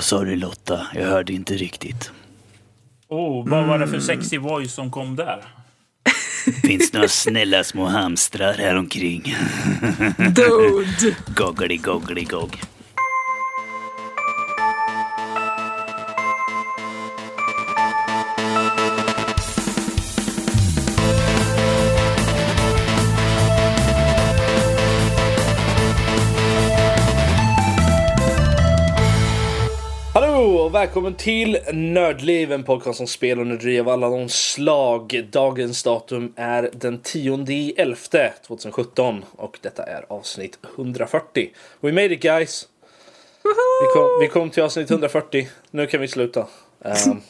Sa du Lotta? Jag hörde inte riktigt. Oh, vad var det för sexy voice som kom där? Finns några snälla små hamstrar här omkring? Dude! Goggly goggly gogg. Välkommen till Nördliv, en podcast om spel och nörderi av alla de slag. Dagens datum är den 10 11 2017 och detta är avsnitt 140. We made it guys! Vi kom, vi kom till avsnitt 140, nu kan vi sluta. Um,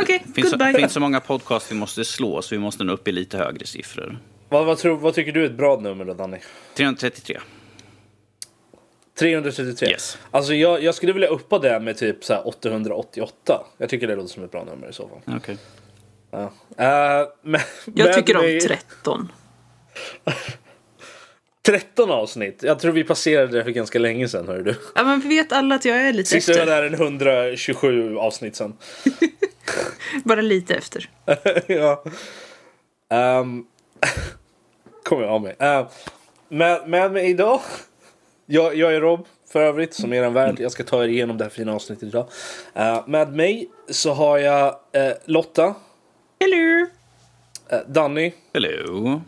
Okej, Det finns, så, goodbye. finns så många podcast vi måste slå så vi måste nå upp i lite högre siffror. vad, vad, tror, vad tycker du är ett bra nummer då Danny? 333. 333? Yes. Alltså jag, jag skulle vilja uppa det med typ så här 888. Jag tycker det låter som ett bra nummer i så fall. Okej. Ja. Eh, men- Jag men tycker om vi- 13. 13 avsnitt. Jag tror vi passerade det för ganska länge sedan, hör du. Ja, men vi vet alla att jag är lite Sist det var efter. där en 127 avsnitt sen. Bara lite efter. ja. Um, Kommer jag av mig. Uh, med, med mig idag. Jag, jag är Rob för övrigt, som är en värld. Jag ska ta er igenom det här fina avsnittet idag. Uh, med mig så har jag eh, Lotta, Hello! eh, Danny Hello.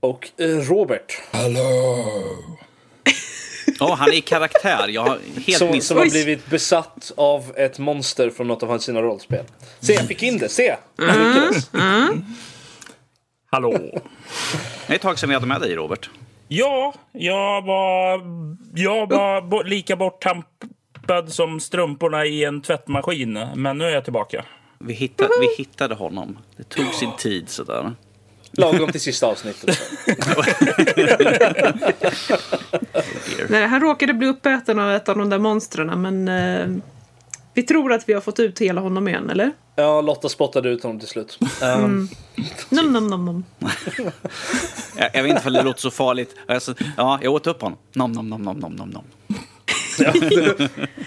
och Robert. Ja, han är i karaktär. Jag har helt Som, som har blivit besatt av ett monster från något av sina rollspel. Se, jag fick in det. Se! Jag lyckades. Hallå? Det är ett tag sedan vi hade med dig, Robert. Ja, jag var, jag var bo, lika borttampad som strumporna i en tvättmaskin. Men nu är jag tillbaka. Vi hittade, vi hittade honom. Det tog sin tid sådär. Lagom till sista avsnittet. Nej, han råkade bli uppäten av ett av de där monstren, men eh, vi tror att vi har fått ut hela honom igen, eller? Ja, Lotta spottade ut honom till slut. Um, Nom, nom, nom, nom. Jag, jag vet inte om det låter så farligt. Alltså, ja, jag åt upp honom. Nom, nom, nom, nom, nom, nom, nom.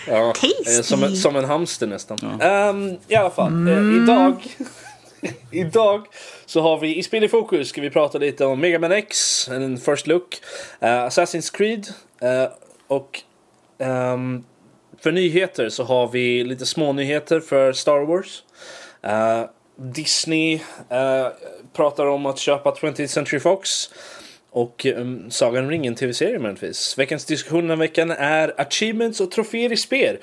ja, eh, som, en, som en hamster nästan. Ehm, I alla fall, eh, idag, idag så har vi i Spel i fokus ska vi prata lite om Mega Man X, en first look, eh, Assassin's Creed eh, och ehm, för nyheter så har vi lite små nyheter för Star Wars. Uh, Disney uh, pratar om att köpa 20th Century Fox. Och um, Sagan om ringen tv-serie möjligtvis. Veckans diskussion den här veckan är achievements och troféer i spel.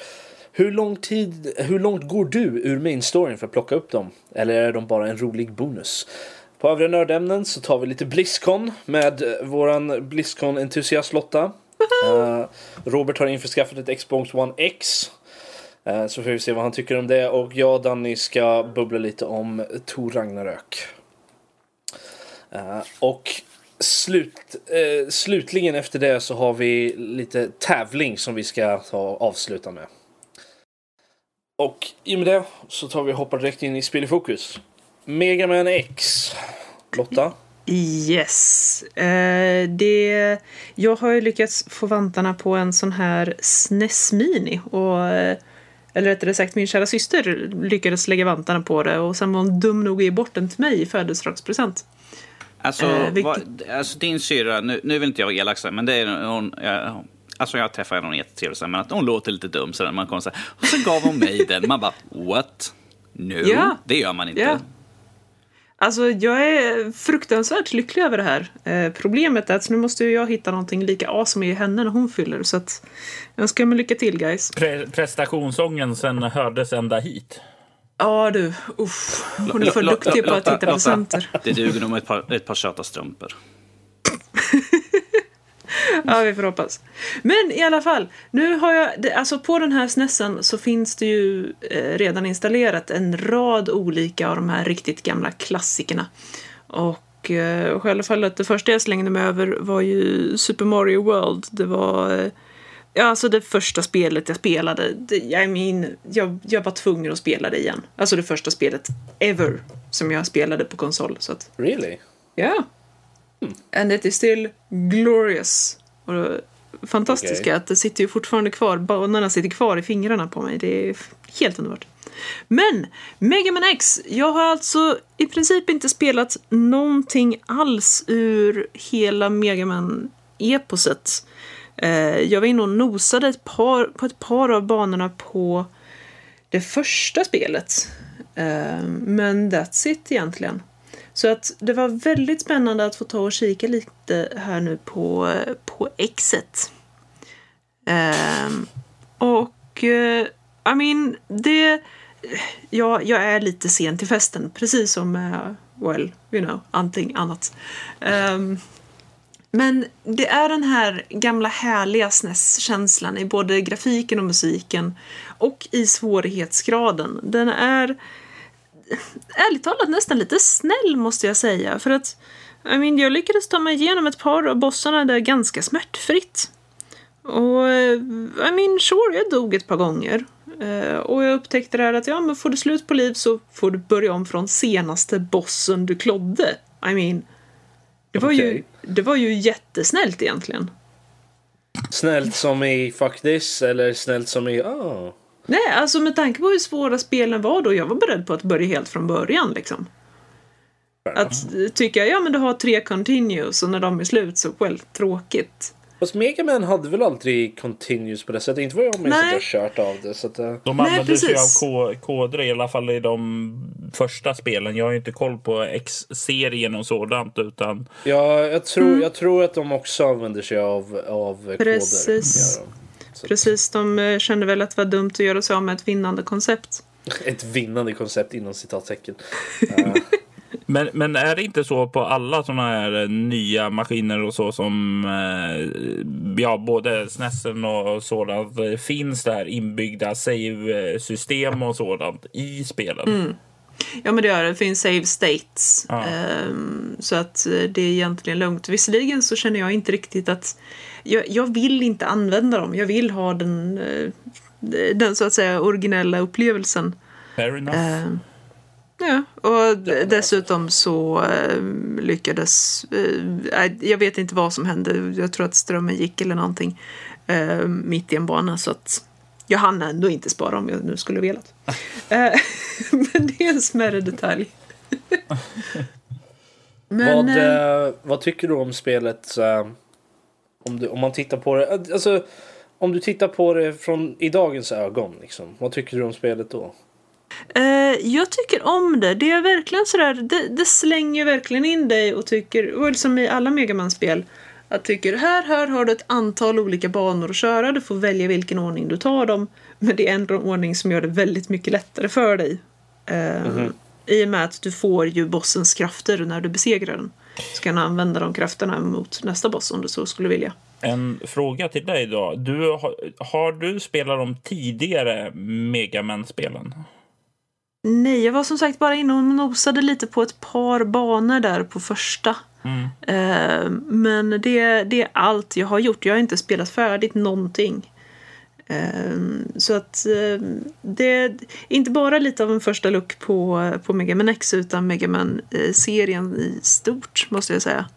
Hur lång tid, hur långt går du ur main storyn för att plocka upp dem? Eller är de bara en rolig bonus? På övriga nördämnen så tar vi lite Blizzcon med våran Blizzcon-entusiast Lotta. Eh, Robert har införskaffat ett Xbox One X. Eh, så får vi se vad han tycker om det. Och jag och Danny ska bubbla lite om Tor Ragnarök. Eh, och slut, eh, slutligen efter det så har vi lite tävling som vi ska ta och avsluta med. Och i och med det så tar vi och hoppar direkt in i spel i fokus. Mega Man X. Lotta? Yes. Eh, det, jag har ju lyckats få vantarna på en sån här SNES Mini. Och, eh, eller rättare sagt, min kära syster lyckades lägga vantarna på det och sen var hon dum nog att ge bort den till mig i födelsedagspresent. Alltså, Eh, vilket- vad, alltså din syrra, nu, nu vill inte jag vara elak, men det är hon... Ja, alltså jag träffade hon är jättetrevlig, men att hon låter lite dum så man kommer så här, Och så gav hon mig den. Man bara, what? No, Ja. det gör man inte. Ja. Alltså, jag är fruktansvärt lycklig över det här. Eh, problemet är att nu måste ju jag hitta någonting lika awesome i henne när hon fyller. Så att jag önskar mig lycka till, guys. Pre prestationsångesten hördes ända hit. Ja, du. Uff. Hon är för duktig på att hitta presenter. Det duger nog med ett par, ett par söta strumpor. Ja, vi får hoppas. Men i alla fall, nu har jag, alltså på den här snessen så finns det ju eh, redan installerat en rad olika av de här riktigt gamla klassikerna. Och eh, självfallet, det första jag slängde mig över var ju Super Mario World. Det var, eh, ja alltså det första spelet jag spelade. Det, jag, mean, jag, jag var tvungen att spela det igen. Alltså det första spelet ever som jag spelade på konsol. Så att, Really? Ja. And it is still glorious. Och fantastiska. Okej. Att det sitter ju fortfarande kvar, banorna sitter kvar i fingrarna på mig. Det är helt underbart. Men Mega Man X, jag har alltså i princip inte spelat någonting alls ur hela Mega Man-eposet. Eh, jag var inne och nosade ett par, på ett par av banorna på det första spelet. Eh, men that's it egentligen. Så att det var väldigt spännande att få ta och kika lite här nu på, på exet. Um, och uh, I mean, det... Ja, jag är lite sen till festen, precis som uh, well, you know, allting annat. Um, men det är den här gamla härliga SNES-känslan i både grafiken och musiken och i svårighetsgraden. Den är ärligt talat nästan lite snäll måste jag säga. För att I mean, jag lyckades ta mig igenom ett par av bossarna där ganska smärtfritt. Och eh, I mean, sure, jag dog ett par gånger. Eh, och jag upptäckte det här att ja, men får du slut på liv så får du börja om från senaste bossen du klodde. I mean, det var, ju, Okej. det var ju jättesnällt egentligen. Snällt som i fuck this eller snällt som i ah. Nej, alltså med tanke på hur svåra spelen var då, jag var beredd på att börja helt från början liksom. Att eh, tycka, ja men du har tre continues och när de är slut så, well, tråkigt. Fast Mega Man hade väl aldrig continues på det sättet? Inte vad jag minns att Nej. jag kört av det. Så att, eh, De Nej, använder sig av precis. ko- koder i alla fall i de första spelen. Jag har ju inte koll på X-serien och sådant utan ja, jag, tror, jag tror att de också använder sig av, av Precis. koder. De. Precis, de eh, kände väl att det var dumt att göra sig av med ett vinnande koncept. Ett vinnande koncept inom citattecken. Men, men är det inte så på alla såna här eh, nya maskiner och så som eh, ja, både SNESen och sådant eh, finns det här inbyggda save-system och sådant i spelen? Ja men det gör det, det finns save states. Ja. Ehm, så att eh, det är egentligen lugnt. Visserligen så känner jag inte riktigt att jag, jag vill inte använda dem. Jag vill ha den, eh, den så att säga originella upplevelsen. Fair enough. Ehm, ja, och dessutom så eh, lyckades... jag vet inte vad som hände. Jag tror att strömmen gick eller någonting mitt i en bana. Så att jag hann ändå inte spara om jag nu skulle velat. Men det är en smärre detalj. Men, vad, vad tycker du om spelet? Eh, om, du, om man tittar på det. Alltså, om du tittar på det från i dagens ögon. Liksom, vad tycker du om spelet då? Eh, jag tycker om det. Det är verkligen sådär, det, det slänger verkligen in dig och tycker, och som i alla Megaman-spel, att tycker här, här har du ett antal olika banor att köra, du får välja vilken ordning du tar dem, men det är ändå en ordning som gör det väldigt mycket lättare för dig. Eh, I och med att du får ju bossens krafter när du besegrar den. Så kan du använda de krafterna mot nästa boss om du så skulle vilja. En fråga till dig då. Du, har, har du spelat de tidigare Megaman-spelen? Nej, jag var som sagt bara inne och nosade lite på ett par banor där på första. Eh, men det, det är allt jag har gjort. Jag har inte spelat färdigt någonting. Eh, så att eh, det är inte bara lite av en första look på, på Mega Man X utan Mega Man-serien i stort, måste jag säga.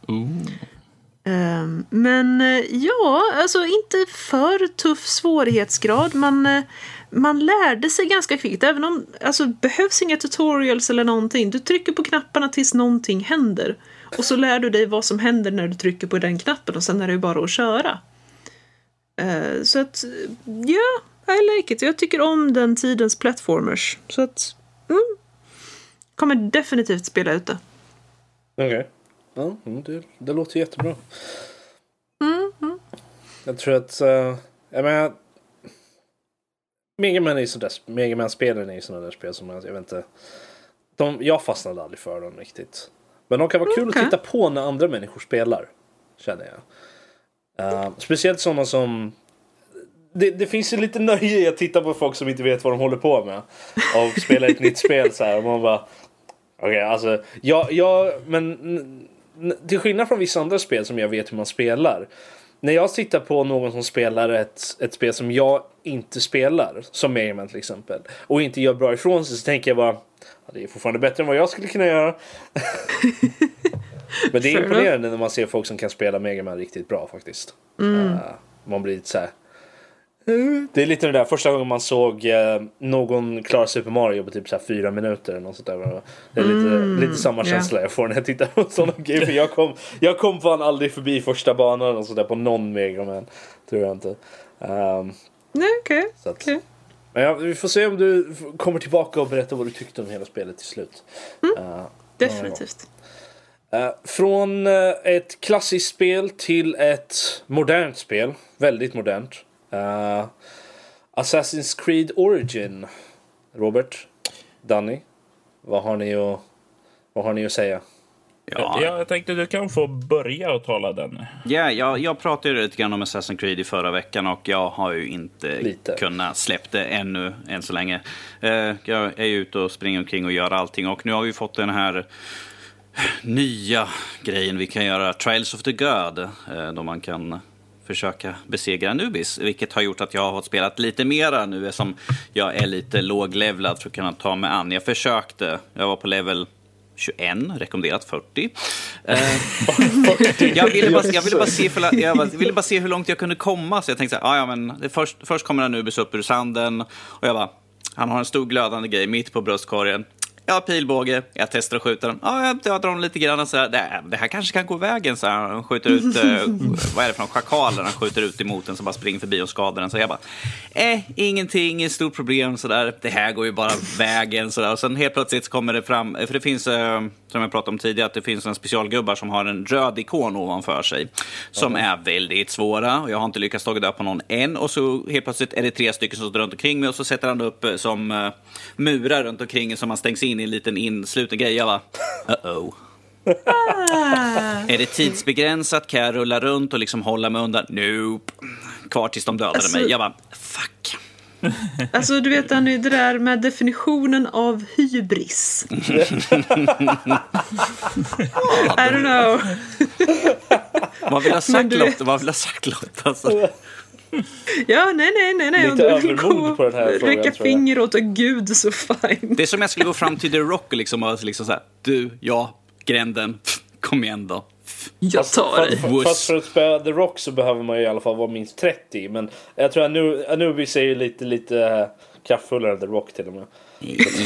Eh, Men eh, ja, alltså inte för tuff svårighetsgrad. Man, eh, man lärde sig ganska kvickt. Även om alltså, behövs inga tutorials eller någonting. Du trycker på knapparna tills någonting händer. Och så lär du dig vad som händer när du trycker på den knappen och sen är det ju bara att köra. Eh, så att, ja, I like it. Jag tycker om den tidens platformers. Så att, mm, kommer definitivt spela ut det. Okej. Ja, mm, det, det låter jättebra. Jag tror att... Uh, jag menar... Mega Man är sådär, Mega Man-spelen är ju sådana där spel som jag, jag vet inte... De, jag fastnade aldrig för dem riktigt. Men de kan vara kul Okej. att titta på när andra människor spelar. Känner jag. Eh, speciellt sådana som... Det, det finns ju lite nöje i att titta på folk som inte vet vad de håller på med. Och spela ett nytt spel så här. Och man bara... Okej, alltså. Jag, jag, men till skillnad från vissa andra spel som jag vet hur man spelar. När jag tittar på någon som spelar ett, ett spel som jag inte spelar, som Mega Man till exempel, och inte gör bra ifrån sig så tänker jag bara ja, det är fortfarande bättre än vad jag skulle kunna göra. men det är imponerande när man ser folk som kan spela Mega Man riktigt bra faktiskt. Eh, Man blir lite så här. "Eh." Det är lite det där första gången man såg eh, någon klara Super Mario på typ så fyra minuter. Eller något sånt där. Det är lite, lite samma känsla jag får när jag tittar på sådana grejer. För jag kom, jag kom fan aldrig förbi första banan och sådär på någon Mega Man. Tror jag inte. Nej, okej. att, okej. Men ja, vi får se om du kommer tillbaka och berättar vad du tyckte om hela spelet till slut. Eh, Definitivt. Eh, från eh, ett klassiskt spel till ett modernt spel. Väldigt modernt. Eh, Assassin's Creed Origin. Robert, Danny, vad har ni att, vad har ni att säga? Ja, Ja, jag tänkte du kan få börja och tala den. Ja, jag, jag pratade ju lite grann om Assassin's Creed i förra veckan och jag har ju inte Lite. kunnat släppa det ännu, än så länge. Jag är ju ute och springer omkring och gör allting och nu har vi fått den här nya grejen vi kan göra, Trials of the God, eh, då man kan försöka besegra Anubis, vilket har gjort att jag har fått spela lite mera nu eftersom jag är lite låglevlad för att kunna ta mig an. Jag försökte, jag var på level 21, rekommenderat 40. Eh, jag, ville bara, jag, ville bara se för, jag ville bara se hur långt jag kunde komma, så jag tänkte så här, ah, ja, men först, först kommer Anubis upp ur sanden och jag bara, han har en stor glödande grej mitt på bröstkorgen. Jag har pilbåge, jag testar att skjuta den. Ja, jag, drar den lite grann så här, det, det här kanske kan gå vägen. Så här. Han skjuter ut, eh, vad är det för någon schakaler han skjuter ut emot den som bara springer förbi och skadar den. Så jag bara, eh, ingenting, inget stort problem så där. Det här går ju bara vägen så där. Och sen helt plötsligt kommer det fram, för det finns, eh, som jag pratade om tidigare, att det finns en specialgubbar som har en röd ikon ovanför sig. Som är väldigt svåra och jag har inte lyckats ta död på någon än. Och så helt plötsligt är det tre stycken som står runt omkring mig och så sätter han upp eh, som eh, murar runt omkring som man stängs in i en liten insluten grej. Jag bara, uh-oh. Är det tidsbegränsat? Kan jag rulla runt och liksom hålla mig undan? Nope. Kvar tills de dödade Alltså- mig. Jag bara, fuck. Alltså du vet Anny, det där med definitionen av hybris. I don't know. Vad vill ha sagt Lotta? Vad vill ha sagt Lotta? Alltså. Ja, nej, nej, nej, nej. Lite övermod på den här och frågan, räcka finger åt en gud så fine. Det är som jag skulle gå fram till The Rock och liksom, och liksom så här, du, ja, gränden, kom igen då. Jag tar fast, dig. fast, fast för att spela The Rock så behöver man ju i alla fall vara minst 30. Men jag tror Anubis är ju lite, lite eh, kraftfullare än The Rock till och med.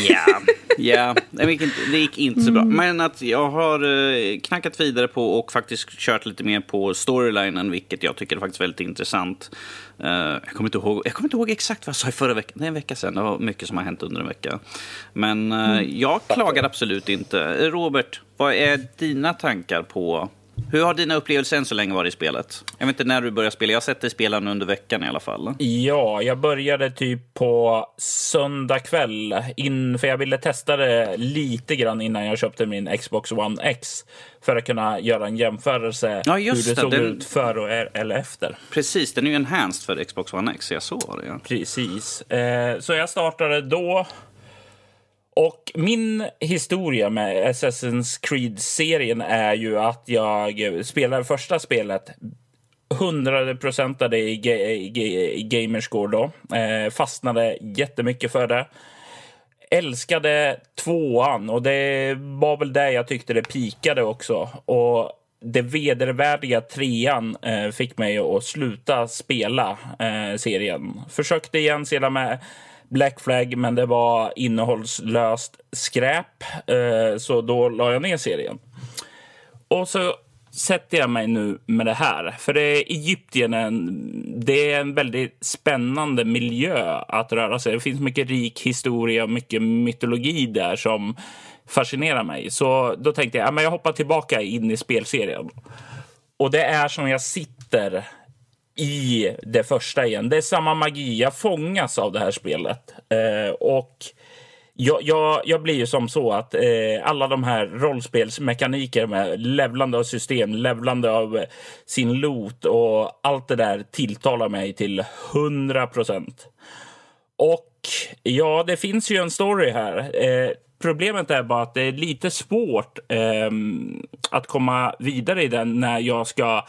Ja, ja. Det, gick inte, så bra. Men att jag har eh, knackat vidare på och faktiskt kört lite mer på storylinen, vilket jag tycker är faktiskt väldigt intressant. Eh, jag, kommer inte ihåg, jag kommer inte ihåg exakt vad jag sa i förra veckan. Det är en vecka sedan. Det var mycket som har hänt under en vecka. Men eh, jag klagar absolut inte. Robert, vad är dina tankar på hur har dina upplevelser än så länge varit i spelet? Jag vet inte när du började spela. Jag har sett dig spela nu under veckan i alla fall. Ja, jag började typ på söndag kväll. In, för jag ville testa det lite grann innan jag köpte min Xbox One X. För att kunna göra en jämförelse Ja, just hur det det, såg den- ut före och e- eller efter. Precis, den är ju enhanced för Xbox One X. Jag såg det. Ja. Precis. Eh, så jag startade då. Och min historia med Assassin's Creed-serien är ju att jag spelade första spelet hundraprocentade i ga- gamerscore då. Eh, fastnade jättemycket för det. Älskade tvåan och det var väl där jag tyckte det pikade också. Och det vedervärdiga trean eh, fick mig att sluta spela eh, serien. Försökte igen sedan med Black Flag, men det var innehållslöst skräp. Eh, så då la jag ner serien. Och så sätter jag mig nu med det här. För det är Egypten, det är en väldigt spännande miljö att röra sig. Det finns mycket rik historia och mycket mytologi där som fascinerar mig. Så då tänkte jag, ja, jag hoppar tillbaka in i spelserien. Och det är som jag sitter i det första igen. Det är samma magi. Jag fångas av det här spelet. Eh, och jag, jag, jag blir ju som så att eh, alla de här rollspelsmekaniker med levlande av system, levlande av eh, sin loot och allt det där tilltalar mig till 100 procent. Och ja, det finns ju en story här. Eh, problemet är bara att det är lite svårt ehm, att komma vidare i den när jag ska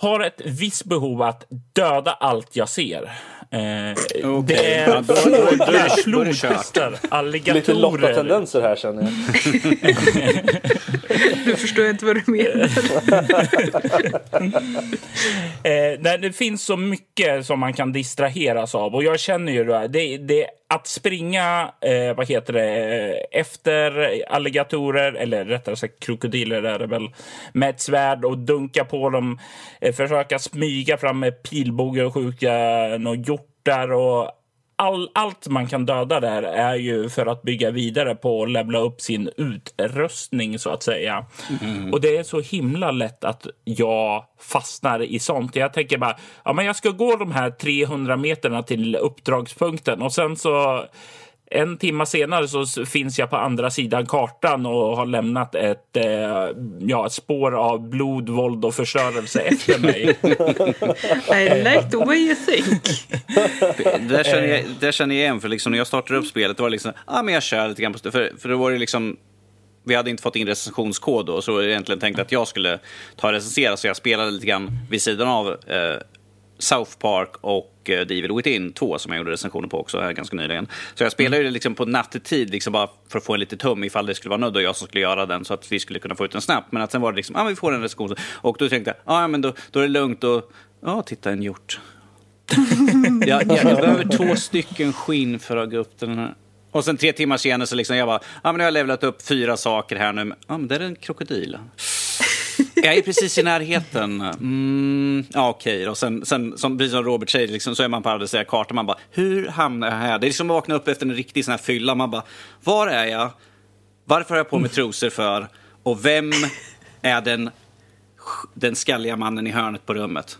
har ett visst behov att döda allt jag ser. Eh, Okej. Det är kört. flodhästar, Lite alligatorer. Lotta-tendenser här känner jag. Nu förstår jag inte vad du menar. Eh, nej, det finns så mycket som man kan distraheras av. Och jag känner ju det, det, det att springa eh, vad heter det, eh, efter alligatorer, eller rättare sagt krokodiler är det väl, med ett svärd och dunka på dem. Eh, försöka smyga fram med pilbåge och skjuta några hjortar och all, allt man kan döda där är ju för att bygga vidare på att levla upp sin utrustning så att säga. Och det är så himla lätt att jag fastnar i sånt. Jag tänker bara, ja men jag ska gå de här 300 meterna till uppdragspunkten och sen så en timme senare så finns jag på andra sidan kartan och har lämnat ett, eh, ja, ett spår av blod, våld och förstörelse efter mig. I like the way you think. Det där känner jag, det där känner jag igen, för liksom när jag startade upp spelet, det var liksom, ja ah, men jag kör lite grann på för, för då var det liksom, vi hade inte fått in recensionskod då, så det egentligen tänkt att jag skulle ta och recensera, så jag spelade lite grann vid sidan av eh, South Park och eh, The Evil Within 2 som jag gjorde recensioner på också här ganska nyligen. Så jag spelade ju det liksom på nattetid, liksom bara för att få en lite tum ifall det skulle vara nödd och jag som skulle göra den så att vi skulle kunna få ut den snabbt. Men att sen var det liksom, ja ah, men vi får en recension. Och då tänkte jag, ah, ja men då, då är det lugnt och, ja titta en hjort. jag, jag, jag behöver två stycken skinn för att gå upp den här. Och sen tre timmar senare så liksom jag bara, ja men nu har jag levlat upp fyra saker här nu. Ja men där är en krokodil. Jag är precis i närheten. Mm, ja, okej då. Sen, sen som, precis som Robert säger, liksom, så är man på andra kartan. Man bara, hur hamnar jag här? Det är liksom att vakna upp efter en riktig sån här fylla. Man bara, var är jag? Varför har jag på mig trosor för? Och vem är den, den skalliga mannen i hörnet på rummet?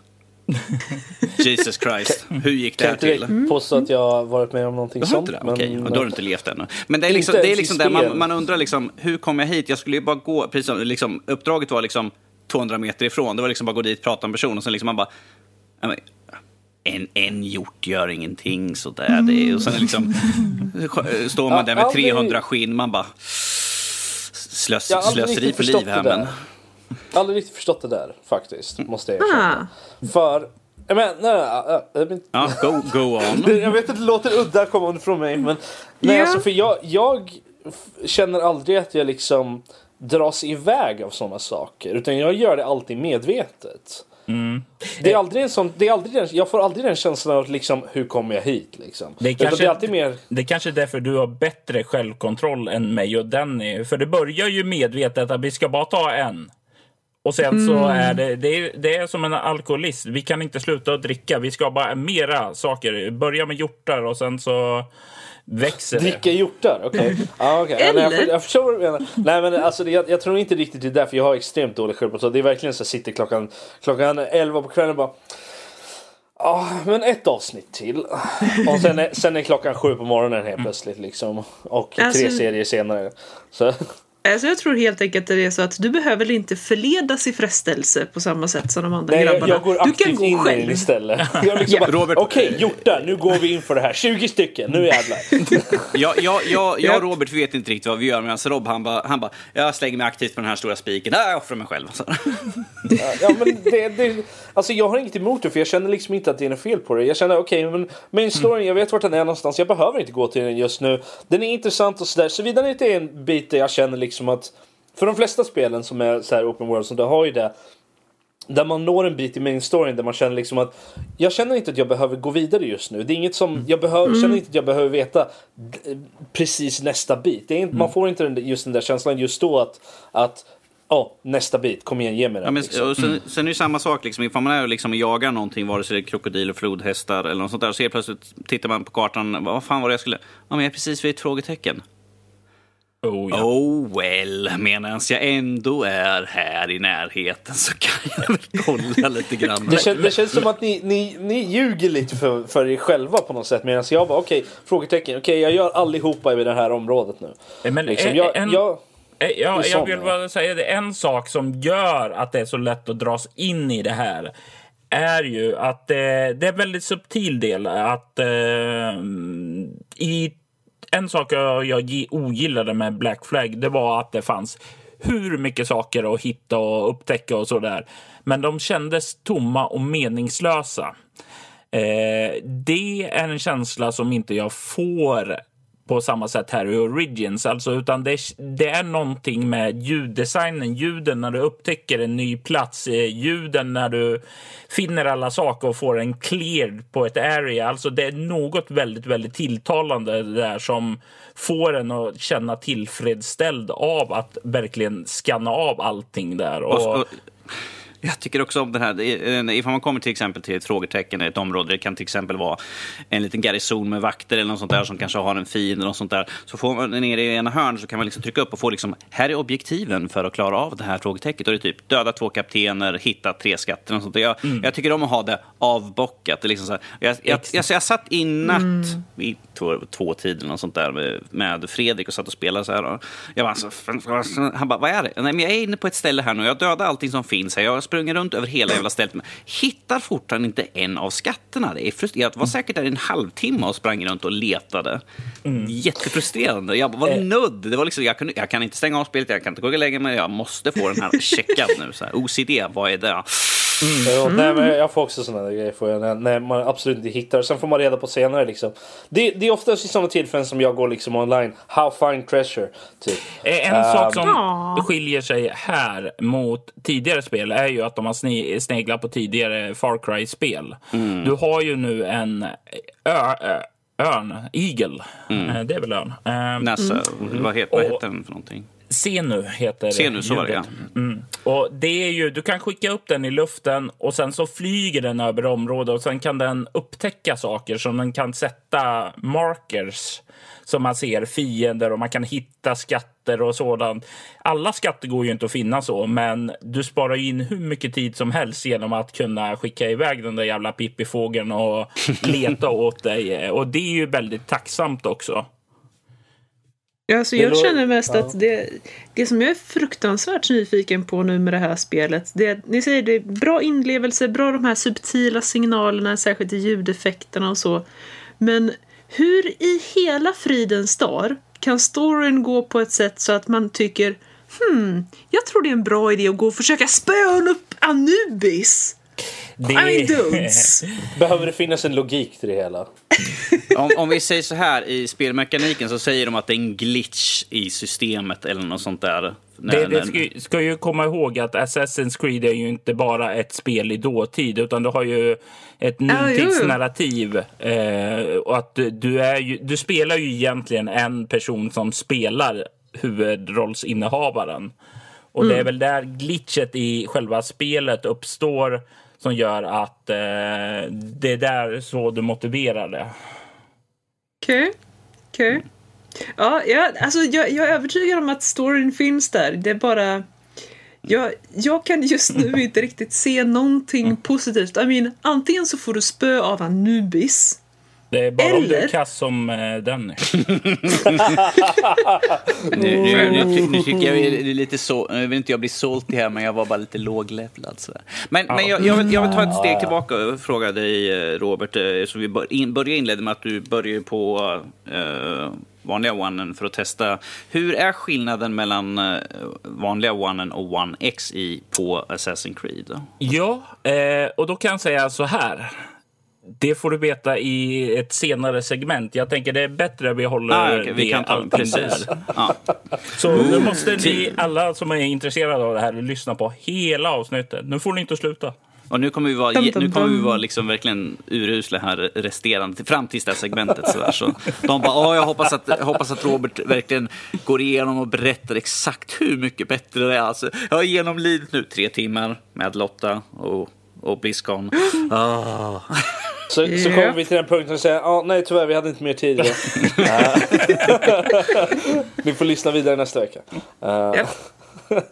Jesus Christ, hur gick det Kan här inte till? direkt påstå att jag har varit med om någonting sånt. inte det? Okej, men- ja, då har du inte levt ännu. Men det är Inte liksom, det är liksom där man, man undrar liksom, hur kom jag hit? Jag skulle ju bara gå, precis som, liksom, uppdraget var liksom 200 meter ifrån. Det var liksom bara gå dit, prata med en person och sen liksom man bara, en, en hjort gör ingenting sådär. Det är, och sen liksom, står man där med Ja, aldrig- 300 skinn, man bara, slös, slöseri på liv här men. Jag har aldrig riktigt förstått det där faktiskt, måste jag erkänna. Ah. För, jag menar, nej, nej, nej, men, Ja, go, go on. jag vet att det låter udda kommande från mig men nej Ja. alltså för jag, jag känner aldrig att jag liksom dras iväg av sådana saker utan jag gör det alltid medvetet. Mm. Det är aldrig en sån, det är aldrig den, jag får aldrig den känslan av liksom hur kommer jag hit liksom. Det är kanske- det är alltid mer Det är kanske är därför du har bättre självkontroll än mig och Denny. För det börjar ju medvetet att vi ska bara ta en. Och sen så är det, det är, det är som en alkoholist. Vi kan inte sluta att dricka. Vi ska bara mera saker. Börja med hjortar och sen så växer det. Dricka hjortar? Okej. Ja, nej, jag, Eller? för- jag förstår vad du menar. Nej men alltså jag, jag tror inte riktigt det är därför jag har extremt dålig självkontroll. Det är verkligen så jag sitter klockan, klockan 11 på kvällen och bara Ja, men ett avsnitt till. Och sen är, sen är klockan sju på morgonen helt plötsligt liksom. Och tre Alltså- serier senare. Så, Alltså jag tror helt enkelt att det är så att du behöver inte förledas i frestelse på samma sätt som de andra nej, jag, grabbarna. jag går du kan gå in själv. istället. Jag liksom Ja. bara, Robert- Okej, hjortar, nu går vi in för det här. 20 stycken, nu jävlar. Jag, jag, jag, jag och Robert vet inte riktigt vad vi gör, medan Rob han bara, han bara, jag slänger mig aktivt på den här stora spiken, jag offrar mig själv. Så. Ja, men det, det, alltså jag har inget emot det för jag känner liksom inte att det är något fel på det. Jag känner okej, men main storyn, jag vet vart den är någonstans. Jag behöver inte gå till den just nu. Den är intressant och sådär. Såvida det inte är en bit där jag känner liksom att för de flesta spelen som är så här open world, så där har ju det där man når en bit i main storyn där man känner liksom att jag känner inte att jag behöver gå vidare just nu. Det är inget som jag behöver, känner inte att jag behöver veta precis nästa bit. Det är inte, Man får inte den, just den där känslan just då att, att ja, nästa bit, kom igen ge mig den. Ja, men, liksom. och sen, sen är det ju samma sak, liksom, ifall man är och liksom jagar någonting, vare sig det är krokodiler, flodhästar eller något sånt där, så helt plötsligt tittar man på kartan, vad fan var det jag skulle... Ja, men jag är precis vid ett frågetecken. Oh, ja. Oh well, medan jag ändå är här i närheten så kan jag väl kolla lite grann. Det, kän, det känns som att ni, ni, ni ljuger lite för, för er själva på något sätt. Medan jag bara okej, frågetecken. Okej, jag gör allihopa i det här området nu. Men Liksom, en- jag, en- jag, Eh, Ja, Det är jag sån, vill bara säga det. En sak som gör att det är så lätt att dras in i det här är ju att eh, det är en väldigt subtil del. Att eh, i en sak jag, jag ogillade med Black Flag det var att det fanns hur mycket saker att hitta och upptäcka och sådär. Men de kändes tomma och meningslösa. Eh, det är en känsla som inte jag får på samma sätt här i Origins. Alltså, utan det, det är någonting med ljuddesignen, ljuden när du upptäcker en ny plats, eh, ljuden när du finner alla saker och får en cleared på ett area. Alltså det är något väldigt, väldigt tilltalande där som får en att känna tillfredsställd av att verkligen skanna av allting där. Och, Och, och, jag tycker också om den här, ifall man kommer till exempel till ett frågetecken i ett område, det kan till exempel vara en liten garnison med vakter eller något sånt där som kanske har en fiende eller något sånt där. Så får man nere i ena hörn så kan man liksom trycka upp och få liksom, här är objektiven för att klara av det här frågetecknet. Och det är typ döda två kaptener, hitta tre skatter och sånt där. Jag, Mm. jag tycker om att ha det avbockat. Det liksom så här, jag, jag, jag, jag, satt i natt vid två, två tiden och sånt där med, med Fredrik och satt och spelade så här. Och jag bara, så, han bara, vad är det? Nej, men jag är inne på ett ställe här nu. Jag dödar allting som finns här. Jag sprungit runt över hela jävla stället. Men hittar fortfarande inte en av skatterna. Det är frustrerande. Jag var säkert där i en halvtimme och sprang runt och letade. Jättefrustrerande. Jag var nödd. Det var liksom, jag, kunde, jag kan inte stänga av spelet, jag kan inte gå och lägga mig. Jag måste få den här checkad nu. Så här. OCD, vad är det? Jo, nej, men jag får också sådana där grejer får jag, när, när man absolut inte hittar. Sen får man reda på senare liksom. Det, det är oftast i sådana tillfällen som jag går liksom online. How find treasure. Typ. Eh, En Ehm, sak som Ja. skiljer sig här mot tidigare spel är ju att de har sne- sneglat på tidigare Far Cry-spel. Mm. Du har ju nu en ö, ö, örn, Eagle. Eh, Det är väl örn. Eh, Nassa, vad, heter, vad Och- heter den för någonting? Senu heter Senu, så var det, ljudet. Mm. Och det är ju, du kan skicka upp den i luften och sen så flyger den över området och sen kan den upptäcka saker som den kan sätta markers som man ser fiender och man kan hitta skatter och sådant. Alla skatter går ju inte att finna så, men du sparar in hur mycket tid som helst genom att kunna skicka iväg den där jävla pippifågeln och leta åt dig. Och det är ju väldigt tacksamt också. Alltså, jag känner mest att det, det som jag är fruktansvärt nyfiken på nu med det här spelet, det ni säger det är bra inlevelse, bra de här subtila signalerna, särskilt i ljudeffekterna och så. Men hur i hela fridens dag kan storyn gå på ett sätt så att man tycker hmm, jag tror det är en bra idé att gå och försöka spöa upp Anubis? Det I mean dudes! Behöver det finnas en logik till det hela? Om, om vi säger så här, i spelmekaniken så säger de att det är en glitch i systemet eller något sånt där. Det, det ska, ska ju komma ihåg att Assassin's Creed är ju inte bara ett spel i dåtid utan du har ju ett nutidsnarrativ. Eh, och att du, du, är ju, du spelar ju egentligen en person som spelar huvudrollsinnehavaren. Och det är väl där glitchet i själva spelet uppstår som gör att eh, det är där så du motiverar det. Okej. Okej. Ja, ja, alltså jag, jag är övertygad om att storyn finns där. Det är bara... Jag, jag kan just nu inte riktigt se någonting positivt. I mean, antingen så får du spö av Anubis. Det är bara om du är Eller? kass som eh, Denny. Nu, nu, nu, ty- nu tycker jag det är lite så, nu vill inte jag bli salty här, men jag var bara lite låglevlad. sådär. Men, men jag, jag, vill, jag vill ta ett steg tillbaka och fråga dig, eh, Robert, eh, så vi bör, in, börjar inleda med att du börjar på eh, vanliga onen för att testa. Hur är skillnaden mellan eh, vanliga onen och One X i, på Assassin's Creed? Ja, eh, och då kan jag säga så här. Det får du veta i ett senare segment. Jag tänker det är bättre att vi håller Ah, okej, vi det kan ta alltid precis. där. Ja. Så nu måste ni alla som är intresserade av det här lyssna på hela avsnittet. Nu får ni inte sluta. Och nu kommer vi vara, nu kommer vi vara liksom verkligen urusla här resterande, fram tills det här segmentet. Så, där. så de bara, Åh, jag hoppas att, jag hoppas att Robert verkligen går igenom och berättar exakt hur mycket bättre det är. Alltså, jag har genomlidit nu tre timmar med Lotta och, och Blizzcon. Ah. Så, så Ja. kommer vi till den punkten och säger ah, nej tyvärr vi hade inte mer tid. Ni får lyssna vidare nästa vecka. Uh, Ja.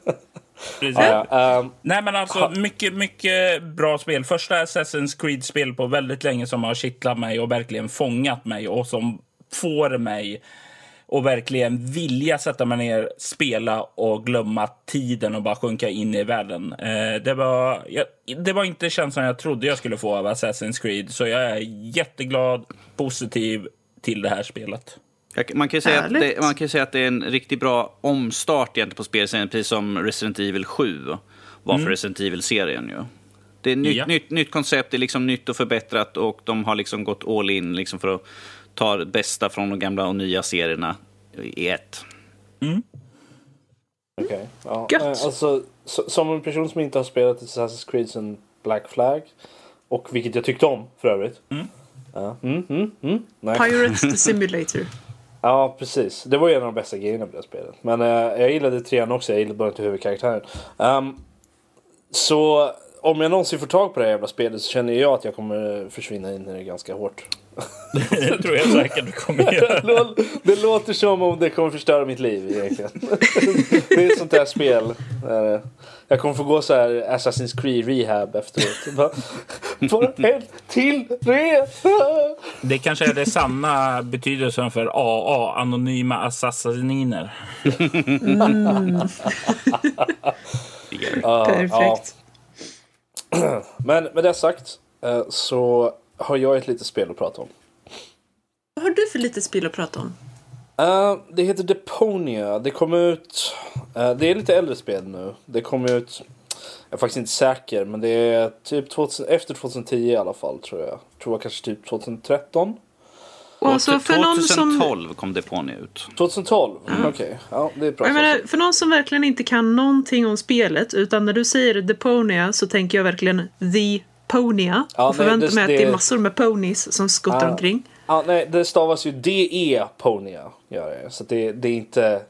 Precis. ja, ja, ehm, Nej men alltså mycket, mycket bra spel. Första Assassin's Creed-spel på väldigt länge som har kittlat mig och verkligen fångat mig och som får mig och verkligen vilja sätta mig ner, spela och glömma tiden och bara sjunka in i världen. Eh, det, var, jag, det var inte känslan jag trodde jag skulle få av Assassin's Creed, så jag är jätteglad, positiv till det här spelet. Man kan, ju säga att det, man kan ju säga att det är en riktigt bra omstart egentligen på spelserien, precis som Resident Evil 7 var för Resident Evil-serien. Ju. Det är nytt, Ja. nytt, nytt koncept, det är liksom nytt och förbättrat och de har liksom gått all in liksom för att ta det bästa från de gamla och nya serierna i ett. Okej. Ja. Gött. eh, Alltså, so- som en person som inte har spelat Assassin's Creed sen Black Flag, och vilket jag tyckte om för övrigt. Ja. Mm, mm, mm. Pirates the Simulator. Ja, precis. Det var ju en av de bästa grejerna med det spelet. Men eh, jag gillade trean också. Jag gillade bara inte huvudkaraktären. Ehm, så om jag någonsin får tag på det här jävla spelet så känner jag att jag kommer försvinna in i det ganska hårt. Det tror jag säkert du kommer göra. Det lå- det låter som om det kommer förstöra mitt liv egentligen. Det är ett sånt där spel. där, eh, Jag kommer få gå så här Assassin's Creed Rehab efteråt. Bara, Bara en till resa! Det kanske är det sanna betydelsen för AA, anonyma assassiner. Ja, Perfekt. Men med det sagt eh, så har jag ett litet spel att prata om. Vad har du för lite spel att prata om? Eh, det heter Deponia. Det kom ut... eh, det är lite äldre spel nu. Det kom ut... Jag är faktiskt inte säker, men det är typ 2000, efter 2010 i alla fall tror jag. Tror jag kanske typ 2013. Och alltså för någon som... 2012 kom Deponia ut. 2012? Okej, ja det är bra. Jag menar, för någon som verkligen inte kan någonting om spelet, utan när du säger Deponia så tänker jag verkligen The Ponia. Ja, och förväntar nej, det- mig att det- det är massor med ponies som skuttar Ja. omkring. Ja, nej, det stavas ju DE Ponia. Gör det. Så det, det är inte...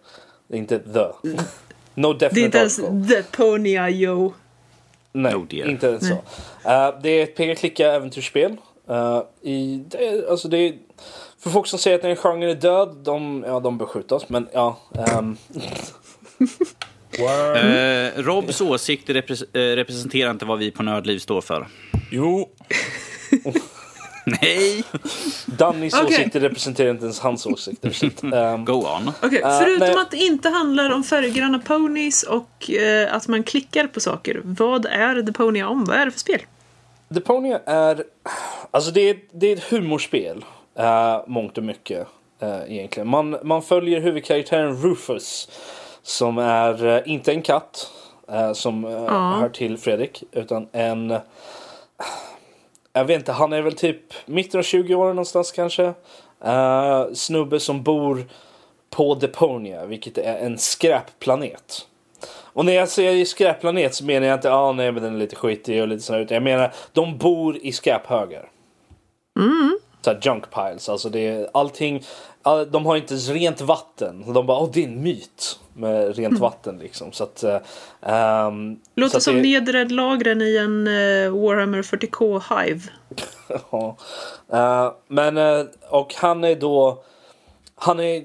Det är inte the. No Det är definite inte ens article. The Ponia, yo. Nej, No dear. inte ens så. Eh, det är ett peka-klicka äventyrsspel. Eh, i, det, alltså det för folk som säger att den genren är död, de, ja, de beskjutas. Men ja. ehm, Eh, Robs åsikter repres- eh, representerar inte vad vi på Nördliv står för. Jo, Nej! Dannys Okej. åsikter representerar inte ens hans åsikter. Så att, ehm, Go on. Okej, Eh, förutom nej. att det inte handlar om färggranna ponies och eh, att man klickar på saker. Vad är The Ponia om? Vad är det för spel? Deponia är... Alltså det är, det är ett humorspel. Uh, mångt och mycket. eh, egentligen. Man, man följer huvudkaraktären Rufus. Som är eh, inte en katt. eh, som uh, hör till Fredrik. Utan en... jag vet inte, han är väl typ mitten av 20 år någonstans kanske. Eh, snubbe som bor på Deponia. Vilket är en skräpplanet. Och när jag säger skräpplanet så menar jag inte ah, nej men den är lite skitig och lite sådär. Utan jag menar de bor i skräphögar. Mm. Så junk piles. Alltså det är allting. All, de har inte rent vatten. De bara åh det är en myt. Med rent vatten liksom. Så att. så Låter att som det- nedre lagren i en eh, Warhammer 40K Hive. Ja. Eh, men eh, och han är då. Han är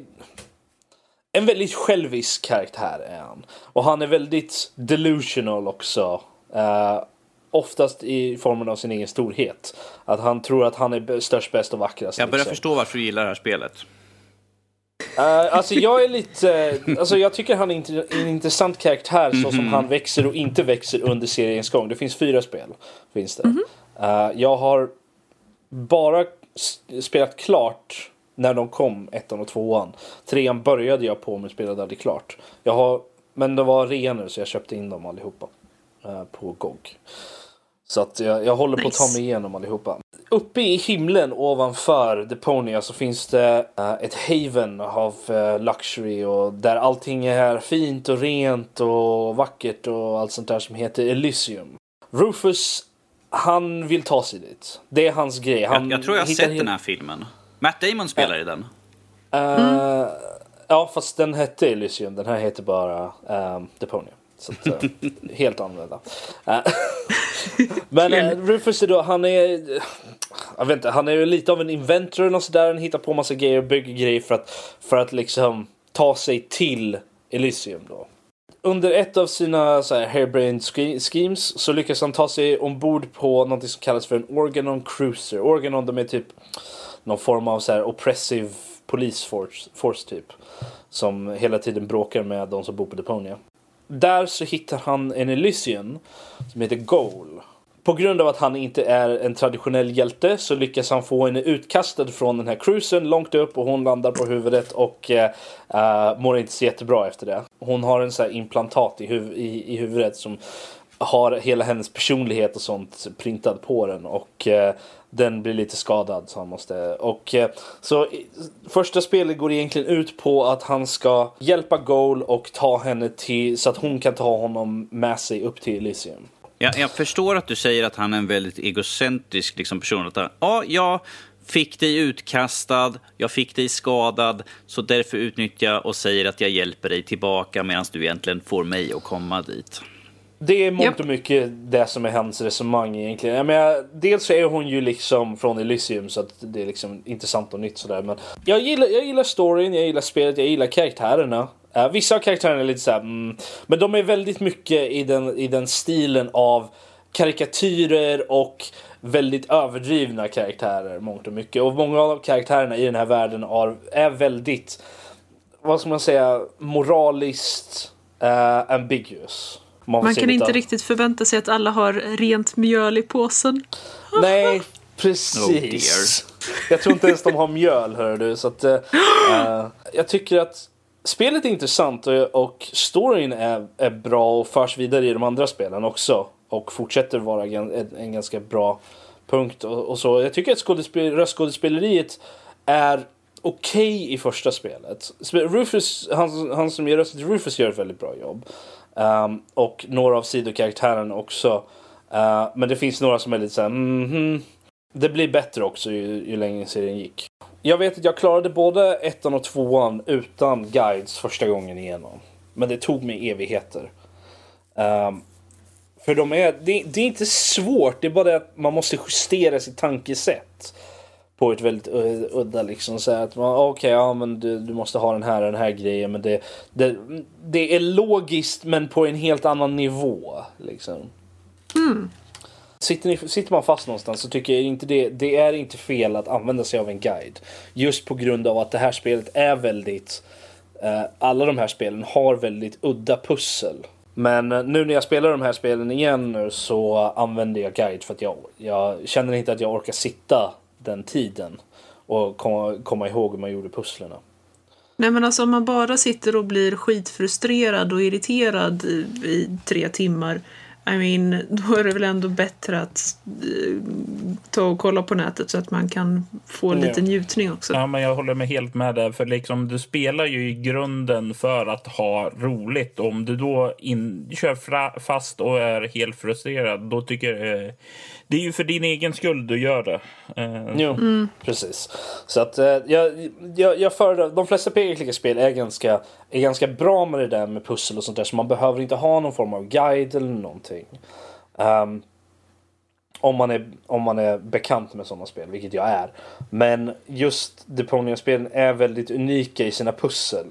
en väldigt självisk karaktär är han. Och han är väldigt delusional också. Eh, oftast i formen av sin egen storhet. Att han tror att han är störst, bäst och vackrast. Jag börjar liksom. förstå varför du gillar det här spelet. Eh, alltså jag är lite, alltså jag tycker han är en intressant karaktär så Mhm. som han växer och inte växer under seriens gång. Det finns fyra spel. Finns det. Mhm. Eh, jag har bara spelat klart när de kom, ettan och tvåan. Trean började jag på men spelade aldrig klart. Jag har, men det var rea nu så jag köpte in dem allihopa. eh, på GOG. Så att jag, jag håller på att ta Nice. mig igenom allihopa. Uppe i himlen ovanför Deponia så finns det eh, ett haven av eh, luxury och där allting är fint och rent och vackert och allt sånt där som heter Elysium. Rufus, han vill ta sig dit. Det är hans grej. Han Jag, jag tror jag har sett den här filmen. Matt Damon spelar i den. Eh, Ja, fast den hette Elysium. Den här heter bara Deponia. Så att, helt annorlunda. Men uh, Rufus är då, han är... Jag vet inte, han är ju lite av en inventor och sådär. Han hittar på massa grejer och bygger grejer för att, för att liksom ta sig till Elysium då. Under ett av sina så här schemes så lyckas han ta sig ombord på något som kallas för en Organon Cruiser. Organon de är typ någon form av så här oppressive police force, force typ. Som hela tiden bråkar med de som bor på Deponia. Där så hittar han en Elysian som heter Goal på grund av att han inte är en traditionell hjälte så lyckas han få henne utkastad från den här cruisen långt upp och hon landar på huvudet och uh, mår inte så jättebra efter det. Hon har en sån här implantat i, huv i, i huvudet som har hela hennes personlighet och sånt printad på den och uh, den blir lite skadad så han måste och uh, så första spelet går egentligen ut på att han ska hjälpa Goal och ta henne till så att hon kan ta honom med sig upp till Elysium. Jag, jag förstår att du säger att han är en väldigt egocentrisk liksom, person. Att, ja, jag fick dig utkastad, jag fick dig skadad, så därför utnyttjar jag och säger att jag hjälper dig tillbaka medan du egentligen får mig att komma dit. Det är mångt och mycket det som är hans resonemang egentligen. Jag menar, dels så är hon ju liksom från Elysium så att det är liksom intressant och nytt sådär. Men jag gillar, jag gillar storyn, jag gillar spelet, jag gillar karaktärerna. Uh, vissa av karaktärerna är lite såhär, mm, men de är väldigt mycket i den, i den stilen av karikatyrer och väldigt överdrivna karaktärer mångt och mycket. Och många av karaktärerna i den här världen är, är väldigt, vad ska man säga, moraliskt uh, ambiguous. Man, man kan inte riktigt förvänta sig att alla har rent mjöl i påsen. Nej, precis. Oh jag tror inte ens de har mjöl, hör du. Så att, uh, jag tycker att spelet är intressant och, storyn är, är bra och förs vidare i de andra spelen också. Och fortsätter vara en, en ganska bra punkt och, och, så. Jag tycker att skådespel, röstskådespeleriet är okej okay i första spelet. Rufus, han, han som gör rösten till Rufus gör ett väldigt bra jobb. Um, och några av sidokaraktärerna också. Uh, men det finns några som är lite såhär, mm -hmm. Det blir bättre också ju, ju längre serien gick. Jag vet att jag klarade både ettan och tvåan utan guides första gången igenom. Men det tog mig evigheter. Um, för de är, det, det, är inte svårt, det är bara det att man måste justera sitt tankesätt. På ett väldigt udda liksom. Så att man, ah, okej, okay, ja men du, du, måste ha den här den här grejen. Men det, det, det är logiskt men på en helt annan nivå. Liksom. Mm. Sitter, ni, sitter man fast någonstans så tycker jag inte det, det är inte fel att använda sig av en guide. Just på grund av att det här spelet är väldigt... Eh, alla de här spelen har väldigt udda pussel. Men eh, nu när jag spelar de här spelen igen så använder jag guide för att jag, jag känner inte att jag orkar sitta den tiden och komma, komma ihåg hur man gjorde pusslerna. Nej men alltså om man bara sitter och blir skitfrustrerad och irriterad i, i tre timmar i mean, då är det väl ändå bättre att uh, ta och kolla på nätet så att man kan få lite ja. njutning också. Ja, men jag håller med helt med där. För liksom, du spelar ju i grunden för att ha roligt. Om du då in, kör fast och är helt frustrerad, då tycker jag eh, det är ju för din egen skull du gör det. Uh. Jo, mm. precis. Så att uh, jag, jag, jag föredrar, de flesta peka-klicka-spel är ganska, är ganska bra med det där med pussel och sånt där. Så man behöver inte ha någon form av guide eller någonting. Um, om man, är, om man är bekant med sådana spel, vilket jag är. Men just Deponia-spelen är väldigt unika i sina pussel.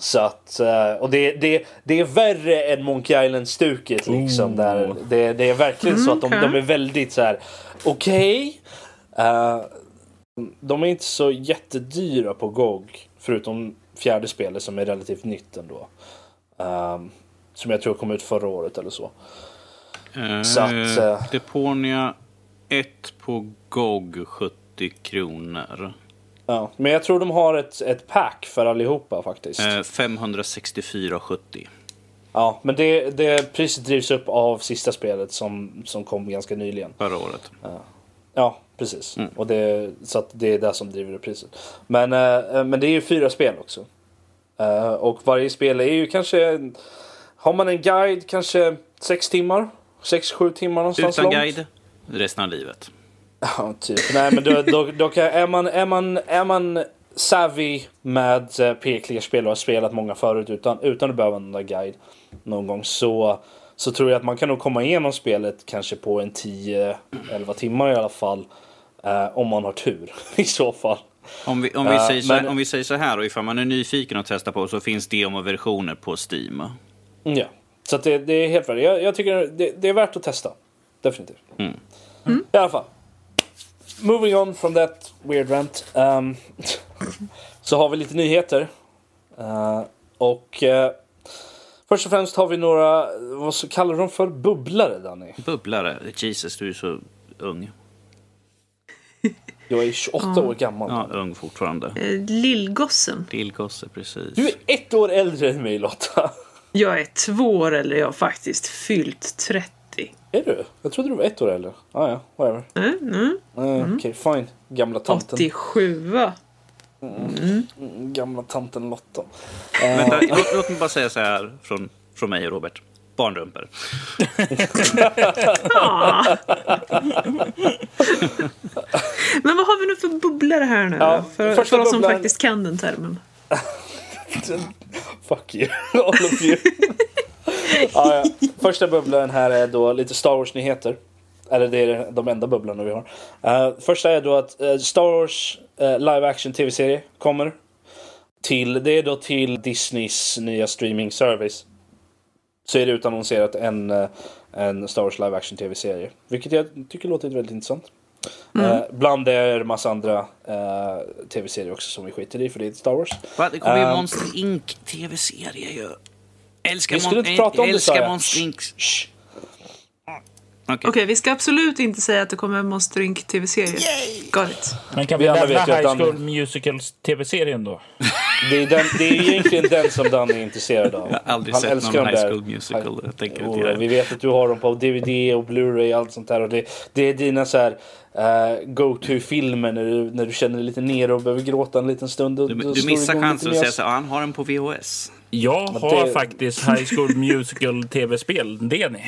Så att, eh, och det, det, det är värre än Monkey Island-stuket liksom. Där det, det är verkligen mm, så att de, okay. de är väldigt så här. okej. Okay, uh, eh, de är inte så jättedyra på GOG. Förutom fjärde spelet som är relativt nytt ändå. Um, som jag tror kom ut förra året eller så. Uh, så att, uh, Deponia 1 på GOG 70 kronor. Ja, men jag tror de har ett, ett pack för allihopa faktiskt. Eh, 564,70. Ja, men det, det priset drivs upp av sista spelet som, som kom ganska nyligen. Förra året. Ja, ja precis. Mm. Och det, så att det är det som driver upp priset. Men, äh, men det är ju fyra spel också. Äh, och varje spel är ju kanske... Har man en guide kanske sex timmar? Sex, sju timmar någonstans Utan långt. guide resten av livet. Ja, typ. Nej, men då, då, då kan, är, man, är, man, är man savvy med eh, p-klickarspel och har spelat många förut utan, utan att behöva någon guide någon gång så, så tror jag att man kan nog komma igenom spelet kanske på en 10-11 timmar i alla fall. Eh, om man har tur i så fall. Om vi, om, vi uh, säger så, men, om vi säger så här och ifall man är nyfiken att testa på så finns demo-versioner på Steam. Ja, så det, det är helt rätt. Jag, jag tycker det, det, är värt att testa. Definitivt. Mm. Mm. I alla fall moving on from that weird rant. Um, så har vi lite nyheter. Uh, och uh, Först och främst har vi några, vad så kallar de för, bubblare Danny? Bubblare. Jesus, du är så ung. Jag är 28 år gammal. Ja, ung fortfarande. Eh, Lillgossen. Lillgosse, precis. Du är ett år äldre än mig Lotta. Jag är två år eller jag har faktiskt fyllt 30. Är du? Jag trodde du var ett år äldre. Ah, ja, whatever. Mm, mm. Uh, Okej, fine. Gamla tanten. 87. Mm, Gamla tanten Lotta. Vänta, låt, låt mig bara säga så här från, från mig och Robert. Barnrumpor. Men vad har vi nu för bubblare här nu Ja? För, för oss som bubblan- faktiskt kan den termen. Fuck you, all of you. ah, ja. Första bubblan här är då lite Star Wars-nyheter. Eller det är de enda bubblorna vi har. Uh, första är då att uh, Star Wars uh, live action tv-serie kommer. Till, det är då till Disneys nya streaming service. Så är det utannonserat en, en Star Wars live action tv-serie. Vilket jag tycker låter väldigt intressant. Eh, bland det är det massa andra eh, tv-serier också som vi skiter i för det är Star Wars. Va? Det kommer ju Ehm. Monster Inc. tv-serie ju. Älskar, Vi skulle Mon- inte prata om det, sa älskar jag. Monster Inc. Shh. Okej. Okej, vi ska absolut inte säga att det kommer en Monster Inc tv-serie. Men kan Vi vi, lämna vet ju att High School Danny- Musicals tv-serien då? Det är, den, det är egentligen den som Danny är intresserad av. Jag har aldrig Han sett någon High. School Musical. Jag tänker Och vi vet att du har dem på DVD och Blu-ray och allt sånt där. Och det, det är dina så här eh, go-to-filmer när du, när du känner dig lite nere och behöver gråta en liten stund. Du, du missar chansen att säga så "Ah, han har den på VHS. Jag har det- faktiskt High School Musical tv-spel. Det är ni.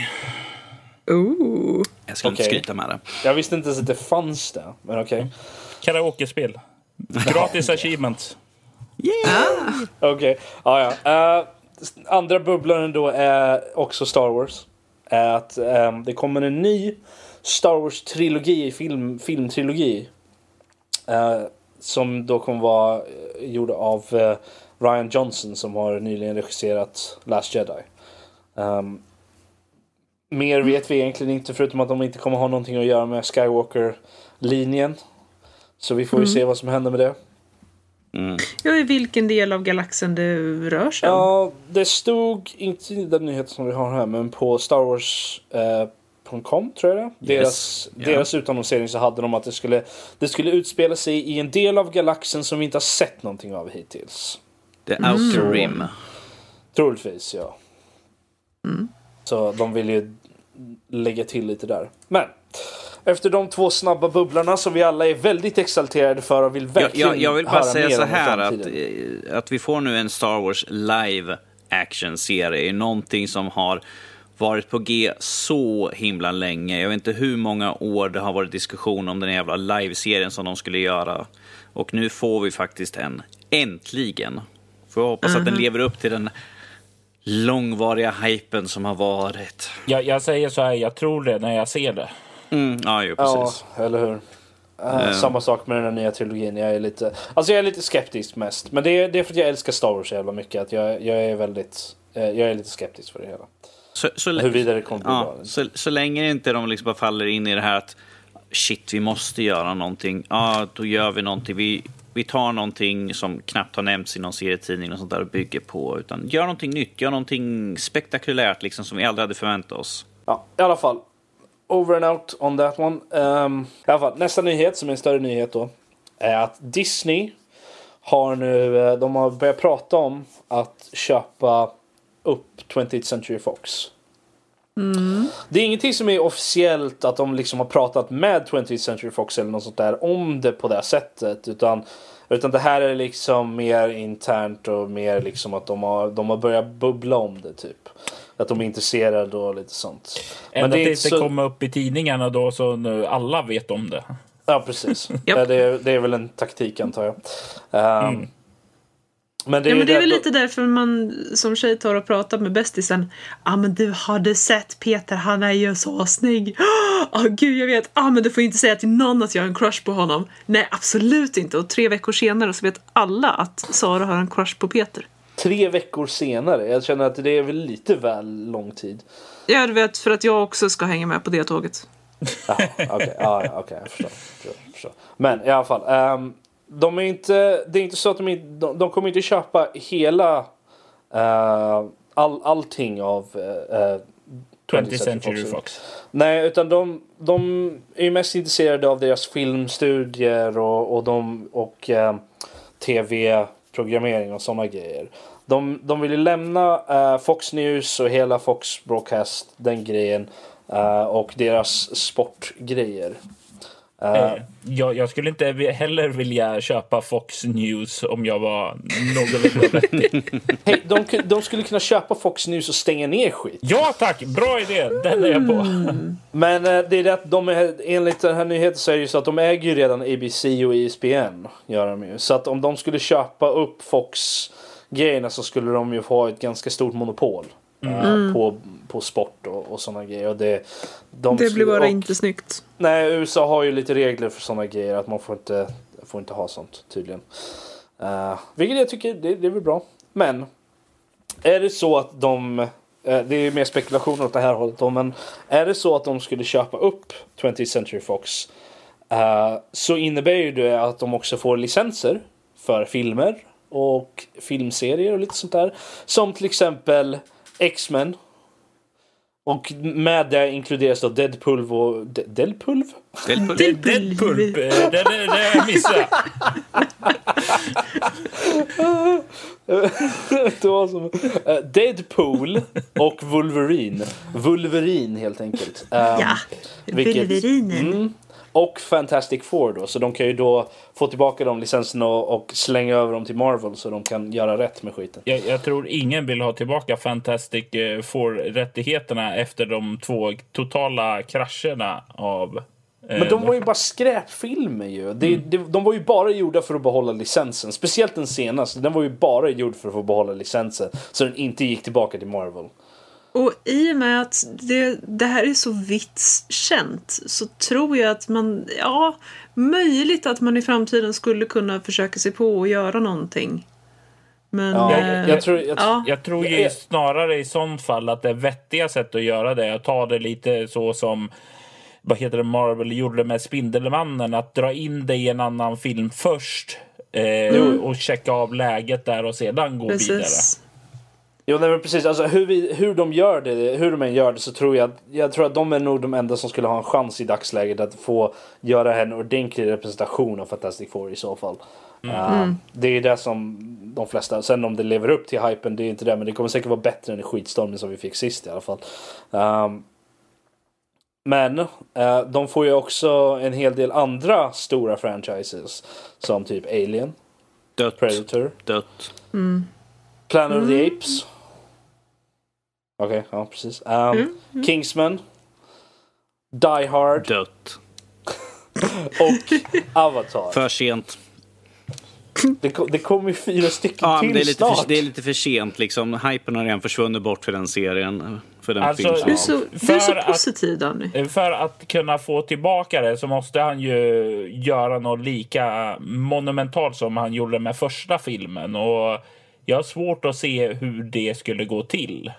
Ooh. Jag ska inte Okej. skryta med det. Jag visste inte ens att det fanns det. Men okej. Karaokespel. Gratis achievements. Okej, ja ja. Eh, andra bubblaren då är också Star Wars. Är att ehm, det kommer en ny Star Wars-trilogi, film, filmtrilogi. Eh, som då kommer vara eh, gjord av eh, Ryan Johnson som har nyligen regisserat Last Jedi. Ehm, mer vet vi egentligen inte förutom att de inte kommer ha någonting att göra med Skywalker-linjen. Så vi får ju se vad som händer med det. Mm. Ja, i vilken del av galaxen det rör sig om. Ja, det stod inte i den nyheten som vi har här, men på Star Wars.com tror jag det. Deras, Ja. deras utannonsering så hade de att det skulle, det skulle utspela sig i en del av galaxen som vi inte har sett någonting av hittills. The Outer Mm. Rim. Troligtvis, ja. Så de vill ju lägga till lite där. Men efter de två snabba bubblarna som vi alla är väldigt exalterade för och vill Jag, verkligen jag, jag vill bara säga så här att, eh, att vi får nu en Star Wars live action-serie är någonting som har varit på G så himla länge. Jag vet inte hur många år det har varit diskussion om den jävla live-serien som de skulle göra. Och nu får vi faktiskt en. Äntligen. Får jag hoppas att den lever upp till den långvariga hypen som har varit. Jag, jag säger så här, jag tror det när jag ser det. Mm, ja, ju Ja, precis. eller hur? Uh, Samma sak med den här nya trilogin. Jag är lite, alltså jag är lite skeptisk mest. Men det är, det är för att jag älskar Star Wars så jävla mycket. Att jag, jag är väldigt, eh, jag är lite skeptisk för det hela. Så, så, Huruvida det kommer bli ja, bra. så, så länge inte de liksom bara faller in i det här att shit, vi måste göra någonting. Ja, då gör vi någonting. Vi, vi tar någonting som knappt har nämnts i någon serietidning och sånt där och bygger på. Utan gör någonting nytt, gör någonting spektakulärt liksom som vi aldrig hade förväntat oss. Ja, i alla fall. Over and out on that one. Um, I alla fall, nästa nyhet som är en större nyhet då. Är att Disney har nu, eh, de har börjat prata om att köpa upp 20th Century Fox. Det är ingenting som är officiellt att de liksom har pratat med 20th Century Fox eller något sånt där om det på det sättet. Utan, utan det här är liksom mer internt och mer liksom att de har, de har börjat bubbla om det typ. Att de är intresserade och lite sånt. Ända det är tills det så- kommer upp i tidningarna då så nu alla vet om det. Ja, precis. Ja, det, är, det är väl en taktik antar jag. Ehm, Men det Ja, men det är väl lite därför man som tjej tar och pratar med bästisen. Ja, ah, men du hade sett Peter, han är ju så snygg. Ja, ah, gud, jag vet. Ah, men du får inte säga till någon att jag har en crush på honom. Nej, absolut inte. Och tre veckor senare så vet alla att Sara har en crush på Peter. Tre veckor senare. Jag känner att det är väl lite väl lång tid. Ja, du vet, för att jag också ska hänga med på det tåget. Jaha, okej, ja, ja, okej, jag förstår. förstår, förstår. Men i alla fall. ehm, de är inte, det är inte så att de, de, de kommer inte köpa hela uh, all, allting av uh, 20th Century Fox. Nej, utan de, de är mest intresserade av deras filmstudier och, och, de, och eh, tv-programmering och sådana grejer. De, de vill ju lämna eh, Fox News och hela Fox Broadcast, den grejen, eh, och deras sportgrejer. Eh, jag, jag skulle inte heller vilja köpa Fox News om jag var någorlunda vettig. Hej, de, de skulle kunna köpa Fox News och stänga ner skit. Ja tack, bra idé! Den är jag på. Men eh, det är det att de är, enligt den här nyheten så är det ju så att de äger ju redan ABC och E ESPN. Gör de ju. Så att om de skulle köpa upp Fox grejerna så skulle de ju få ett ganska stort monopol. Eh, på, på sport och, och sådana grejer. Och det, de Det blir bara och, inte snyggt. Nej, USA har ju lite regler för sådana grejer. Att man får inte, får inte ha sånt tydligen. Uh, vilket jag tycker, det, det är väl bra. Men. Är det så att de. eh, det är mer spekulationer åt det här hållet då, men är det så att de skulle köpa upp 20th Century Fox eh, så innebär ju det att de också får licenser för filmer och filmserier och lite sånt där. Som till exempel X-Men. Och med det inkluderas då Deadpool och... De- Deadpool? Deadpool. Deadpulp, eh, det, det, det missade jag. det var som, eh, Deadpool och Wolverine. Wolverine helt enkelt. Ja, vilket- Wolverinen. Mm, och Fantastic Four då. Så de kan ju då få tillbaka de licenserna och, och slänga över dem till Marvel så de kan göra rätt med skiten. Jag, jag tror ingen vill ha tillbaka Fantastic eh, Four-rättigheterna efter de två totala krascherna av... eh, Men de var ju bara skräpfilmer ju. Det, det, de var ju bara gjorda för att behålla licensen. Speciellt den senaste. Den var ju bara gjord för att få behålla licensen. Så den inte gick tillbaka till Marvel. Och i och med att det, det här är så vitt känt så tror jag att man, ja, möjligt att man i framtiden skulle kunna försöka sig på och göra någonting. Men... Ja, eh, jag, jag tror... Jag, ja. Jag tror ju snarare i sånt fall att det vettiga sätt att göra det är att ta det lite så som vad heter det, Marvel gjorde med Spindelmannen. Att dra in det i en annan film först. Eh, och, och checka av läget där och sedan gå vidare. Jo, nej, men precis. Alltså, hur, vi, hur de gör det, hur de än gör det så tror jag jag tror att de är nog de enda som skulle ha en chans i dagsläget att få göra en ordentlig representation av Fantastic Four i så fall. Uh, det är det som de flesta, sen om det lever upp till hypen det är inte det men det kommer säkert vara bättre än skitstormen som vi fick sist i alla fall. Um, men eh, de får ju också en hel del andra stora franchises som typ Alien, Dött. Predator, Dött. Planet of the Apes. Okej, ja precis. Um, Kingsman. Die Hard Dött. och Avatar. För sent. Det, kom, det kommer ju fyra stycken Ja, till men det, är lite snart. för, det är lite för sent. Liksom. Hypen har redan försvunnit bort för den serien. För den Alltså, filmen. Du är så, du är så att- positiv Danny. För att kunna få tillbaka det så måste han ju göra något lika monumentalt som han gjorde med första filmen. Och jag har svårt att se hur det skulle gå till.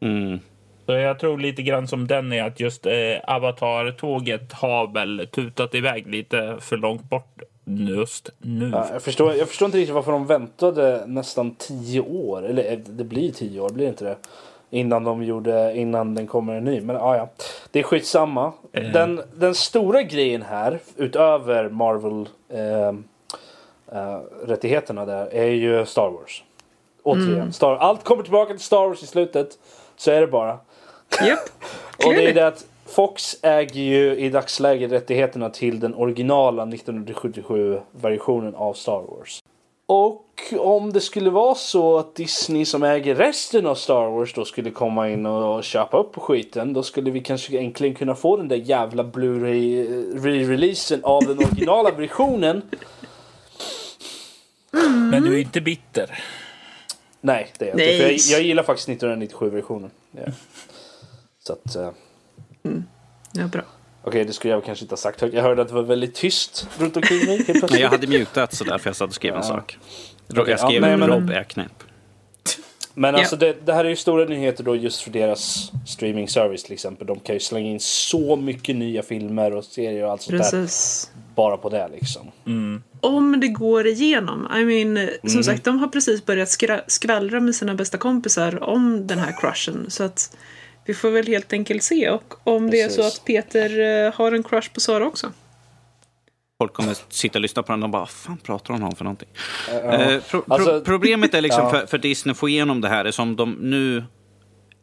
Mm. Så jag tror lite grann som den är att just eh, Avatar-tåget har väl tutat iväg lite för långt bort just nu. Ja, jag, förstår, jag förstår inte riktigt varför de väntade nästan tio år. Eller eh, det blir tio år, blir det inte det? Innan de gjorde, innan den kommer en ny. Men ja, ja. Det är skitsamma. Eh. Den, den stora grejen här, utöver Marvel eh, eh, rättigheterna där, är ju Star Wars. Återigen, Star, allt kommer tillbaka till Star Wars i slutet. Så är det bara. Japp. Och det är det att Fox äger ju i dagsläget rättigheterna till den originala 1977-versionen av Star Wars. Och om det skulle vara så att Disney som äger resten av Star Wars då skulle komma in och köpa upp skiten då skulle vi kanske äntligen kunna få den där jävla Blu-ray eh, re-releasen av den originala versionen. Men du är inte bitter. Nej, det är jag Nej. inte. För jag, jag gillar faktiskt 1997-versionen. Ja. Så att... eh, Ja, bra. Okej, det skulle jag kanske inte ha sagt högt. Jag hörde att det var väldigt tyst runt omkring mig. Nej, jag hade mutat så därför jag satt och skrev en Ja. sak. Okej, Jag skrev ja, nej, men- Rob är knäpp. Men alltså det, det här är ju stora nyheter då just för deras streaming service till exempel. De kan ju slänga in så mycket nya filmer och serier och allt sånt där Precis. bara på det liksom. Om det går igenom. I mean, Mm. som sagt, de har precis börjat skra- skvallra med sina bästa kompisar om den här crushen. Så att vi får väl helt enkelt se. Och om det är så Precis. att Peter eh, har en crush på Sara också. Folk kommer sitta och lyssna på den och bara, vad fan pratar hon om för någonting? Eh, pro, pro, Alltså- problemet är liksom Ja. för, för Disney att få igenom det här, är som de nu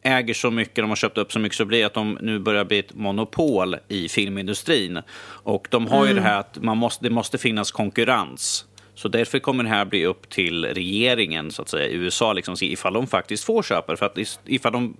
äger så mycket, de har köpt upp så mycket, så blir att de nu börjar bli ett monopol i filmindustrin. Och de har ju det här att man måste, det måste finnas konkurrens. Så därför kommer det här bli upp till regeringen, så att säga, i USA, liksom, ifall de faktiskt får köpare. För att ifall de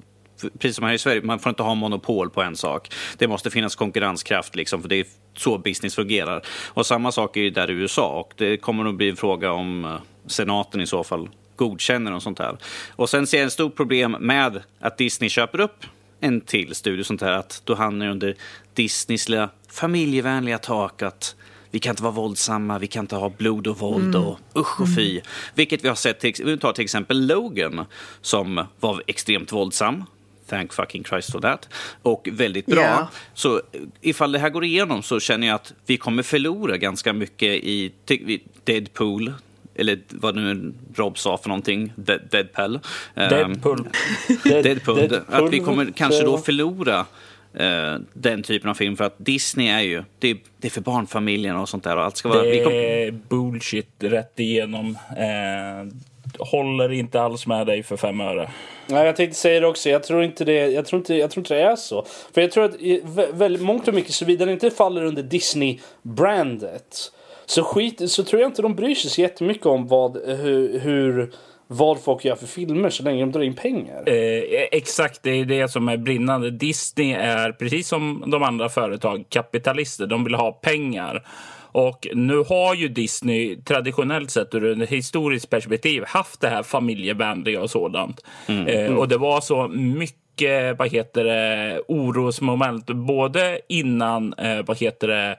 precis som här i Sverige, man får inte ha monopol på en sak. Det måste finnas konkurrenskraft, liksom, för det är så business fungerar. Och samma sak är ju där i USA, och det kommer nog bli en fråga om eh, senaten i så fall godkänner och sånt här. Och sen ser jag ett stort problem med att Disney köper upp en till studio, sånt här, att då hamnar det under Disneys lilla familjevänliga tak att vi kan inte vara våldsamma, vi kan inte ha blod och våld och usch och fy. Vilket vi har sett, till, vi tar till exempel Logan som var extremt våldsam. Thank fucking Christ for that. Och väldigt bra. Ja. Så ifall det här går igenom så känner jag att vi kommer förlora ganska mycket i Deadpool. Eller vad nu Rob sa för någonting. Dead, Deadpool. Ehm, Deadpool. Deadpool, att vi kommer kanske då förlora eh, den typen av film för att Disney är ju, det är, det är för barnfamiljerna och sånt där och allt ska vara... vi Det kom, är bullshit rätt igenom. Eh, håller inte alls med dig för fem öre. Nej, jag tänkte säga det också. Jag tror inte det, jag tror inte, jag tror inte det är så. För jag tror att i vä- väldigt mångt och mycket, såvida det inte faller under Disney-brandet, så, skit, så tror jag inte de bryr sig så jättemycket om vad, hur, hur, vad folk gör för filmer så länge de drar in pengar. Eh, exakt, det är det som är brinnande. Disney är, precis som de andra företag, kapitalister. De vill ha pengar. Och nu har ju Disney traditionellt sett ur ett historiskt perspektiv haft det här familjevänliga och sådant. Eh, och det var så mycket, vad heter det, orosmoment både innan, eh, vad heter det,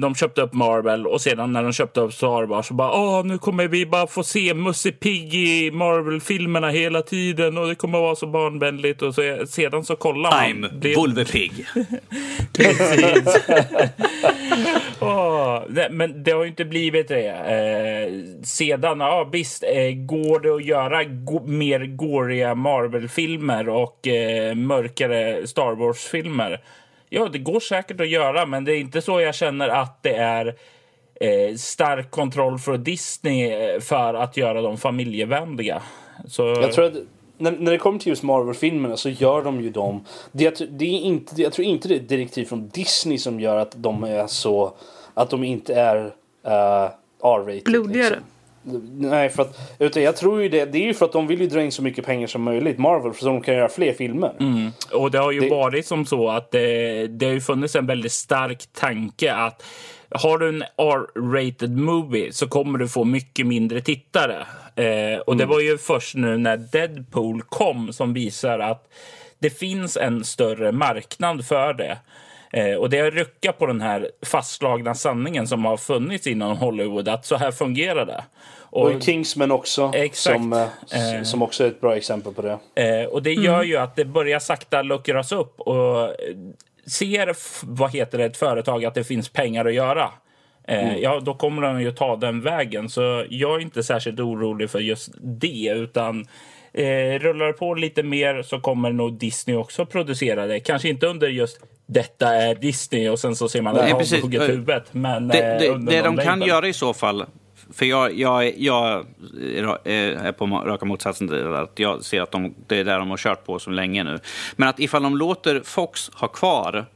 De köpte upp Marvel och sedan när de köpte upp Star Wars så bara Åh, nu kommer vi bara få se Musse Pigg i Marvel-filmerna hela tiden och det kommer vara så barnvänligt och så, sedan så kollar man. I'm Det- Volvepigg. Precis. Åh, nej, men det har ju inte blivit det. Eh, sedan, ja visst, eh, går det att göra go- mer gåriga Marvel-filmer och eh, mörkare Star Wars-filmer? Ja, det går säkert att göra, men det är inte så jag känner att det är eh, stark kontroll från Disney eh, för att göra dem familjevänliga. Så, Jag tror att när, när det kommer till just Marvel-filmerna så gör de ju dem. Det, det är inte, jag tror inte det är direktiv från Disney som gör att de är så, att de inte är uh, R-rated. Blodigare. Liksom. Nej, för att, utan jag tror ju det, det är ju för att de vill ju dra in så mycket pengar som möjligt, Marvel, för att de kan göra fler filmer. Och det har ju Det- varit som så att det, det har ju funnits en väldigt stark tanke att har du en R-rated movie så kommer du få mycket mindre tittare. Eh, och det var ju först nu när Deadpool kom som visar att det finns en större marknad för det. Eh, och det har ruckat på den här fastslagna sanningen som har funnits inom Hollywood att så här fungerar det. Och, Och Kingsman också, Exakt. som, eh, Eh. som också är ett bra exempel på det. Eh, och det gör ju att det börjar sakta luckras upp. Och eh, ser vad heter det, ett företag att det finns pengar att göra, eh, ja, då kommer de ju ta den vägen. Så jag är inte särskilt orolig för just det, utan eh, rullar det på lite mer så kommer nog Disney också producera det. Kanske inte under just detta är Disney och sen så ser man Nej, att precis. de hugger huvudet. Men Det, eh, det, under det de kan göra i så fall, för jag, jag, jag eh, eh, är på raka motsatsen till det, att jag ser att de, det är där de har kört på så länge nu. Men att ifall de låter Fox ha kvar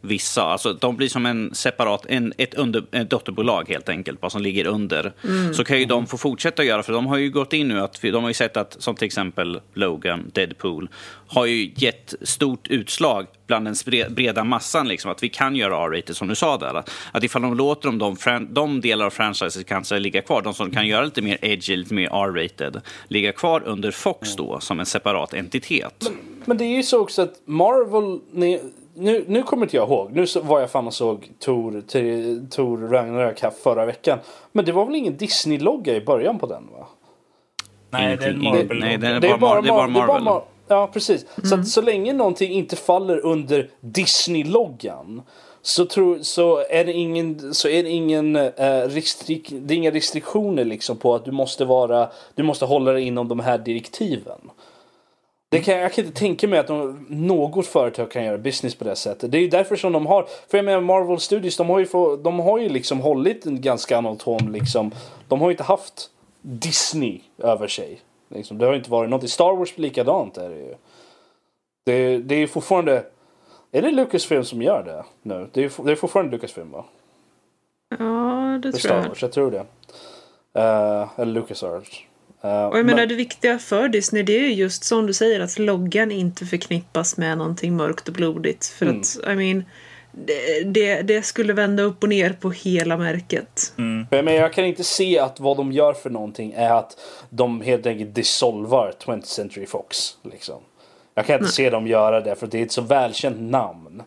vissa, alltså de blir som en separat, en, ett, under, ett dotterbolag helt enkelt, vad som ligger under. Så kan ju de få fortsätta göra, för de har ju gått in nu, att, de har ju sett att, som till exempel Logan, Deadpool, har ju gett stort utslag bland den breda massan, liksom, att vi kan göra R-rated som du sa där. Att ifall de låter dem, de, de delar av franchiset kanske ligga kvar, de som kan göra lite mer edgy, lite mer R-rated, ligga kvar under Fox då, som en separat entitet. Men det är ju så också att Marvel, nu, nu kommer inte jag ihåg, nu var jag fan och såg Tor, Tor Ragnarök här förra veckan. Men det var väl ingen Disney-logga i början på den va? Nej, det är Ingenting- Marvel. Nej, det är Det är bara, Mar- det är Marvel. Mar- Ja, precis. Så, att, så länge någonting inte faller under Disney-loggan så, tror, så är det ingen, så är det ingen eh, restrik, det är inga restriktioner liksom på att du måste vara, du måste hålla dig inom de här direktiven. Det kan, jag kan inte tänka mig att de, något företag kan göra business på det sättet. Det är ju därför som de har, för jag menar Marvel Studios, de har ju, få, de har ju liksom hållit en ganska anatom liksom. De har ju inte haft Disney över sig. Liksom, det har inte varit något. Star Wars likadant är det ju. Det, det är fortfarande, är det Lucasfilm som gör det nu? Det är, det är fortfarande Lucasfilm va? Ja, det För tror jag. Star Wars, jag tror det. Uh, eller LucasArts. Uh, Och jag menar det viktiga för Disney det är ju just som du säger att loggan inte förknippas med någonting mörkt och blodigt. För Mm. att, I mean, det, det, det skulle vända upp och ner på hela märket. Men jag kan inte se att vad de gör för någonting är att de helt enkelt dissolvar 20th Century Fox. Liksom. Jag kan inte se dem göra det för det är ett så välkänt namn.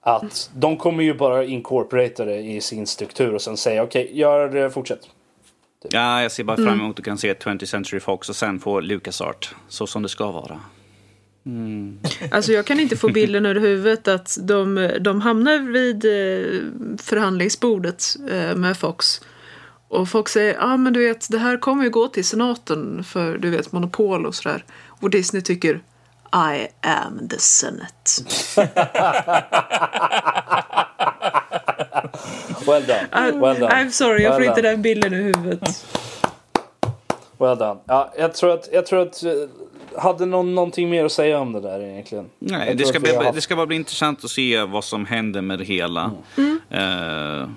Att de kommer ju bara incorporata det i sin struktur och sen säga okej, gör det, fortsätt. Ja, jag ser bara fram emot att kan se 20th Century Fox och sen få LucasArt. Så som det ska vara. Alltså jag kan inte få bilden ur huvudet att de, de hamnar vid eh, förhandlingsbordet eh, med Fox. Och Fox säger, ja ah, men du vet det här kommer ju gå till senaten för du vet monopol och sådär. Och Disney tycker I am the Senate. Well done. Well done. I'm sorry, jag får Well inte done. den bilden ur huvudet. Well done. Ja, jag tror att, jag tror att eh, hade någon någonting mer att säga om det där egentligen? Nej, det ska, bli, haft- det ska bara bli intressant att se vad som händer med det hela. Eh,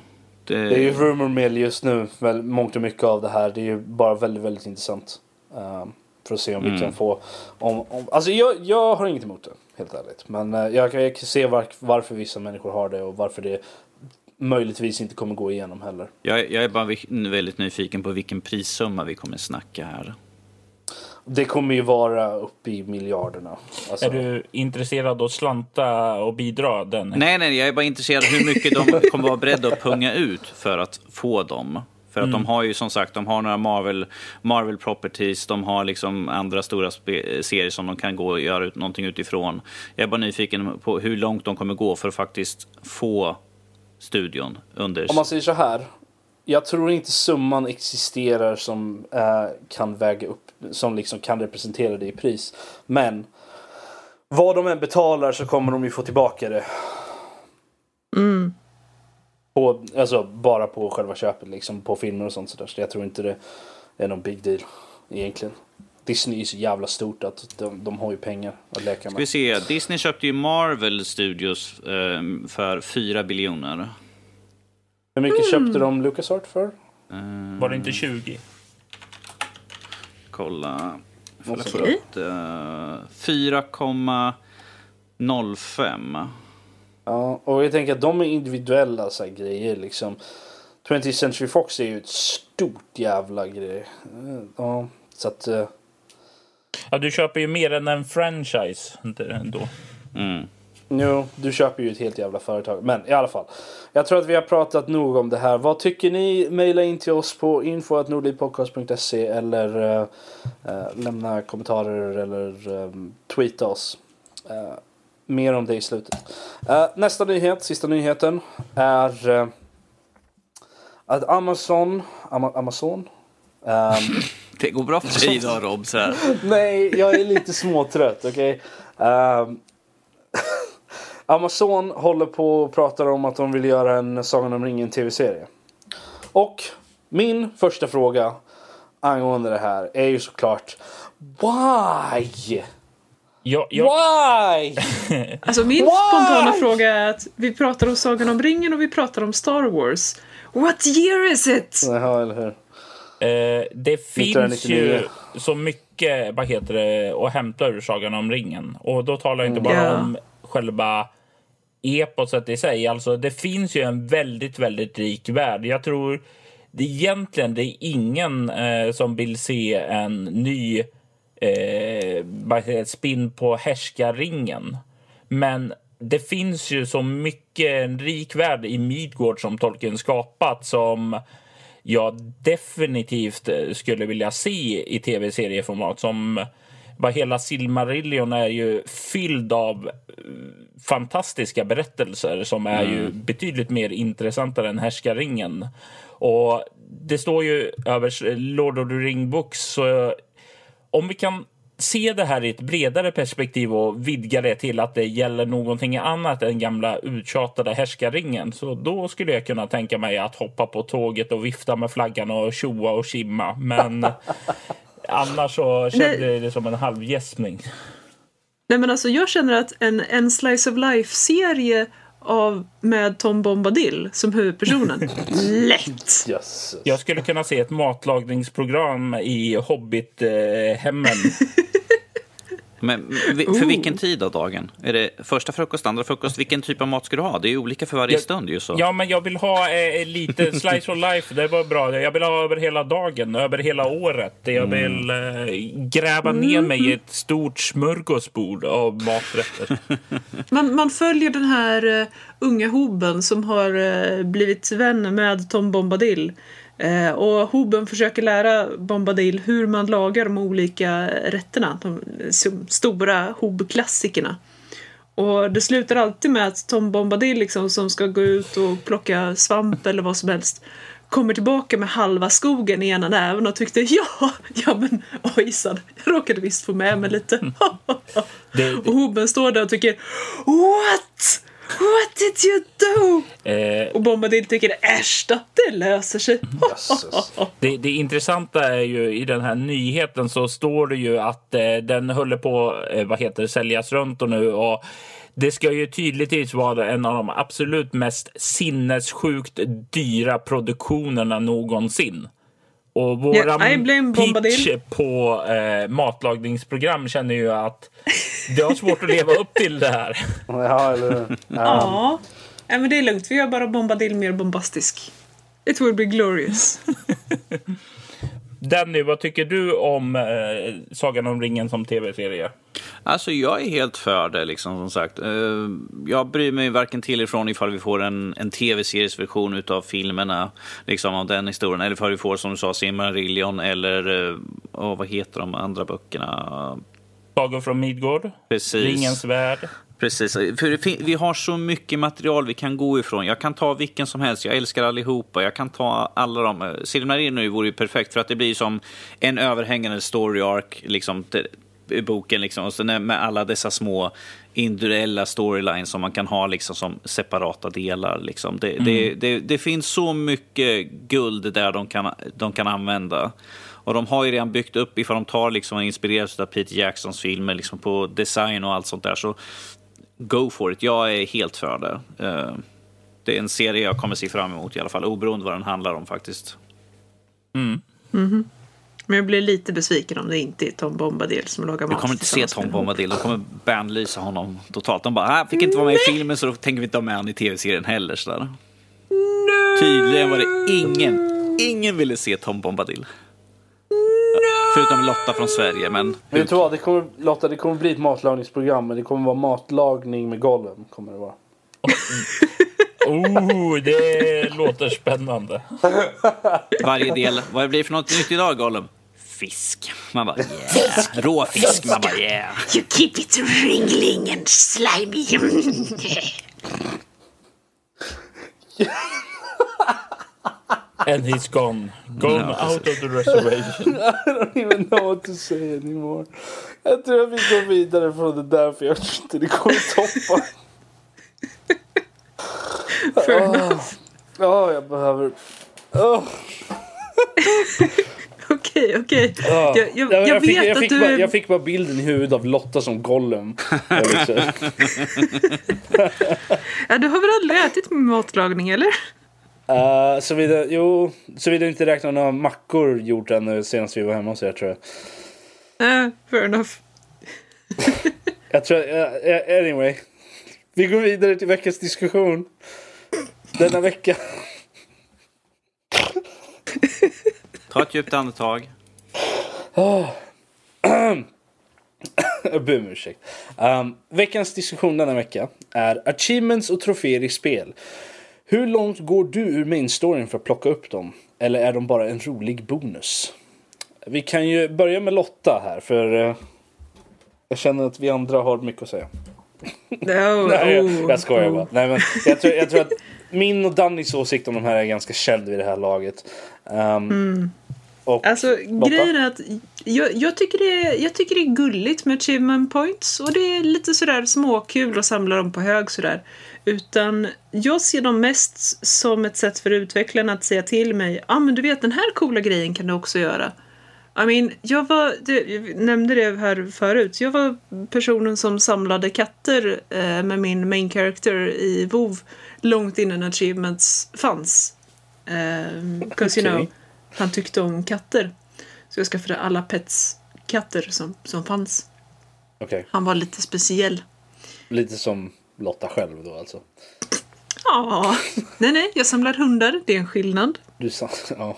Det är ju rumor mill just nu, väl, mångt och mycket av det här. Det är ju bara väldigt, väldigt intressant. ehm, för att se om vi kan få... Om, om, alltså jag, jag har inget emot det, helt ärligt. Men eh, jag, kan- jag kan se var, varför vissa människor har det och varför det möjligtvis inte kommer gå igenom heller. jag, jag är bara väldigt nyfiken på vilken prissumma vi kommer snacka här. Det kommer ju vara uppe i miljarderna. Alltså, Är du intresserad att slanta och bidra den? Nej, nej, jag är bara intresserad av hur mycket de kommer vara beredda att punga ut för att få dem. För att de har ju som sagt, de har några Marvel, Marvel properties, de har liksom andra stora serier som de kan gå och göra ut någonting utifrån. Jag är bara nyfiken på hur långt de kommer gå för att faktiskt få studion under... Om man säger så här. Jag tror inte summan existerar som eh, kan väga upp, som liksom kan representera det i pris. Men vad de än betalar så kommer de ju få tillbaka det. På, alltså bara på själva köpet liksom, på filmer och sånt sådär. Så jag tror inte det är någon big deal egentligen. Disney är så jävla stort att de, de har ju pengar att leka Ska vi med. se, Disney köpte ju Marvel Studios eh, för 4 biljoner. Hur mycket köpte de LucasArt för? Var det inte 20? Kolla. Det. 4,05. Ja, och jag tänker att de är individuella så här, grejer liksom. 20th Century Fox är ju ett stort jävla grej. Eh, Ja, så att... Ja, du köper ju mer än en franchise inte ändå. Mm. Jo, du köper ju ett helt jävla företag. Men i alla fall. Jag tror att vi har pratat nog om det här. Vad tycker ni? Maila in till oss på info.nordlivpodcast.se eller eh, lämna kommentarer eller eh, tweeta oss. Eh, mer om det i slutet. Nästa nyhet, sista nyheten, är att Amazon, Ama, Amazon ehm, Det går bra för dig idag Rob. Så här. Nej, jag är lite småtrött, okej? Ehm, Amazon håller på och pratar om att de vill göra en Sagan om ringen tv-serie. Och min första fråga angående det här är ju såklart Why? Jag, jag, Why? Alltså min Why? spontana fråga är att vi pratar om Sagan om ringen och vi pratar om Star Wars. What year is it? Jaha, eller hur? Eh, det finns 1999. ju så mycket vad heter det, att hämta ur Sagan om ringen. Och då talar jag inte bara Ja. om själva eposet i sig. Alltså, det finns ju en väldigt, väldigt rik värld. Jag tror det egentligen det är ingen eh, som vill se en ny eh, vad heter det, spin på härskarringen. Men det finns ju så mycket en rik värld i Midgård som Tolkien skapat som jag definitivt eh, skulle vilja se i tv-serieformat. Som bara hela Silmarillion är ju fylld av eh, fantastiska berättelser som är ju betydligt mer intressanta än Härskaringen. Och det står ju över Lord of the Ring Books så om vi kan se det här i ett bredare perspektiv och vidga det till att det gäller någonting annat än gamla uttjatade härskarringen. Så då skulle jag kunna tänka mig att hoppa på tåget och vifta med flaggan och tjoa och kimma. Men annars så kände jag det som en halvgäspning. Nej men alltså jag känner att en, en Slice of Life-serie av, med Tom Bombadil som huvudpersonen. Lätt! Jösses. Jag skulle kunna se ett matlagningsprogram i Hobbit-hemmen. Men för vilken tid av dagen? Är det första frukost, andra frukost? Vilken typ av mat ska du ha? Det är ju olika för varje Jag- stund ju så. Ja, men jag vill ha eh, lite slice of life. Det var bra. Jag vill ha över hela dagen, över hela året. Jag vill eh, gräva ner mig i ett stort smörgåsbord av maträtter. Man, man följer den här uh, unga hoben som har eh, blivit vän med Tom Bombadil. Eh, och hoben försöker lära Bombadil hur man lagar de olika rätterna. De stora hobklassikerna. Och det slutar alltid med att Tom Bombadil liksom, som ska gå ut och plocka svamp eller vad som helst kommer tillbaka med halva skogen i ena näven och tyckte ja, ja men ojsan, jag råkade visst få med mig lite. Det- och hoben står där och tycker What? What did you do? Eh, Och Bombadil tycker äsch då, det löser sig. Jösses. Det, det intressanta är ju i den här nyheten så står det ju att eh, den håller på eh, vad heter det, säljas runt och nu och det ska ju tydligtvis vara en av de absolut mest sinnessjukt dyra produktionerna någonsin. Och våran pitch Bombadil. på eh, matlagningsprogram känner ju att det har svårt att leva upp till det här. Ja, eller hur? Ja. Men det är lugnt, vi gör bara Bombadil mer bombastisk. It will be glorious. Danny, vad tycker du om eh, Sagan om ringen som tv-serie? Alltså jag är helt för det liksom som sagt. Eh, Jag bryr mig varken till ifrån ifall vi får en, en tv-seriesversion utav filmerna, liksom av den historien, eller ifall vi får som du sa Silmarillion eller, åh, vad heter de andra böckerna? Sagor från Midgård, Precis. Ringens värld. Precis, för vi har så mycket material vi kan gå ifrån. Jag kan ta vilken som helst, jag älskar allihopa. Jag kan ta alla dem. Silmarillion vore ju perfekt för att det blir som en överhängande story arc liksom, i boken. Liksom. Och sen med alla dessa små individuella storylines som man kan ha liksom, som separata delar. Liksom. Det, det, det, det finns så mycket guld där de kan, de kan använda. Och de har ju redan byggt upp, ifall de tar liksom inspireras av Peter Jacksons filmer liksom på design och allt sånt där, så go for it. Jag är helt för det. Eh, Det är en serie jag kommer se fram emot i alla fall, oberoende vad den handlar om faktiskt. Men jag blir lite besviken om det inte är Tom Bombadil som lagar Du mat. kommer inte se Tom Bombadil, de kommer bandlysa honom totalt. De bara, han fick inte vara med i filmen så då tänker vi inte ha med honom i tv-serien heller. Sådär. Tydligen var det ingen, ingen ville se Tom Bombadil. Förutom Lotta från Sverige, men Vet du vad? Det kommer, Lotta, det kommer bli ett matlagningsprogram. Men det kommer vara matlagning med Gollum. Kommer det vara. Oh, det låter spännande. varje del, vad blir det för något nytt idag Gollum? Fisk. Man bara yeah. Råfisk. Man bara yeah. You keep it ringling and slimy. And he's gone. Gone Ja, out of the reservation. I don't even know what to say anymore. Jag tror jag vill gå vidare från det där för jag tror inte det kommer toppa. Fair Åh, enough. Ja, jag behöver... Åh. Okej, okej. Ja. Jag, jag, Ja, jag, fick, jag, att fick du... bara, jag fick bara bilden i huvudet av Lotta som Gollum. Jag Ja, du har väl aldrig ätit med matlagning, eller? Uh, Såvida, jo, såvida inte räknar några mackor gjort ännu senast vi var hemma hos er tror jag. Nej, fair enough. Jag tror, uh, anyway. Vi går vidare till veckans diskussion. Denna vecka. Ta ett djupt andetag. Jag ber om ursäkt. Um, veckans diskussion denna vecka är achievements och troféer i spel. Hur långt går du ur main storyn för att plocka upp dem? Eller är de bara en rolig bonus? Vi kan ju börja med Lotta här för eh, jag känner att vi andra har mycket att säga. Oh, Nej, jag, oh, jag skojar oh. bara. Nej, men jag, tror, jag tror att min och Dannys åsikt om de här är ganska känd vid det här laget. Um, och Alltså Lotta? grejen är att jag, jag, tycker det är, jag tycker det är gulligt med achievement points och det är lite sådär småkul att samla dem på hög sådär. Utan jag ser dem mest som ett sätt för utvecklarna att säga till mig ja ah, men du vet den här coola grejen kan du också göra. I mean, jag var, jag nämnde det här förut, jag var personen som samlade katter eh, med min main character i WoW långt innan achievements fanns. Um, Cause you Okej. know, han tyckte om katter. Så jag skaffade alla pets katter som, som fanns. Okej, Han var lite speciell. lite som Lotta själv då alltså. Ja, nej nej, jag samlar hundar, det är en skillnad. Du sa, ja.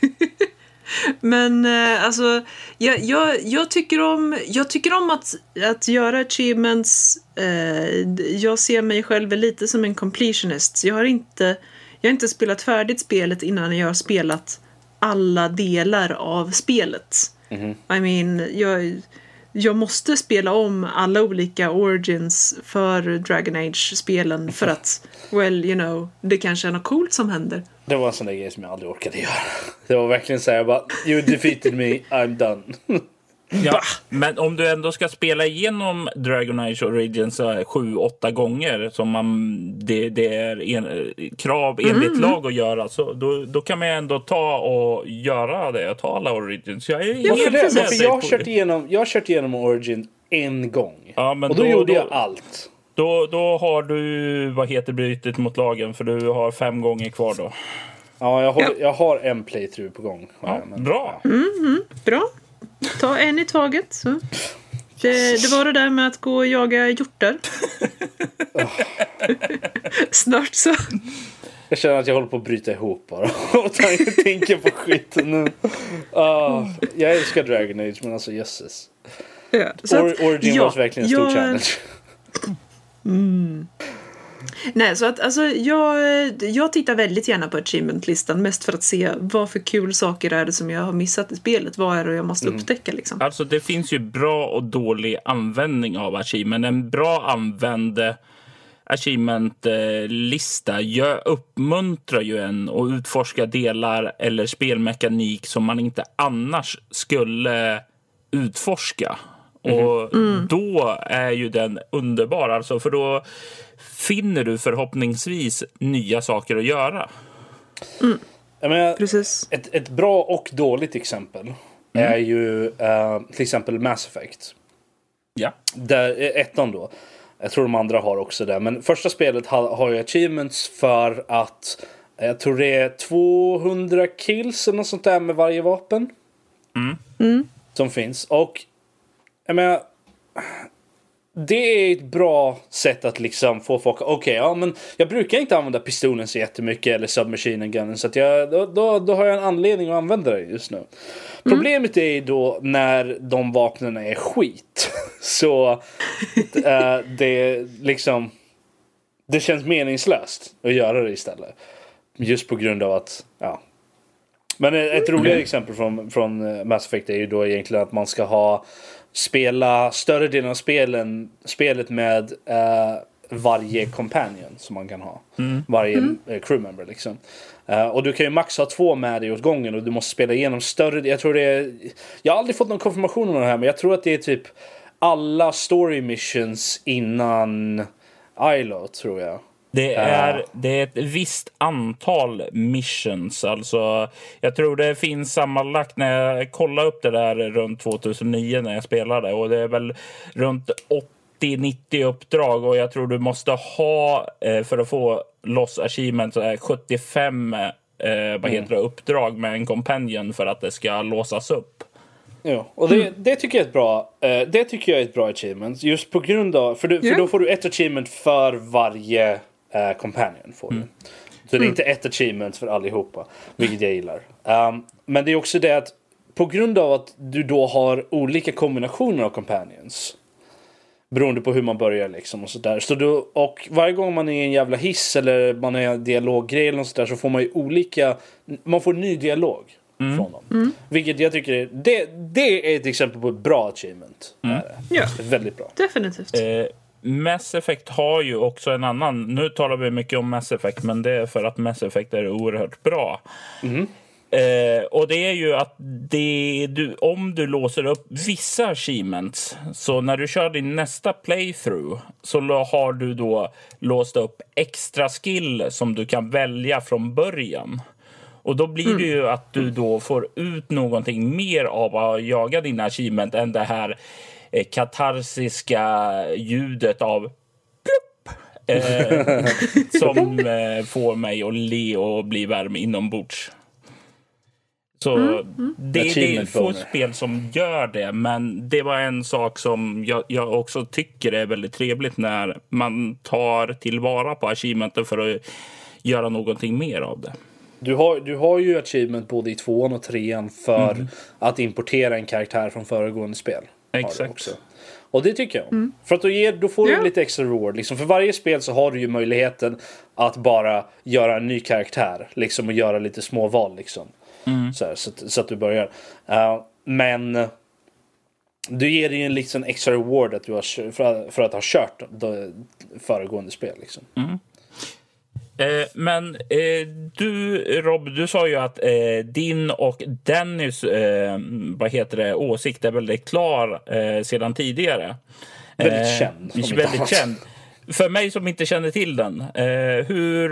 Men eh, alltså, jag, jag, jag, tycker om, jag tycker om att, att göra achievements. Eh, jag ser mig själv lite som en completionist. Jag har, inte, jag har inte spelat färdigt spelet innan jag har spelat alla delar av spelet. I mean, jag, jag måste spela om alla olika origins för Dragon Age-spelen för att, well, you know, det kanske är något coolt som händer. Det var en sån där grej som jag aldrig orkade göra. Det var verkligen så här, jag bara, you defeated me, I'm done. Ja, men om du ändå ska spela igenom Dragon Age Origins så här sju, åtta gånger som man, det, det är en, krav enligt lag att göra så då, då kan man ändå ta och göra det. Ta alla Origins. Jag är Ja, helt det? med dig jag har kört igenom, jag har kört igenom Origin en gång. Ja, men och då, då- gjorde då- jag allt. Då, då har du, vad heter brytet mot lagen för du har fem gånger kvar då. Ja, jag, håller, jag har en playthrough på gång. Ja, men- bra. Bra. Ta en i taget. Så. Det, det var det där med att gå och jaga hjortar. Snart så. Jag känner att jag håller på att bryta ihop bara. Och tänker- på skiten nu. Ah, jag älskar Dragon Age men alltså jösses. Ja, Or, Origin ja, var verkligen en stor jag- challenge. Nej, så att alltså jag, jag tittar väldigt gärna på achievement-listan mest för att se vad för kul saker är det som jag har missat i spelet. Vad är det jag måste upptäcka liksom. Alltså det finns ju bra och dålig användning av achievement. En bra använd eh, achievement-lista uppmuntrar ju en att utforska delar eller spelmekanik som man inte annars skulle utforska. Och då är ju den underbar, alltså, för då finner du förhoppningsvis nya saker att göra. Jag menar, Precis. ett, ett bra och dåligt exempel är ju eh, till exempel Mass Effect. Ja. Där, eh, ettan då. Jag tror de andra har också det. Men första spelet har, har ju achievements för att jag tror det är 200 kills eller något sånt där med varje vapen. Som finns. Och jag menar, det är ett bra sätt att liksom få folk, okej, ja men jag brukar inte använda pistolen så jättemycket eller submachine gunnen så att jag, då, då, då har jag en anledning att använda det just nu. Problemet är ju då när de vapnen är skit. så eh, det liksom, det känns meningslöst att göra det istället. Just på grund av att, ja. Men ett roligare exempel från, från eh, Mass Effect är ju då egentligen att man ska ha spela större delen av spelen, spelet med eh, varje companion som man kan ha. Varje eh, crewmember liksom. Eh, och du kan ju max ha två med dig åt gången och du måste spela igenom större, jag tror det är, jag har aldrig fått någon konfirmation om det här men jag tror att det är typ alla story missions innan ILO tror jag. Det är, det är ett visst antal missions. Alltså, jag tror det finns sammanlagt när jag kollade upp det där runt 2009 när jag spelade. Och det är väl runt 80-90 uppdrag. Och jag tror du måste ha, eh, för att få loss achievement, så är 75 eh, vad heter det, uppdrag med en companion för att det ska låsas upp. Ja, och det, det tycker jag är ett bra, eh, det tycker jag är ett bra achievement. Just på grund av, för, du, för då får du ett achievement för varje eh, companion. Får du. Så det är inte ett achievement för allihopa, vilket jag gillar. Um, men det är också det att på grund av att du då har olika kombinationer av companions. Beroende på hur man börjar liksom och sådär. Så och varje gång man är i en jävla hiss eller man är i en dialoggrej eller något sådär så får man ju olika, man får ny dialog från dem. Vilket jag tycker är, det, det är ett exempel på ett bra achievement. Det. Ja. Väldigt bra. Definitivt. Eh, Mass Effect har ju också en annan... Nu talar vi mycket om Mass Effect, men det är för att Mass Effect är oerhört bra. Eh, och det är ju att det, du, om du låser upp vissa achievements, så när du kör din nästa playthrough så har du då låst upp extra skill som du kan välja från början. Och då blir det ju att du då får ut någonting mer av att jaga dina achievement än det här katarsiska ljudet av plupp, eh, som eh, får mig att le och bli varm inombords. Så det, det är få spel som gör det, men det var en sak som jag, jag också tycker är väldigt trevligt när man tar tillvara på achievementen för att göra någonting mer av det. Du har, du har ju achievement både i tvåan och trean för att importera en karaktär från föregående spel. Du Exakt. också. Och det tycker jag. För att då, ger, då får du Ja. lite extra reward. Liksom. För varje spel så har du ju möjligheten att bara göra en ny karaktär. Liksom, och göra lite små val. Liksom. Så, här, så, att, så att du börjar. Uh, men du ger dig en liksom extra reward att du har, för, att, för att ha kört då, föregående spel. Liksom. Eh, men eh, du, Rob, du sa ju att eh, din och Dennis eh, vad heter det, åsikt är väldigt klar eh, sedan tidigare. Väldigt känd, Väldigt känd. För mig som inte känner till den, hur,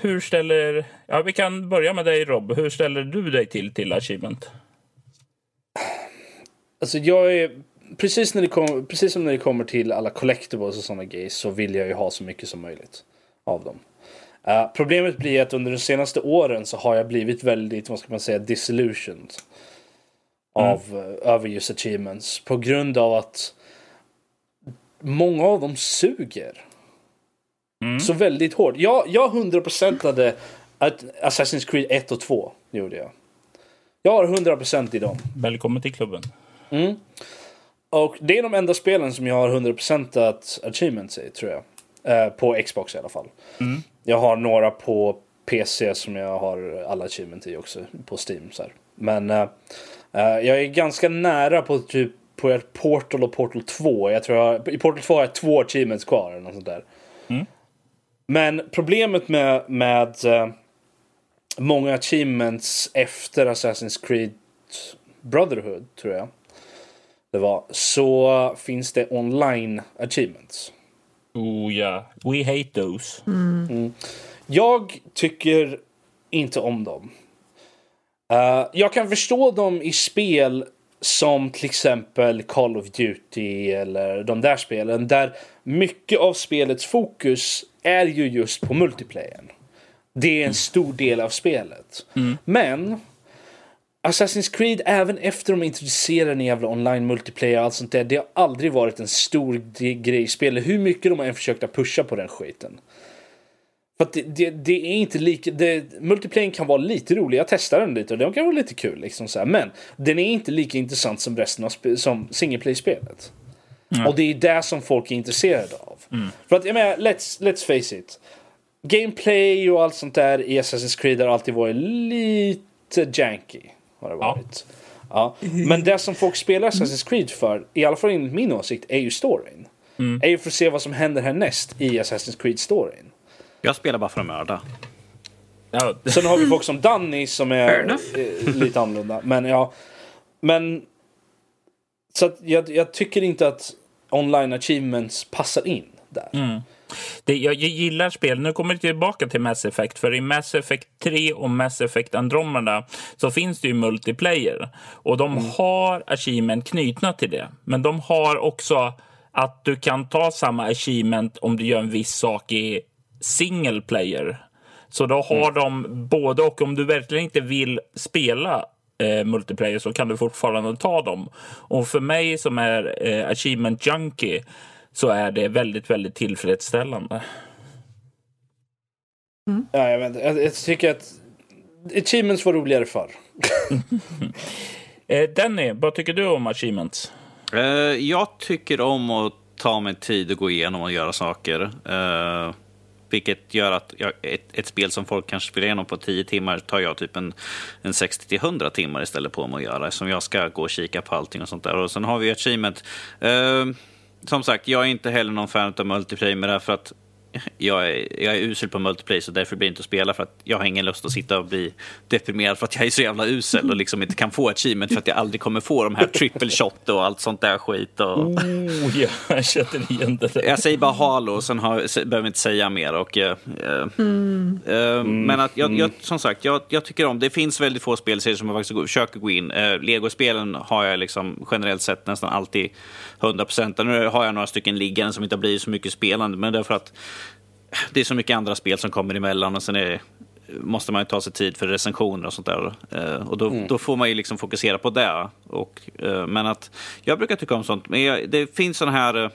hur ställer... Ja, vi kan börja med dig, Rob. Hur ställer du dig till, till Achievement? Alltså jag är... Precis, när det kom, precis som när det kommer till alla collectibles och sådana grejer så vill jag ju ha så mycket som möjligt av dem. Eh, problemet blir att under de senaste åren så har jag blivit väldigt, vad ska man säga, disillusioned. Av, eh, över just achievements. På grund av att många av dem suger. Så väldigt hårt. Jag, jag 100%ade att Assassin's Creed 1 och 2. Gjorde jag. Jag har 100% i dem. Välkommen till klubben. Och det är de enda spelen som jag har 100% att achievements i, tror jag. Eh, på Xbox i alla fall. Jag har några på PC som jag har alla achievements i också. På Steam. Så här. Men eh, jag är ganska nära på typ på Portal och Portal 2. Jag tror jag, I Portal 2 har jag två achievements kvar. Eller något sånt där. Men problemet med, med eh, många achievements efter Assassin's Creed Brotherhood, tror jag det var, så finns det online achievements. Oh ja, we hate those. Jag tycker inte om dem. Eh, jag kan förstå dem i spel som till exempel Call of Duty eller de där spelen där mycket av spelets fokus är ju just på multiplayern. Det är en stor del av spelet. Men Assassin's Creed, även efter de introducerade en jävla online multiplayer och allt sånt där, det har aldrig varit en stor grej i spelet. Hur mycket de än försökt att pusha på den skiten. För det, det, det är inte lika, det, multiplayern kan vara lite rolig, jag testar den lite och den kan vara lite kul liksom så här. Men den är inte lika intressant som resten av som single play-spelet. Och det är det som folk är intresserade av. För att jag menar, let's, let's face it. Gameplay och allt sånt där i Assassin's Creed har alltid varit lite janky. Har det varit. Ja. Men det som folk spelar Assassin's Creed för, i alla fall enligt min åsikt, är ju storyn. Är ju för att se vad som händer härnäst i Assassin's Creed-storyn. Jag spelar bara för att mörda. Ja, Sen har vi folk som Danny som är eh, lite annorlunda. Men ja. Men. Så att jag, jag tycker inte att online achievements passar in där. Det, jag, jag gillar spel. Nu kommer vi tillbaka till Mass Effect. För i Mass Effect 3 och Mass Effect Andromeda så finns det ju multiplayer. Och de har achievement knutna till det. Men de har också att du kan ta samma achievement om du gör en viss sak i single player. Så då har de både och. Om du verkligen inte vill spela eh, multiplayer så kan du fortfarande ta dem. Och för mig som är eh, achievement junkie så är det väldigt, väldigt tillfredsställande. Ja, jag, vet, inte. jag, jag tycker att achievements var roligare förr. Eh, Danny, vad tycker du om achievements? Eh, Jag tycker om att ta mig tid att gå igenom och göra saker. Uh, vilket gör att jag, ett, ett, spel som folk kanske spelar igenom på 10 timmar tar jag typ en, en 60-100 timmar istället på mig att göra. Som jag ska gå och kika på allting och sånt där. Och sen har vi Achievement. Uh, som sagt, jag är inte heller någon fan av multiplayer med det för att jag är, jag är usel på multiplayer så därför blir det inte att spela för att jag har ingen lust att sitta och bli deprimerad för att jag är så jävla usel och liksom inte kan få achievement för att jag aldrig kommer få de här triple shot och allt sånt där skit. Och... Oh, ja, jag känner igen det. Där. Jag säger bara halo och sen har, behöver inte säga mer. Och, uh, mm. Uh, men att jag, jag, som sagt, jag, jag, tycker om, det finns väldigt få spelserier som jag faktiskt försöker gå in. Uh, Lego-spelen har jag liksom generellt sett nästan alltid 100 procent. Nu har jag några stycken liggande som inte har blivit så mycket spelande, men det är för att det är så mycket andra spel som kommer emellan och sen är, måste man ju ta sig tid för recensioner och sånt där. Eh, och då, mm. då får man ju liksom fokusera på det. Och, eh, men att jag brukar tycka om sånt. Men jag, det finns sådana här... Eh,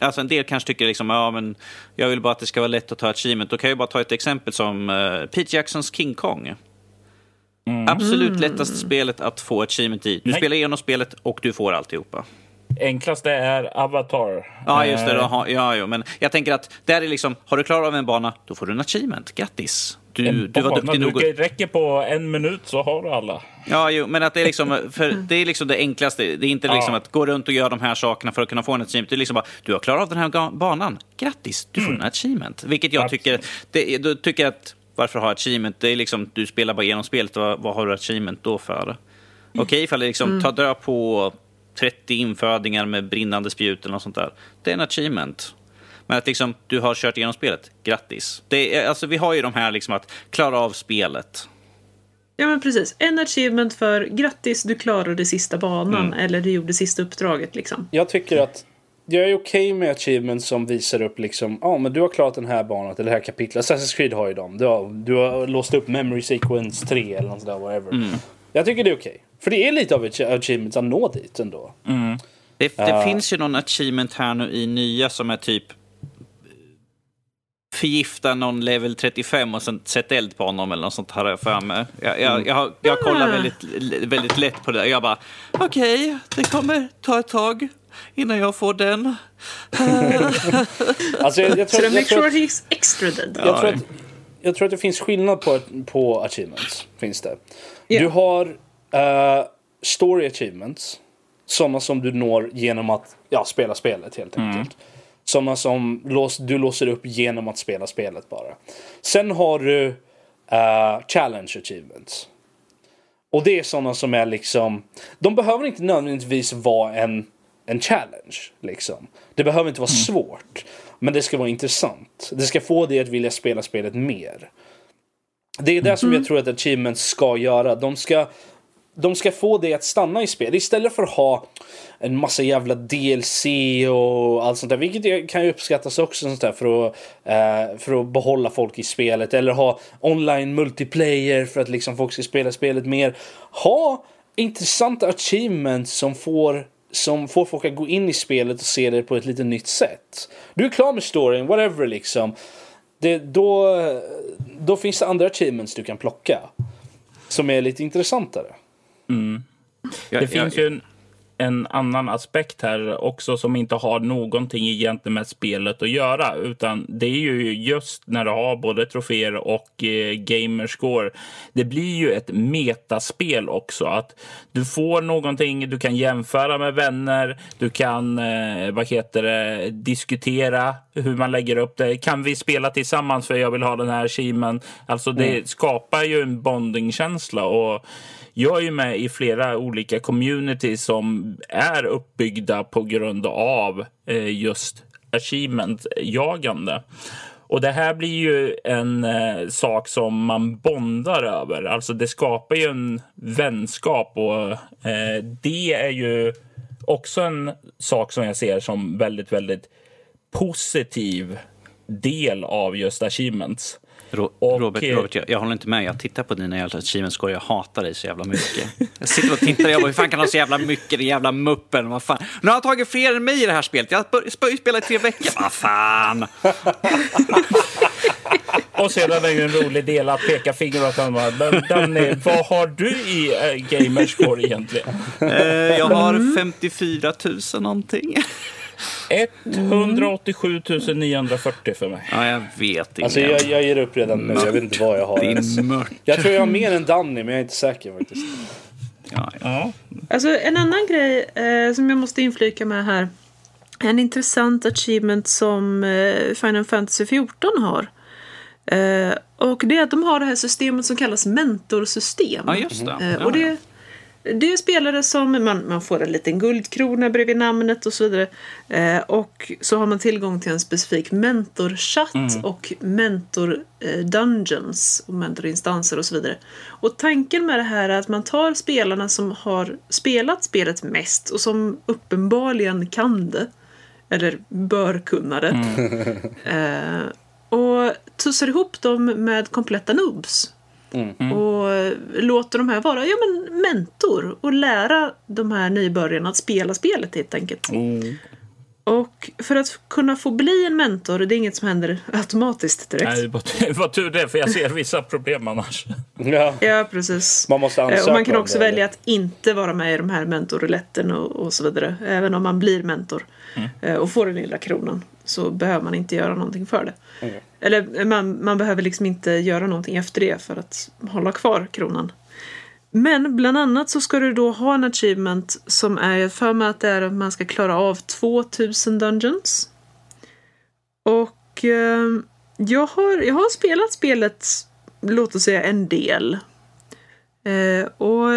alltså en del kanske tycker liksom, ja men jag vill bara att det ska vara lätt att ta achievement. Då kan jag bara ta ett exempel som uh, Pete Jacksons King Kong. Mm. Absolut lättaste spelet att få achievement i. Du Nej. spelar igenom spelet och du får alltihopa enklaste är Avatar. Ja, just det. Då. Eh, ja, ja, men jag tänker att där är liksom, har du klarat av en bana, då får du en achievement. Grattis! Du, du var duktig nog. Det räcker på en minut så har du alla. Ja, jo, men att det är liksom, det är liksom det enklaste. Det är inte liksom ja. att gå runt och göra de här sakerna för att kunna få en achievement. Det är liksom bara, du har klarat av den här banan. Grattis, du får mm. en achievement. Vilket jag tycker, det, då tycker att varför ha achievement? Det är liksom, du spelar bara igenom spelet. Vad, vad har du achievement då för? Okej, okay, ifall det liksom, mm. ta död på 30 infödingar med brinnande spjut eller något sånt där. Det är en achievement. Men att liksom, du har kört igenom spelet, grattis. Det är, alltså, vi har ju de här liksom att klara av spelet. Ja men precis. En achievement för grattis, du klarade sista banan mm. eller du gjorde sista uppdraget liksom. Jag tycker att jag är okej okay med achievements som visar upp liksom, ja ah, men du har klarat den här banan eller det här kapitlet. Assassin's Creed har ju dem. Du har, du har låst upp memory sequence 3 eller något sådär, whatever. Mm. Jag tycker det är okej. Okay. För det är lite av ett achievement att nå dit ändå. Mm. Det, det uh. finns ju någon achievement här nu i nya som är typ förgifta någon level 35 och sen sätta eld på honom eller något sånt har jag för mig. Jag, jag, jag, har, jag kollar väldigt, väldigt lätt på det. Jag bara, okej, okay, det kommer ta ett tag innan jag får den. alltså, jag, jag tror, so make sure he's extra dead. Jag, tror att, jag tror att det finns skillnad på, på achievements. Finns det. Yeah. Du har Uh, story achievements. Sådana som du når genom att ja, spela spelet helt mm. enkelt. Mm. Sådana som lås, du låser upp genom att spela spelet bara. Sen har du uh, challenge achievements. Och det är sådana som är liksom. De behöver inte nödvändigtvis vara en, en challenge. Liksom. Det behöver inte vara mm. svårt. Men det ska vara intressant. Det ska få dig att vilja spela spelet mer. Det är det mm. som jag tror att achievements ska göra. De ska de ska få dig att stanna i spel istället för att ha en massa jävla DLC och allt sånt där. Vilket kan ju uppskattas också sånt där för att, eh, för att behålla folk i spelet. Eller ha online multiplayer för att liksom folk ska spela spelet mer. Ha intressanta achievements som får som får folk att gå in i spelet och se det på ett lite nytt sätt. Du är klar med storyn, whatever liksom. Det, då, då finns det andra achievements du kan plocka. Som är lite intressantare. Mm. Det jag, finns jag, ju en, en, annan aspekt här också som inte har någonting egentligen med spelet att göra. Utan det är ju just när du har både troféer och eh, gamerscore. Det blir ju ett metaspel också. Att du får någonting du kan jämföra med vänner. Du kan eh, vad heter det, diskutera hur man lägger upp det. Kan vi spela tillsammans för jag vill ha den här achievement? Alltså det mm. skapar ju en bondingkänsla. och jag är ju med i flera olika communities som är uppbyggda på grund av eh, just achievement-jagande. Och det här blir ju en eh, sak som man bondar över. Alltså det skapar ju en vänskap och eh, det är ju också en sak som jag ser som väldigt, väldigt positiv del av just achievements. Ro och, Robert, eh, Robert jag, jag, håller inte med. Jag tittar på dina jävla achievement score. Jag hatar dig så jävla mycket. Jag sitter och tittar och jag bara, hur fan kan du ha så jävla mycket, din jävla muppen? Vad fan? Nu har han tagit fler än mig i det här spelet. Jag har spelat i tre veckor. Vad fan? och sedan är det en rolig del att peka finger åt honom. Men Danny, vad har du i äh, gamerscore egentligen? Uh, jag har 54 000 någonting. 187 940 för mig. Ja, jag vet inte. Alltså jag, jag ger upp redan nu. Jag vet inte vad jag har. Din mört. Jag tror jag har mer än Danny, men jag är inte säker faktiskt. Ja, ja. Ja. Alltså en annan grej eh, som jag måste inflika med här. En intressant achievement som eh, Final Fantasy 14 har. Eh, och det är att de har det här systemet som kallas mentorsystem. ja just det. Eh, Ja, och ja. det, det är spelare som man, man får en liten guldkrona bredvid namnet och så vidare. Eh, och så har man tillgång till en specifik mentorchatt Mm. och mentor eh, dungeons och mentorinstanser och så vidare. Och tanken med det här är att man tar spelarna som har spelat spelet mest och som uppenbarligen kan det. Eller bör kunna det. Eh, och tussar ihop dem med kompletta noobs. Och eh, låter de här vara ja, men mentor och lära de här nybörjarna att spela spelet helt enkelt. Oh. Och för att kunna få bli en mentor, det är inget som händer automatiskt direkt. Nej, vad, tur det, för jag ser vissa problem annars. Ja. Ja, precis. Man måste Eh, ansöka och man kan också det, välja eller? att inte vara med i de här mentorrouletten och, och så vidare. Även om man blir mentor eh, och får den lilla kronan så behöver man inte göra någonting för det. Mm. Eller man, man behöver liksom inte göra någonting efter det för att hålla kvar kronan. Men bland annat så ska du då ha en achievement som är, för mig att det är att man ska klara av 2000 dungeons. Och eh, jag, har, jag har spelat spelet, låt oss säga en del. Eh, och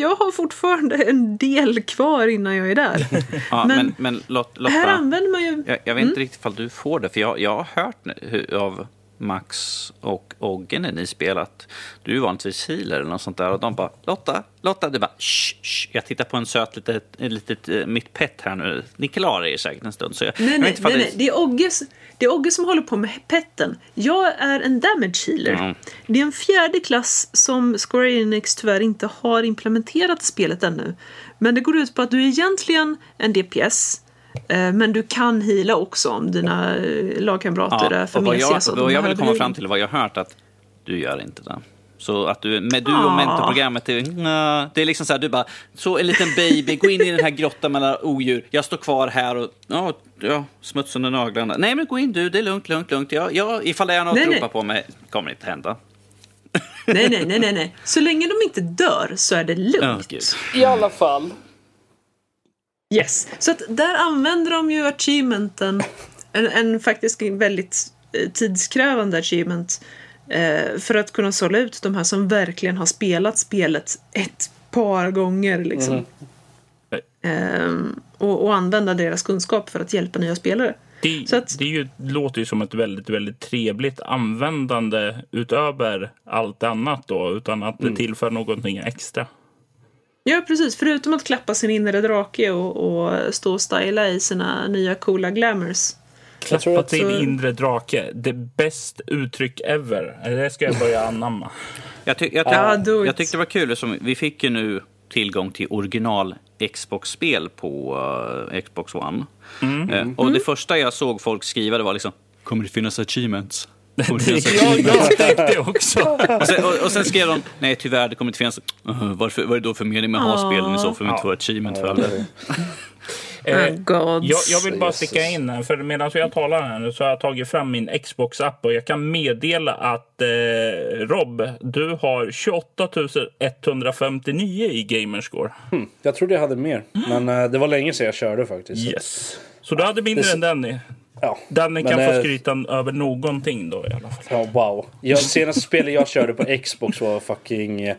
jag har fortfarande en del kvar innan jag är där. Ja, men, men- men, Lot, Här Lotta, använder man ju... jag, jag vet inte riktigt ifall du får det, för jag, jag har hört nu hur, av Max och Ogge när ni spelat. Du är vanligtvis healer eller något sånt där och de bara Lotta, Lotta, du bara shh, shh. Jag tittar på en söt litet, litet uh, mitt pet här nu. Ni klarar er säkert en stund. Så jag, Nej, jag nej, nej, det- nej. Det, är Ogges, det är Ogge som håller på med petten. Jag är en damage healer. Ja. Det är en fjärde klass som Square Enix tyvärr inte har implementerat i spelet ännu. Men det går ut på att du är egentligen en DPS. eh, Men du kan heala också om dina eh, lagkamrater är för och vad mesiga. jag, vad jag vill komma fram till, vad jag har hört, att du gör inte det. Så att du, med du och Ah. mentorprogrammet, det, nja, det är liksom så här, du bara, så en liten baby, gå in i den här grottan mellan odjur, jag står kvar här och, ja, ja smuts under naglarna. Nej men gå in du, det är lugnt, lugnt, lugnt. Ja, ja, ifall det är något Nej, att ropa på mig, kommer inte hända. Nej, nej, nej, nej, nej. Så länge de inte dör så är det lugnt. gud. I alla fall. Yes. Så att där använder de ju achievementen, en, en faktiskt väldigt eh, tidskrävande achievement, för att kunna sålla ut de här som verkligen har spelat spelet ett par gånger. Liksom. Ehm, och, och använda deras kunskap för att hjälpa nya spelare. Det, Så att- det ju, låter ju som ett väldigt, väldigt trevligt användande utöver allt annat då, utan att Mm. det tillför någonting extra. Ja, precis. Förutom att klappa sin inre drake och, och stå och styla i sina nya coola glamours. Jag tror Klappa att- till så- inre drake. Det bäst uttryck ever. Det ska jag börja anamma. Jag, ty jag, tyck it. jag tyckte det var kul, som, vi fick ju nu tillgång till original Xbox-spel på eh, Xbox One. Eh, och det första jag såg folk skriva det var liksom, kommer det finnas achievements? Kommer det finnas ja, jag tänkte också. Och sen, och, och sen skrev de, nej tyvärr det kommer inte finnas, uh, varför, vad är det då för mening med att ha spelen i så fall om vi inte får achievement för det? Eh, Oh, jag, jag vill bara sticka in här, för medan jag talar här nu så har jag tagit fram min Xbox-app och jag kan meddela att eh, Rob, du har 28 159 i Gamerscore. Jag trodde jag hade mer. Men eh, det var länge sedan jag körde faktiskt. så- Yes. Så du hade mindre Det- än Danny. Ja. Danny kan Men, få eh, skryta över någonting då i alla fall. Ja, wow. Jag, senaste spelet jag körde på Xbox var fucking eh,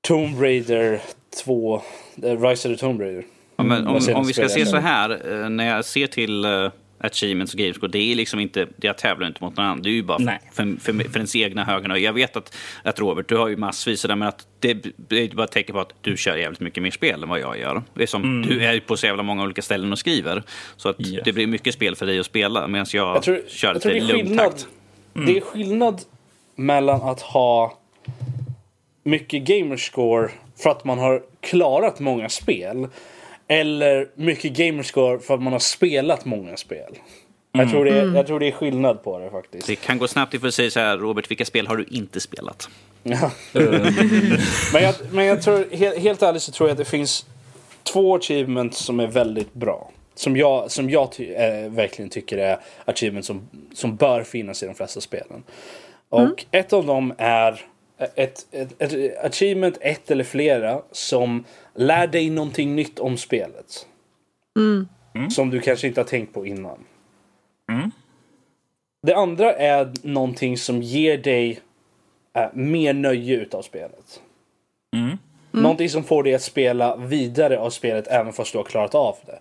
Tomb Raider 2. Eh, Rise of the Tomb Raider. Ja, men vad om, om vi ska se jag så här, eh, när jag ser till uh, achievements och gamescore, det är liksom inte, jag tävlar inte mot någon annan. Det är ju bara för, för, för ens egna höga Jag vet att, att Robert, du har ju massvis sådär, men att det, det är bara ett tecken på att du kör jävligt mycket mer spel än vad jag gör. Det är som, Du är ju på så jävla många olika ställen och skriver. Så att Yes. det blir mycket spel för dig att spela, medan jag, Jag tror, kör jag lite är lugn skillnad. takt. Det är skillnad mellan att ha mycket gamerscore för att man har klarat många spel. Eller mycket gamerscore för att man har spelat många spel. Jag, tror det är, jag tror det är skillnad på det faktiskt. Det kan gå snabbt ifall du säger så här, Robert, vilka spel har du inte spelat? Ja. men, jag, men jag tror, helt, helt ärligt så tror jag att det finns två achievements som är väldigt bra. som jag, som jag ty eh, verkligen tycker är achievements som, som bör finnas i de flesta spelen. Och ett av dem är ett, ett, ett achievement, ett eller flera, som lär dig någonting nytt om spelet. Som du kanske inte har tänkt på innan. Det andra är någonting som ger dig eh, mer nöje utav spelet. Någonting som får dig att spela vidare av spelet även fast du har klarat av det.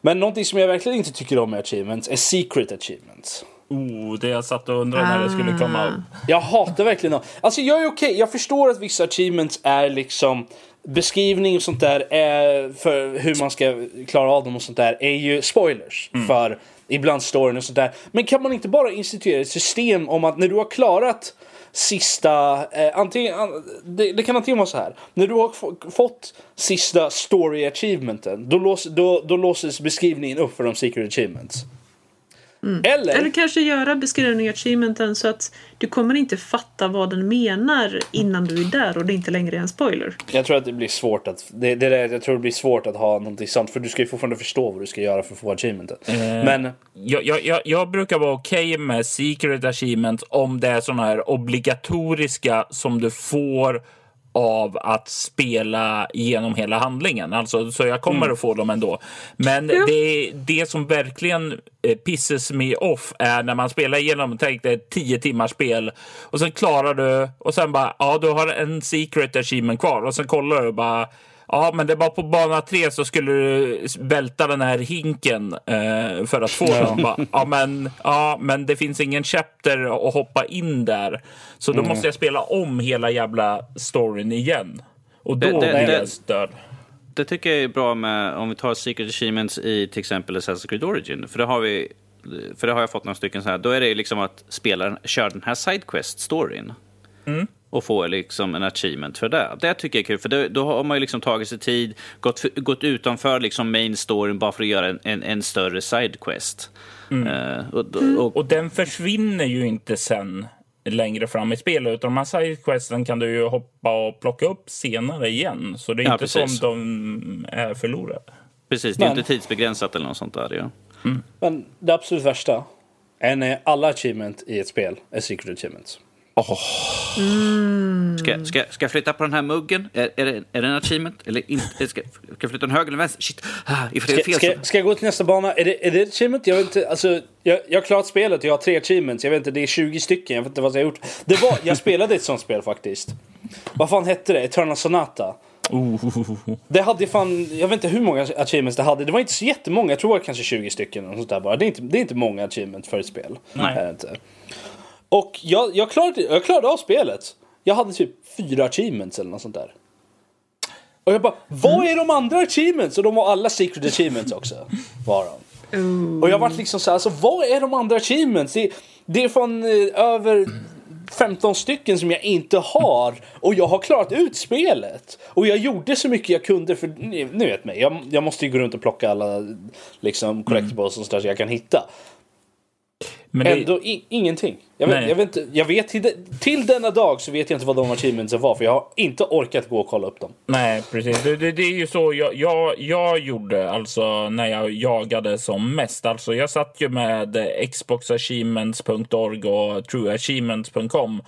Men någonting som jag verkligen inte tycker om med achievements är secret achievements. Oh, det jag satt och undrade när det skulle komma upp. Jag hatar verkligen dem. Alltså jag är okej, jag förstår att vissa achievements är liksom beskrivning och sånt där är för hur man ska klara av dem och sånt där är ju spoilers för ibland storyn och sånt där. Men kan man inte bara instituera ett system om att när du har klarat sista, eh, antingen, an, det, det kan antingen vara så här. När du har fått sista story achievementen, då, lås, då, då låses beskrivningen upp för de secret achievements. Eller, Eller kanske göra beskrivning av achievementen så att du kommer inte fatta vad den menar innan du är där och det inte längre är en spoiler. Jag tror att det blir svårt att det, det jag tror det blir svårt att ha någonting sånt för du ska ju fortfarande förstå vad du ska göra för att få achievementet. Men Jag, jag, jag, jag brukar vara okej med secret achievements om det är såna här obligatoriska som du får av att spela genom hela handlingen. Alltså, så jag kommer att få dem ändå. Men det, det som verkligen eh, pisses me off är när man spelar igenom, tänk dig ett tio timmars spel och sen klarar du och sen bara, ja du har en secret achievement kvar och sen kollar du bara Ja, men det var på bana tre så skulle du välta den här hinken eh, för att få den. Bara, Ja men, ja, men det finns ingen chapter att hoppa in där. Så då måste jag spela om hela jävla storyn igen. Och då Det- det- blir det- jag störd. Det tycker jag är bra med om vi tar Secret Achievements i till exempel Assassin's Creed Origin. För det har vi för det har jag fått några stycken så här. Då är det ju liksom att spelaren kör den här Sidequest-storyn. Och får liksom en achievement för det. Det tycker jag är kul, för det, då har man ju liksom tagit sig tid, gått, för, gått utanför liksom main storyn bara för att göra en, en, en större sidequest. Eh, och, och, Och den försvinner ju inte sen längre fram i spelet. Utan de här sidequesten kan du ju hoppa och plocka upp senare igen. Så det är Ja, inte som precis. de är förlorade. precis, det är Men- inte tidsbegränsat eller något sånt där. Ja. Men det absolut värsta är när alla achievement i ett spel är secret achievements. Ska, ska, ska jag flytta på den här muggen? Är, är, det, är det en achievement? Eller inte? Ska, ska jag flytta den höger eller vänster? Shit, ah, ifall det är Ska, fel ska, så... ska jag gå till nästa bana? Är det, är det achievement? Jag vet inte, alltså, jag, jag har klarat spelet och jag har tre achievements. Jag vet inte, det är 20 stycken. Jag vet inte vad jag har gjort. Det var, jag spelade ett sånt spel faktiskt. Vad fan hette det? Eternal Sonata. Det hade fan, jag vet inte hur många achievements det hade. Det var inte så jättemånga, jag tror det var kanske 20 stycken. Och sånt där bara. Det, är inte, det är inte många achievements för ett spel. Nej. Inte. Och jag, jag, klarade, jag klarade av spelet. Jag hade typ fyra achievements eller något sånt där. Och jag bara, vad är de andra achievements? Och de var alla secret achievements också. Var de. Och jag vart liksom så här, alltså vad är de andra achievements? Det, det är från eh, över 15 stycken som jag inte har. Och jag har klarat ut spelet. Och jag gjorde så mycket jag kunde för, ni, ni vet mig, jag, jag måste ju gå runt och plocka alla liksom collectibles och sådär så jag kan hitta. Men Ändå ingenting. Jag vet, jag vet, inte, jag vet till, de- till denna dag så vet jag inte vad de achievementsen var för jag har inte orkat gå och kolla upp dem. Nej, precis. Det, det, det är ju så jag, jag, jag gjorde alltså när jag jagade som mest. Alltså, jag satt ju med xboxachievements.org och trueachievements.com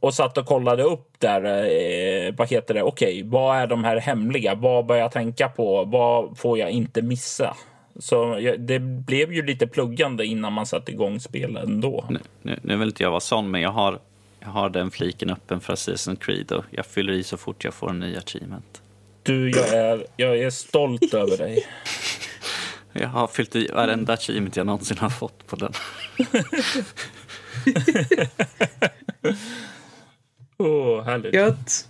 och satt och kollade upp där. Eh, vad heter det? Okej, vad är de här hemliga? Vad bör jag tänka på? Vad får jag inte missa? Så det blev ju lite pluggande innan man satte igång spelet ändå. Nu, nu, nu vill inte jag vara sån, men jag har, jag har den fliken öppen för Assassin's Creed och jag fyller i så fort jag får en ny achievement. Du, jag är, jag är stolt över dig. Jag har fyllt i varenda achievement jag någonsin har fått på den. Åh, oh, härligt. Gött.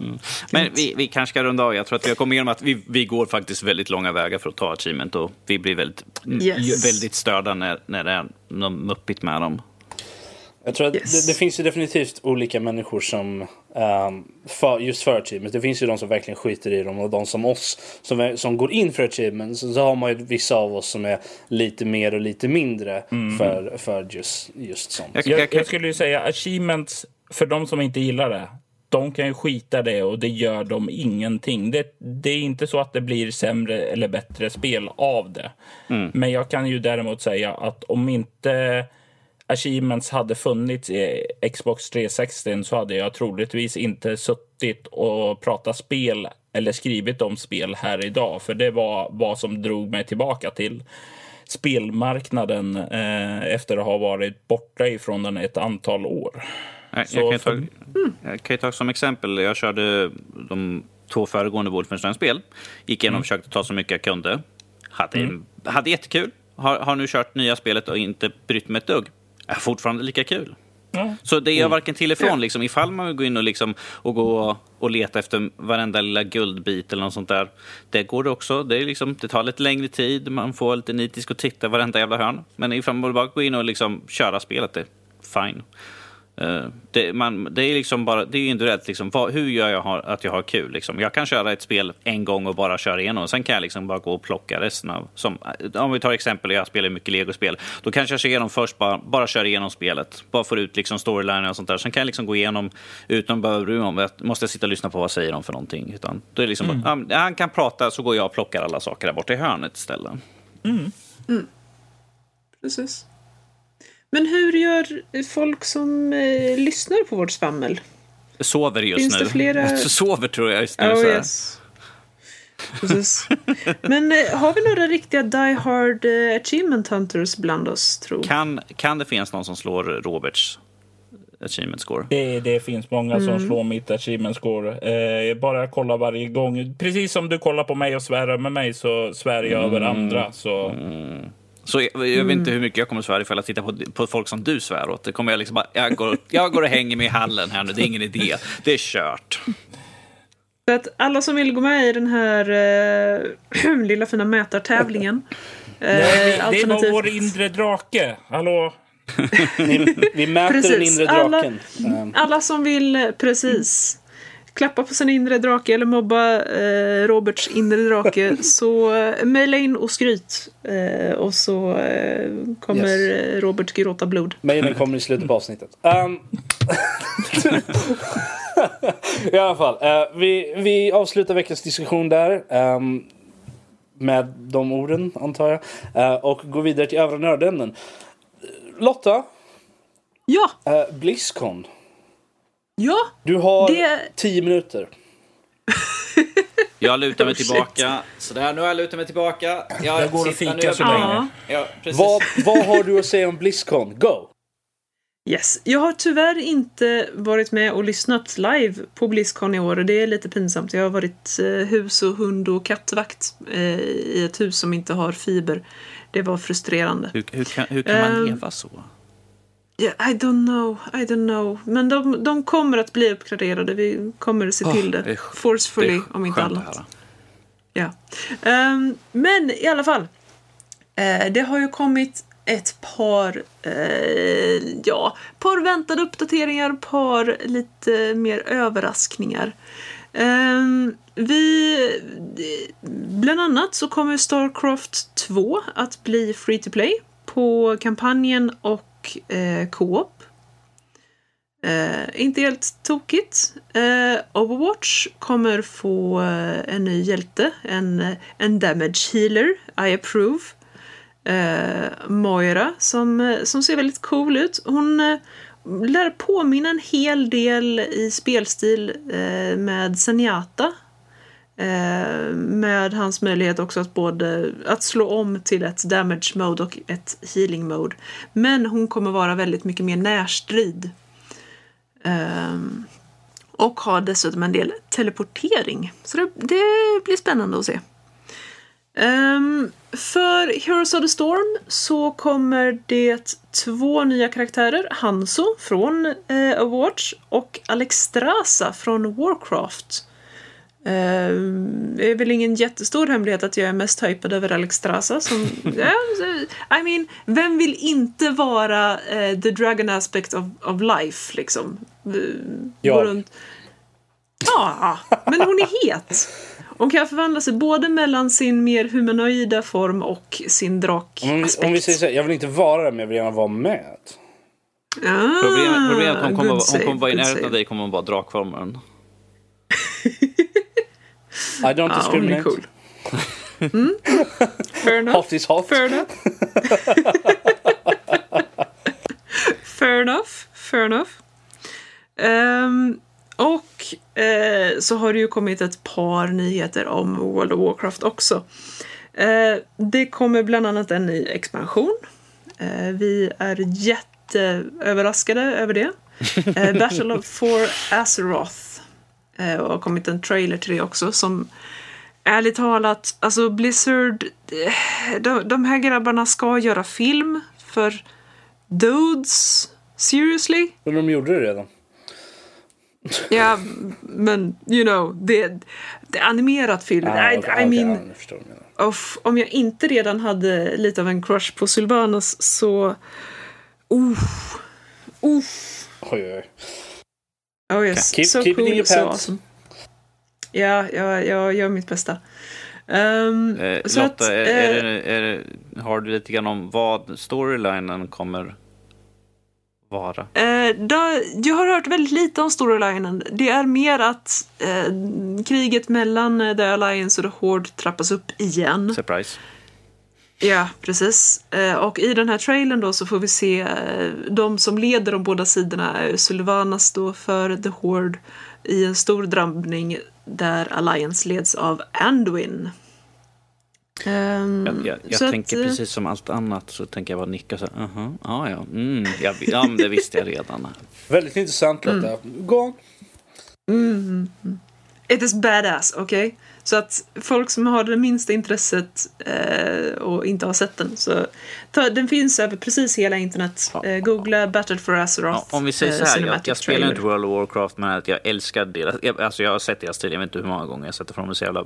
Men vi, vi kanske ska runda av. Jag tror att vi har kommit igenom att vi, vi går faktiskt väldigt långa vägar för att ta achievement och vi blir väldigt, Yes. väldigt störda när, när det är något muppigt med dem. Jag tror att Yes. det, det finns ju definitivt olika människor som ehm, för, just för achievements. Det finns ju de som verkligen skiter i dem och de som oss som, är, som går in för achievements. Så har man ju vissa av oss som är lite mer och lite mindre för, för just, just sånt. Jag, Jag, jag, jag skulle ju säga achievements, för de som inte gillar det, de kan ju skita det och det gör de ingenting. Det, det är inte så att det blir sämre eller bättre spel av det. Mm. Men jag kan ju däremot säga att om inte Achievements hade funnits i Xbox 360 så hade jag troligtvis inte suttit och pratat spel eller skrivit om spel här idag. För det var vad som drog mig tillbaka till spelmarknaden eh, efter att ha varit borta ifrån den ett antal år. Jag, Så jag, kan ta, jag kan ta som exempel, jag körde de två föregående Wolfenstein-spel. Gick igenom och försökte ta så mycket jag kunde. Hade, hade jättekul. Har, har nu kört nya spelet och inte brytt mig ett dugg. Är fortfarande lika kul. Ja. Så det gör varken till ifrån. Liksom, ifall man vill gå in och, liksom, och gå och leta efter varenda lilla guldbit eller något sånt där. Det går det också. Det, är liksom, det tar lite längre tid. Man får lite nitisk och titta varenda jävla hörn. Men ifall man vill bara gå in och liksom köra spelet, det är fine. Eh, det, man, det är liksom bara, det är individuellt. Liksom, vad, hur gör jag har, att jag har kul? Liksom? Jag kan köra ett spel en gång och bara köra igenom. Sen kan jag liksom bara gå och plocka resten av... Som, eh, om vi tar exempel, jag spelar mycket legospel. Då kanske jag kör igenom först, bara, bara kör igenom spelet. Bara får ut liksom storyline och sånt där. Sen kan jag liksom gå igenom utan att behöva bry mig om måste jag sitta och lyssna på vad säger de för någonting. Utan då är liksom bara, ja, han kan prata så går jag och plockar alla saker där borta i hörnet istället. Precis. Men hur gör folk som eh, lyssnar på vårt svammel? Sover just Finns nu. det flera- Sover tror jag just nu. Oh yes. Precis. Men eh, har vi några riktiga Die Hard eh, Achievement Hunters bland oss, tro? Kan, kan det finnas någon som slår Roberts achievement score? Det, det finns många Mm. som slår mitt achievement score. Eh, bara jag kollar varje gång. Precis som du kollar på mig och svär över mig så svär jag över andra. Så. Så jag, jag vet inte hur mycket jag kommer svära ifall jag tittar på, på folk som du svär åt. Det kommer jag liksom bara, jag går, jag går och hänger mig i hallen här nu, det är ingen idé. Det är kört. Så att alla som vill gå med i den här eh, lilla fina mätartävlingen. Nej, det var alternativt- vår inre drake. Hallå? Vi mäter den Precis. inre Alla- draken. Ehm, Alla som vill, precis, klappa på sin inre drake eller mobba eh, Roberts inre drake så eh, mejla in och skryt. Eh, och så eh, kommer Yes. eh, Robert gråta blod. Mejlen kommer i slutet på avsnittet. Ehm, I alla fall, eh, vi, vi avslutar veckans diskussion där. ehm, med de orden, antar jag. Eh, och går vidare till övriga nördämnen. Lotta, Ja, uh, Blizzcon. Ja, Du har Det- tio minuter. Jag lutar mig Oh, shit. tillbaka. Sådär, nu har jag lutat mig tillbaka. Jag, Jag går och sitter fikar nu- så länge. Ja, precis. Vad, vad har du att säga om Blizzcon? Go! Yes. Jag har tyvärr inte varit med och lyssnat live på Blizzcon i år och det är lite pinsamt. Jag har varit eh, hus och hund och kattvakt eh, i ett hus som inte har fiber. Det var frustrerande. Hur, hur kan, hur kan man Ehm, leva så? Yeah, I don't know, I don't know. Men de, de kommer att bli uppgraderade. Vi kommer se Åh, till det. det Forcefully, Det om inte att annat. Ja. Ehm, men i alla fall. Eh, det har ju kommit ett par, eh, ja, par väntade uppdateringar, par lite mer överraskningar. Ehm, vi, bland annat så kommer Starcraft 2 att bli free to play på kampanjen och eh, co-op. Eh, inte helt tokigt. Eh, Overwatch kommer få eh, en ny hjälte, en, eh, en damage healer, I approve. Eh, Moira som, eh, som ser väldigt cool ut. Hon eh, lär påminna en hel del i spelstil eh, med Zenyatta. Eh, med hans möjlighet också att både att slå om till ett damage mode och ett healing mode. Men hon kommer vara väldigt mycket mer närstrid. Ehm, och har dessutom en del teleportering. Så det, det blir spännande att se. Um, för Heroes of the Storm så kommer det två nya karaktärer. Hanso från eh, Awards och Alexstrasza från Warcraft. Det är väl ingen jättestor hemlighet att jag är mest hypad över Alexstrasza. Som, ja, I mean, vem vill inte vara eh, the dragon aspect of, of life liksom? Eh, gå runt- Ja, men hon är het. Hon kan förvandla sig både mellan sin mer humanoida form och sin drakaspekt. om vi säger så här, jag vill inte vara där men jag vill gärna vara med. Ah, Problemet, problemet är att hon kommer, hon kommer vara i närheten av dig kommer hon bara dra kameran. I don't är discriminate. cool. Mm. Fair enough. Hot is hot. Fair enough. Fair enough. Fair enough. Ehm, och eh, så har det ju kommit ett par nyheter om World of Warcraft också. Eh, det kommer bland annat en ny expansion. Eh, vi är jätteöverraskade över det. Eh, Battle of for Azeroth. Eh, och har kommit en trailer till det också som ärligt talat, alltså Blizzard, eh, de, de här grabbarna ska göra film för dudes. Seriously? Men de gjorde det redan. Ja, men you know, det, det är animerat film. Ah, I, okej, I mean, ja, jag menar. Uff, om jag inte redan hade lite av en crush på Sylvanas så... Uff. Oj, oj, oj. Oh yes, Keep- so keep it in cool, your so pants. awesome. Ja, jag, jag gör mitt bästa. Ehm, Eh, så Lotta, att, är, eh, är, det, är det, har du lite grann om vad storylinen kommer vara? Eh, då, jag har hört väldigt lite om storylinen. Det är mer att eh, kriget mellan eh, The Alliance och The Horde trappas upp igen. Surprise. Ja, precis. Eh, och i den här trailern då så får vi se eh, de som leder de båda sidorna. är Sylvanas då för The Horde i en stor drabbning där Alliance leds av Anduin. Ehm, Jag, jag, jag att, tänker eh, precis som allt annat så tänker jag bara nicka så här. Uh ja, ja, mm, jag, ja, men det visste jag redan. Väldigt intressant Lotta. Mm. Gå on. It is badass, okej? Så att folk som har det minsta intresset eh, och inte har sett den, så ta, den finns över precis hela internet. Eh, googla Battle for Azeroth. Ja, om vi säger eh, så här, jag, Cinematic jag spelar inte World of Warcraft men att jag älskar deras, jag, alltså jag har sett deras stil, jag vet inte hur många gånger jag har sett det från dem, så jävla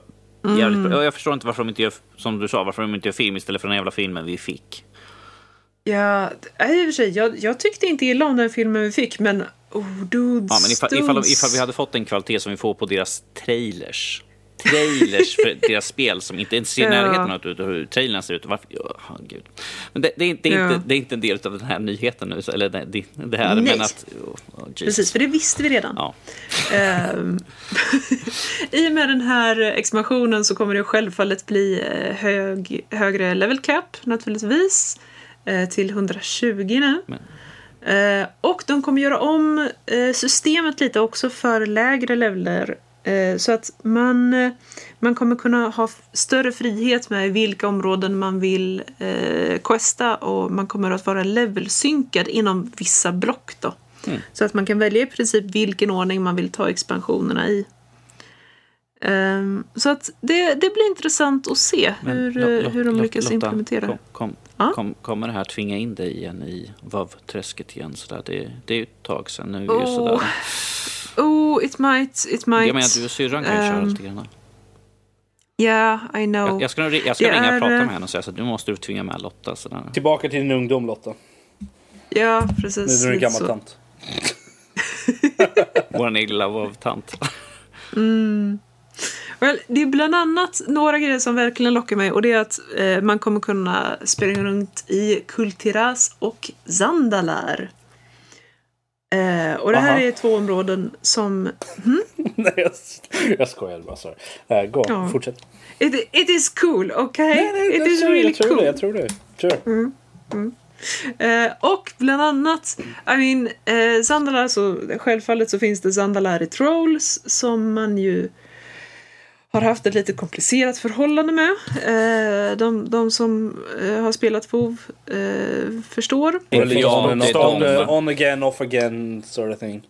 jävligt Mm. bra. Jag förstår inte varför de inte gör, som du sa, varför de inte gör film istället för den jävla filmen vi fick. Ja, i och för sig, jag, jag tyckte inte illa om den filmen vi fick, men oh, dudes, Ja, men ifall, ifall, dudes. ifall vi hade fått den kvalitet som vi får på deras trailers. Trailers för deras spel som inte ens i Ja. närheten av hur- trailern ser ut. Varför? Oh, gud. Men det, det, är, det, är Ja. inte, det är inte en del av den här nyheten nu, eller det, det, här. Nej. Men att, oh. Precis, för det visste vi redan. Ja. Ehm, I och med den här expansionen så kommer det självfallet bli eh, hög, högre level cap naturligtvis. eh, Till 120 nu. Eh, Och de kommer göra om eh, systemet lite också för lägre leveler. eh, Så att man, eh, man kommer kunna ha större frihet med vilka områden man vill eh, questa och man kommer att vara levelsynkad inom vissa block då. Så att man kan välja i princip vilken ordning man vill ta expansionerna i. Ehm, så att det, det blir intressant att se Men hur, Lo- Lo- hur de Lo- lyckas Lotta, implementera. Kom, kom, Ja? kom, kommer det här tvinga in dig igen i VAV-träsket igen? Sådär? Det, det är ju ett tag sedan nu. Åh, sådär. Oh, it might, it might. Jag menar, du och syrran kan ju köra Ehm, lite grann. Yeah, I know. Jag, jag ska, jag ska Det ringa och är, prata eh, med henne och säga så att nu måste du tvinga med Lotta. Sådär. Tillbaka till din ungdom Lotta. Ja, Nu precis. är du en gammal så. tant. Vår egen VAV-tant. Well, det är bland annat några grejer som verkligen lockar mig och det är att eh, man kommer kunna springa runt i Kultiras och Zandalar. Eh, och det här Aha. är två områden som... Nej, jag, jag skojar bara. Sorry. Uh, gå Ja. fortsätt. It, it is cool, okay? Nej, nej, it is really jag tror cool. det. Jag tror det. Sure. Eh, och bland annat, I mean, eh, Zandalar, så självfallet så finns det Zandalari Trolls som man ju har haft ett lite komplicerat förhållande med. Eh, de, de som eh, har spelat WoW eh, förstår. On, on, again, off again sort of thing.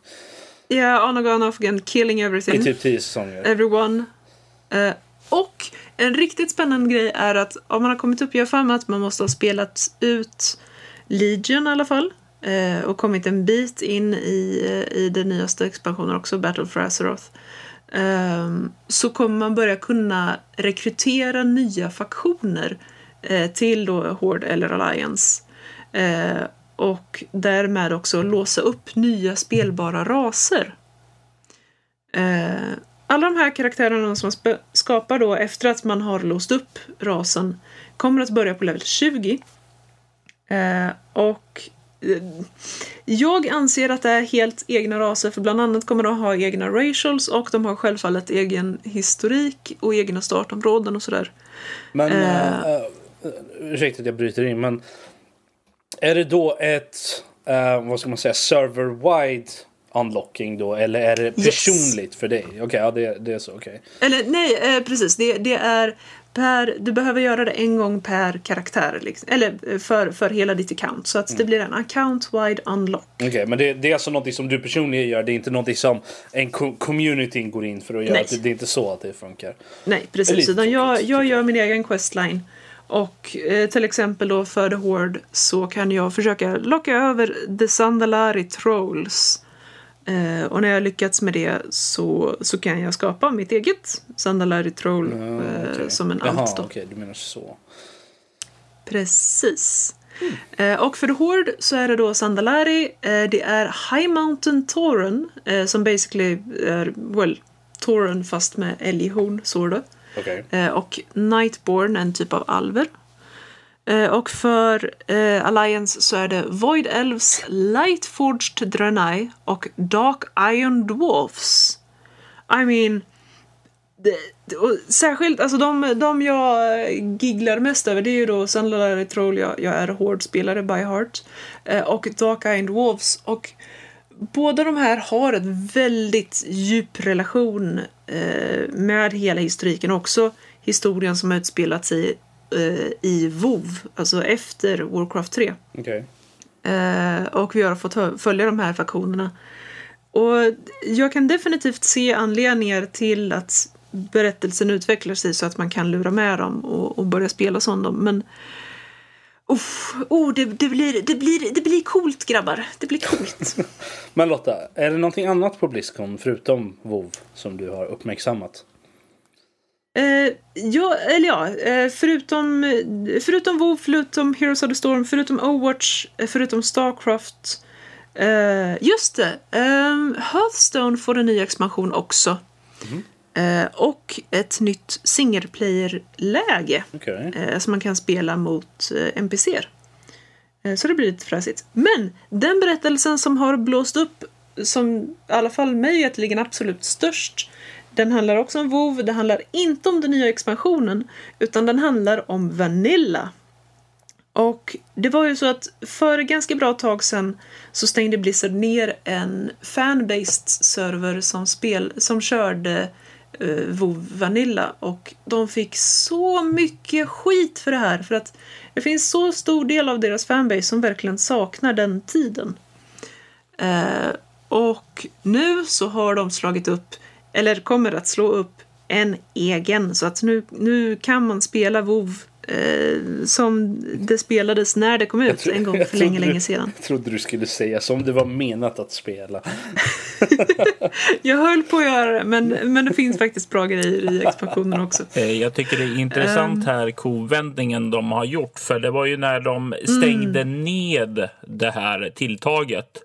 Ja, on again, off again, killing I everything. typ 10 säsonger. Everyone. Eh, och en riktigt spännande grej är att om man har kommit upp, jag har att man måste ha spelat ut Legion i alla fall. Eh, och kommit en bit in i, i den nyaste expansionen också, Battle for Azeroth. Ehm, så kommer man börja kunna rekrytera nya faktioner eh, till då Horde eller Alliance. Eh, och därmed också låsa upp nya spelbara raser. Eh, alla de här karaktärerna som man skapar då efter att man har låst upp rasen kommer att börja på level 20. Och jag anser att det är helt egna raser, för bland annat kommer de ha egna racials och de har självfallet egen historik och egna startområden och sådär. Men, Eh. uh, ursäkta att jag bryter in, men är det då ett, eh, vad ska man säga, server-wide unlocking då? Eller är det Yes. personligt för dig? Okej, ja det, det är så, okej. Eller nej, eh, precis. Det, det är per, du behöver göra det en gång per karaktär. Liksom. Eller eh, för, för hela ditt account. Så att Mm. det blir en account-wide unlock. Okej, men det, det är alltså något som du personligen gör, det är inte något som en co- community går in för att göra? Nej. Det, det är inte så att det funkar? Nej, precis. Utan jag, tråkigt, jag gör min egen questline. Och eh, till exempel då för The Horde så kan jag försöka locka över The Sandalari Trolls. Eh, och när jag lyckats med det så, så kan jag skapa mitt eget Sandalari Troll Ja, eh, okej. som en Jaha, alt. då. okej, du menar så. Precis. Eh, och för The Horde så är det då Sandalari. Eh, det är High Mountain Tauren eh, som basically är, well, Tauren fast med älghorn, så då. Okej. Eh, och Nightborn, en typ av alver. Eh, och för eh, Alliance så är det Void Elves, Lightforged Draenei och Dark Iron Dwarfs. I mean... Det, och särskilt, alltså de, de jag gigglar mest över det är ju då Sandalari Troll, jag, jag är hårdspelare by heart. Eh, och Dark Iron Dwarfs. Och båda de här har en väldigt djup relation eh, med hela historiken. Också historien som utspelat sig i WoW, alltså efter Warcraft 3. Okej. Eh, och vi har fått följa de här faktionerna. Och jag kan definitivt se anledningar till att berättelsen utvecklar sig så att man kan lura med dem och, och börja spela som dem. Men uff, oh, det, det, blir, det, blir, det blir coolt grabbar. Det blir coolt. Men Lotta, är det någonting annat på Blizzcon förutom WoW som du har uppmärksammat? Eh, ja, eller ja, eh, förutom, förutom WoW, förutom Heroes of the Storm, förutom Overwatch, eh, förutom Starcraft. Eh, just det, eh, Hearthstone får en ny expansion också. Eh, och ett nytt single player-läge Okej. eh, som man kan spela mot eh, NPCer. Eh, så det blir lite fräsigt. Men den berättelsen som har blåst upp, som i alla fall mig veterligen absolut störst, den handlar också om WoW, det handlar inte om den nya expansionen, utan den handlar om Vanilla. Och det var ju så att för ganska bra tag sedan så stängde Blizzard ner en fan-based server som, spel, som körde uh, WoW Vanilla och de fick så mycket skit för det här för att det finns så stor del av deras fanbase som verkligen saknar den tiden. Uh, och nu så har de slagit upp, eller kommer att slå upp, en egen. Så att nu, nu kan man spela WoW eh, som det spelades när det kom ut tror- en gång för länge, länge sedan. Jag trodde du skulle säga som det var menat att spela. Jag höll på att göra det, men, men det finns faktiskt bra grejer i expansionen också. Eh, Jag tycker det är intressant här kovändningen de har gjort. För det var ju när de stängde ned det här tilltaget.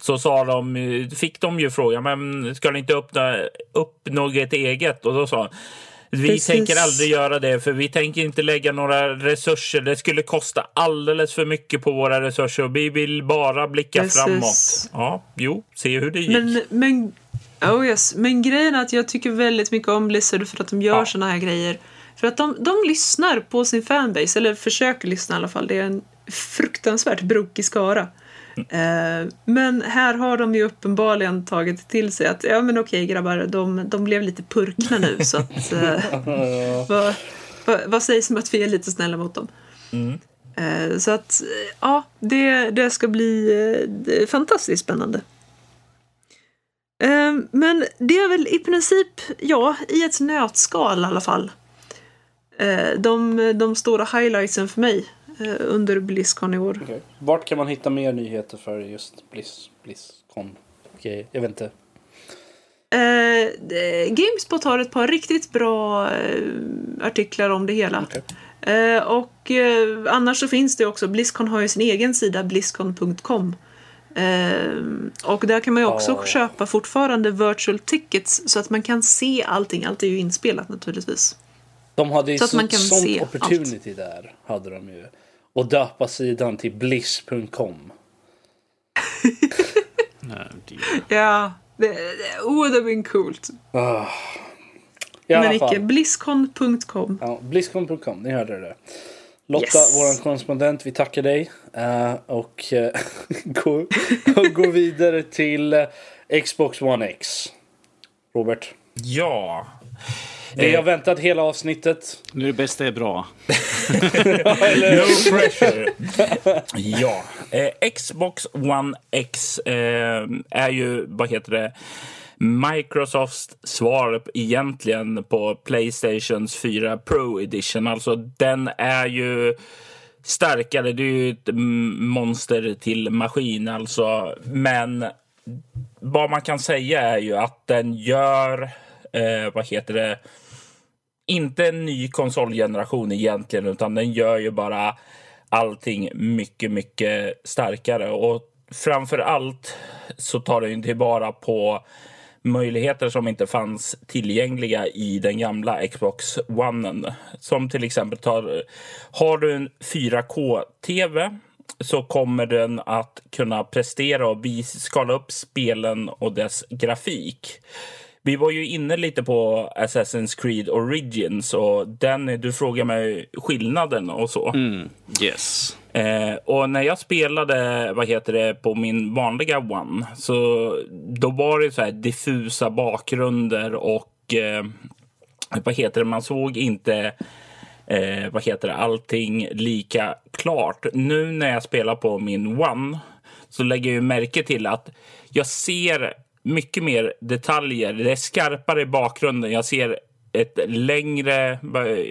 Så sa de, eh, fick de ju frågan, men ska ni inte öppna upp något eget? Och då sa vi Precis. tänker aldrig göra det för vi tänker inte lägga några resurser. Det skulle kosta alldeles för mycket på våra resurser och vi vill bara blicka Precis. framåt. Ja, jo, se hur det gick. Men, men, oh yes. men grejen är att jag tycker väldigt mycket om Blizzard för att de gör Ja. såna här grejer. För att de, de lyssnar på sin fanbase, eller försöker lyssna i alla fall. Det är en fruktansvärt brokig skara. Eh, men här har de ju uppenbarligen tagit till sig att ja men okej grabbar, de, de blev lite purkna nu så att eh, vad, vad, vad sägs om att vi är lite snälla mot dem? Eh, så att ja, det, det ska bli fantastiskt spännande. Men det är väl i princip, ja, i ett nötskal i alla fall. De, de stora highlightsen för mig under Blizzcon i år. Okej. Vart kan man hitta mer nyheter för just Blizz, Blizzcon? Okej, jag vet inte. Eh, det- Gamespot har ett par riktigt bra eh, artiklar om det hela. Okej. Eh, och eh, annars så finns det också, Blizzcon har ju sin egen sida, blizzcon.com. Eh, och där kan man ju också Ja. köpa fortfarande virtual tickets så att man kan se allting. Allt är ju inspelat naturligtvis. De hade ju Så att så man kan sånt se opportunity där. Hade de ju. Och döpa sidan till bliss.com. Det- Ja, det, det would have been coolt. I alla Men icke. fall. Blizzcon.com. Ja, Blizzcon.com, ni hörde det. Lotta, Yes. vår korrespondent, vi tackar dig. eh, och uh, går, och går vidare till Xbox One X. Robert. Ja. Vi Eh. har väntat hela avsnittet. Nu det bästa är bra. No pressure. ja. Eh, Xbox One X eh, är ju, vad heter det, Microsofts svar egentligen på Playstations 4 Pro Edition. Alltså den är ju starkare. Det är ju ett monster till maskin alltså. Men vad man kan säga är ju att den gör, eh, vad heter det, inte en ny konsolgeneration egentligen, utan den gör ju bara allting mycket, mycket starkare. Och framför allt så tar den ju tillvara på möjligheter som inte fanns tillgängliga i den gamla Xbox One. Som till exempel tar, har du en 4K-TV så kommer den att kunna prestera och skala upp spelen och dess grafik. Vi var ju inne lite på Assassin's Creed Origins och den, du frågar mig skillnaden och så. Mm. Yes. Eh, och när jag spelade vad heter det, på min vanliga One så då var det så här diffusa bakgrunder och eh, vad heter det, man såg inte eh, vad heter det, allting lika klart. Nu när jag spelar på min One så lägger jag ju märke till att jag ser mycket mer detaljer. Det är skarpare i bakgrunden. Jag ser ett längre,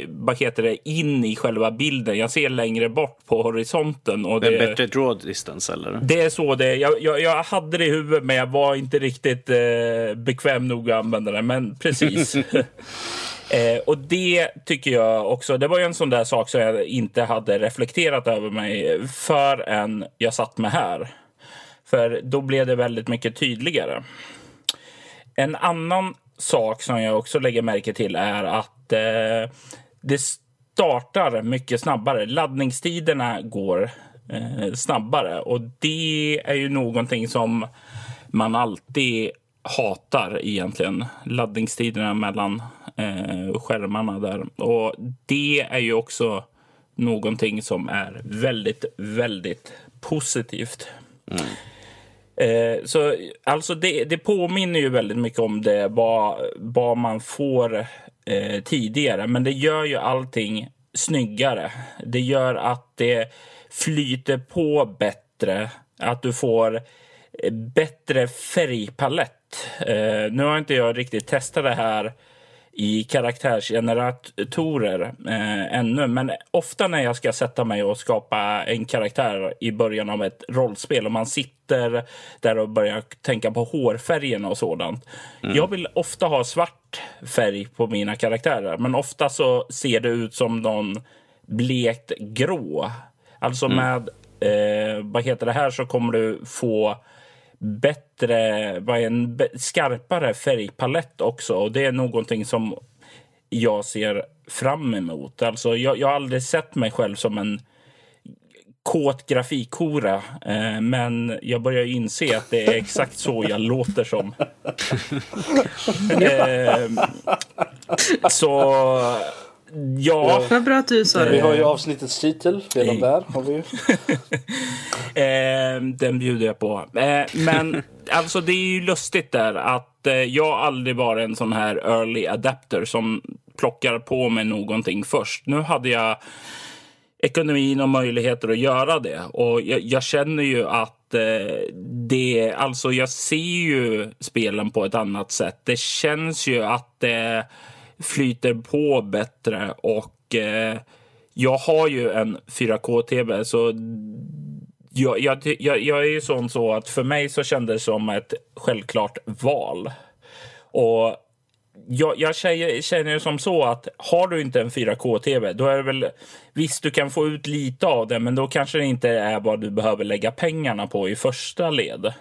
vad, heter det, in i själva bilden. Jag ser längre bort på horisonten. Och En det, bättre draw distance eller? det är så det är. Jag, jag, jag hade det i huvudet, men jag var inte riktigt eh, bekväm nog att använda det. Men precis. eh, och det tycker jag också, det var ju en sån där sak som jag inte hade reflekterat över mig förrän jag satt mig här. För då blev det väldigt mycket tydligare. En annan sak som jag också lägger märke till är att eh, det startar mycket snabbare. Laddningstiderna går eh, snabbare och det är ju någonting som man alltid hatar egentligen. Laddningstiderna mellan eh, skärmarna där. Och det är ju också någonting som är väldigt, väldigt positivt. Mm. Eh, så alltså det, det påminner ju väldigt mycket om det vad, vad man får eh, tidigare. Men det gör ju allting snyggare. Det gör att det flyter på bättre. Att du får eh, bättre färgpalett. Eh, nu har inte jag riktigt testat det här i karaktärsgeneratorer eh, ännu. Men ofta när jag ska sätta mig och skapa en karaktär i början av ett rollspel och man sitter där och börjar tänka på hårfärgen och sådant. Jag vill ofta ha svart färg på mina karaktärer, men ofta så ser det ut som någon blekt grå. Alltså med, eh, vad heter det här, så kommer du få bättre, vad är en skarpare färgpalett också. Och det är någonting som jag ser fram emot. Alltså, jag, jag har aldrig sett mig själv som en kåt grafikhora. Eh, men jag börjar inse att det är exakt så jag låter som. eh, så ja. Vad bra att du sa Vi det. har ju avsnittets titel redan där. Har vi. Eh, den bjuder jag på. Eh, men alltså det är ju lustigt där att eh, jag aldrig varit en sån här early adapter som plockar på mig någonting först. Nu hade jag ekonomin och möjligheter att göra det. Och jag, jag känner ju att eh, det, alltså jag ser ju spelen på ett annat sätt. Det känns ju att det flyter på bättre och eh, jag har ju en 4K-tv så jag, jag, jag, jag är ju sån så att för mig så kändes det som ett självklart val. Och jag, jag känner, känner ju som så att har du inte en 4K-tv, då är det väl visst, du kan få ut lite av det, men då kanske det inte är vad du behöver lägga pengarna på i första led,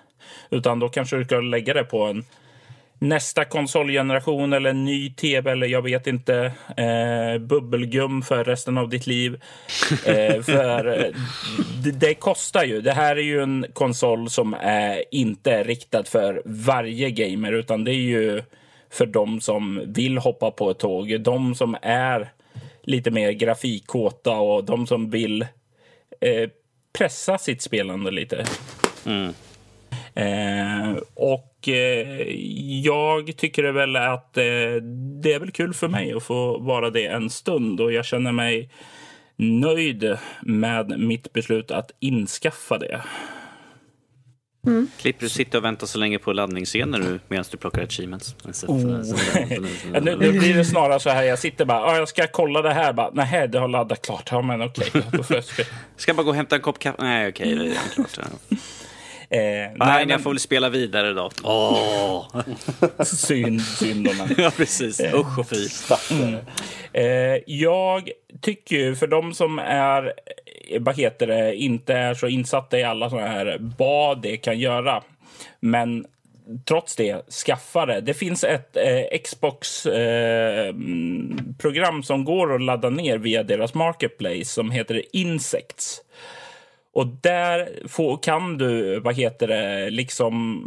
utan då kanske du ska lägga det på en nästa konsolgeneration eller en ny tv eller jag vet inte. Eh, bubbelgum för resten av ditt liv. Eh, för det, det, kostar ju. Det här är ju en konsol som är inte riktad för varje gamer utan det är ju för de som vill hoppa på ett tåg. De som är lite mer grafikkåta och de som vill eh, pressa sitt spelande lite. Mm. Eh, och eh, jag tycker väl att eh, det är väl kul för mig att få vara det en stund och jag känner mig nöjd med mitt beslut att inskaffa det. Mm. Klipper du sitta och vänta så länge på laddningsscener nu medan du plockar achievements? Oh. nu, nu, blir det snarare så här, jag sitter bara, ah, jag ska kolla det här, bara, nej det har laddat klart, ja men okej. Okay. ska jag bara gå och hämta en kopp kaffe? Nej okej, okay, det är klart. Ja. Eh, nej, nej, jag får väl spela vidare då. Åh! synd, synd om Ja, precis. Eh, Usch och fy. Mm. Eh, jag tycker ju, för de som är, vad heter det, inte är så insatta i alla sådana här, vad det kan göra. Men trots det skaffa det. Det finns ett eh, Xbox-program eh, som går att ladda ner via deras marketplace som heter Insects. Och där får, kan du, vad heter det, liksom...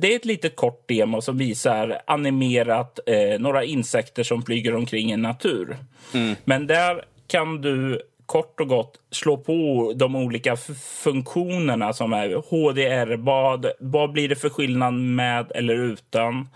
Det är ett litet kort demo som visar animerat eh, några insekter som flyger omkring i natur. Mm. Men där kan du kort och gott slå på de olika funktionerna som är HDR. Vad, vad blir det för skillnad med eller utan?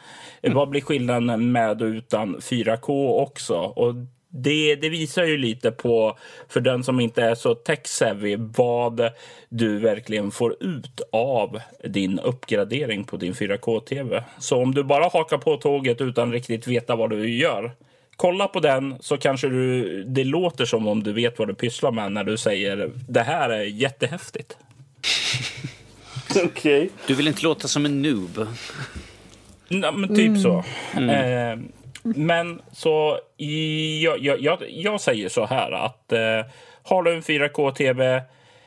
Mm. Vad blir skillnaden med och utan 4K också? Och det, det, visar ju lite på, för den som inte är så tech-savvy, vad du verkligen får ut av din uppgradering på din 4K-tv. Så om du bara hakar på tåget utan riktigt veta vad du gör, kolla på den så kanske du, det låter som om du vet vad du pysslar med när du säger det här är jättehäftigt. Okej. Okay. Du vill inte låta som en noob. Nej, men typ mm. så. Mm. Eh, men så jag, jag, jag, jag säger så här att eh, har du en 4K-tv,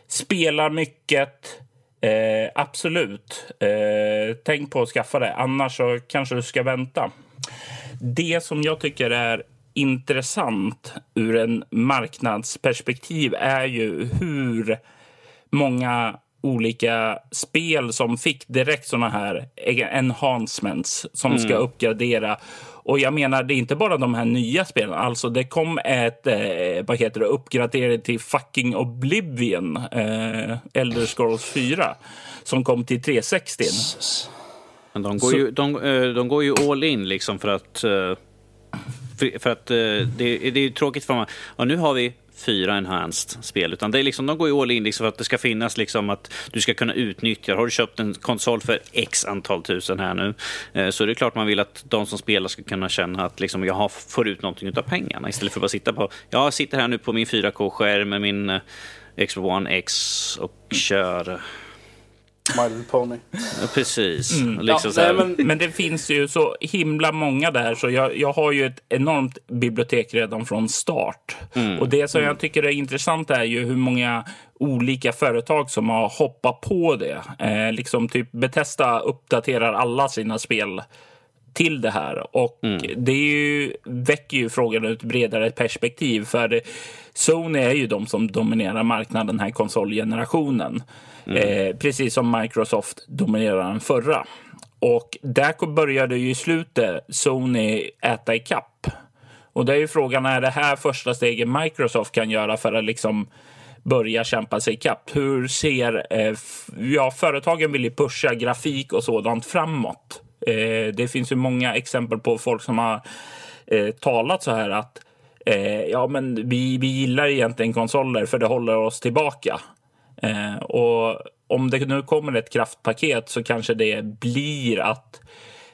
spelar mycket, eh, absolut. Eh, tänk på att skaffa det, annars så kanske du ska vänta. Det som jag tycker är intressant ur en marknadsperspektiv är ju hur många olika spel som fick direkt såna här enhancements som mm. ska uppgradera och jag menar, det är inte bara de här nya spelen. Alltså, det kom ett eh, vad heter det, uppgradering till fucking Oblivion, eh, Elder Scrolls 4, som kom till 360. Men de går, Så... ju, de, eh, de går ju all in liksom för att... Eh, för, för att eh, det, det är tråkigt för mig. Ja, nu har vi fyra enhanced spel. Utan det är liksom, de går ju all in liksom för att det ska finnas liksom att du ska kunna utnyttja. Har du köpt en konsol för x antal tusen här nu eh, så är det klart man vill att de som spelar ska kunna känna att liksom jag har, får ut någonting av pengarna istället för att bara sitta på. Jag sitter här nu på min 4K-skärm med min eh, Xbox One X och kör My Little Pony. Ja, precis. Mm. Liksom ja, nej, men... men... det finns ju så himla många där så jag, jag har ju ett enormt bibliotek redan från start. Mm. Och det som jag tycker är intressant är ju hur många olika företag som har hoppat på det. Eh, liksom typ Bethesda uppdaterar alla sina spel till det här. Och mm. det ju, väcker ju frågan ur ett bredare perspektiv. För Sony är ju de som dominerar marknaden den här konsolgenerationen. Mm. Eh, precis som Microsoft dominerade den förra. Och där började ju i slutet Sony äta i kapp. Och det är ju frågan, är det här första steget Microsoft kan göra för att liksom börja kämpa sig ikapp? Hur ser... Eh, ja, företagen vill ju pusha grafik och sådant framåt. Eh, det finns ju många exempel på folk som har eh, talat så här att eh, ja, men vi, vi gillar egentligen konsoler för det håller oss tillbaka. Eh, och om det nu kommer ett kraftpaket så kanske det blir att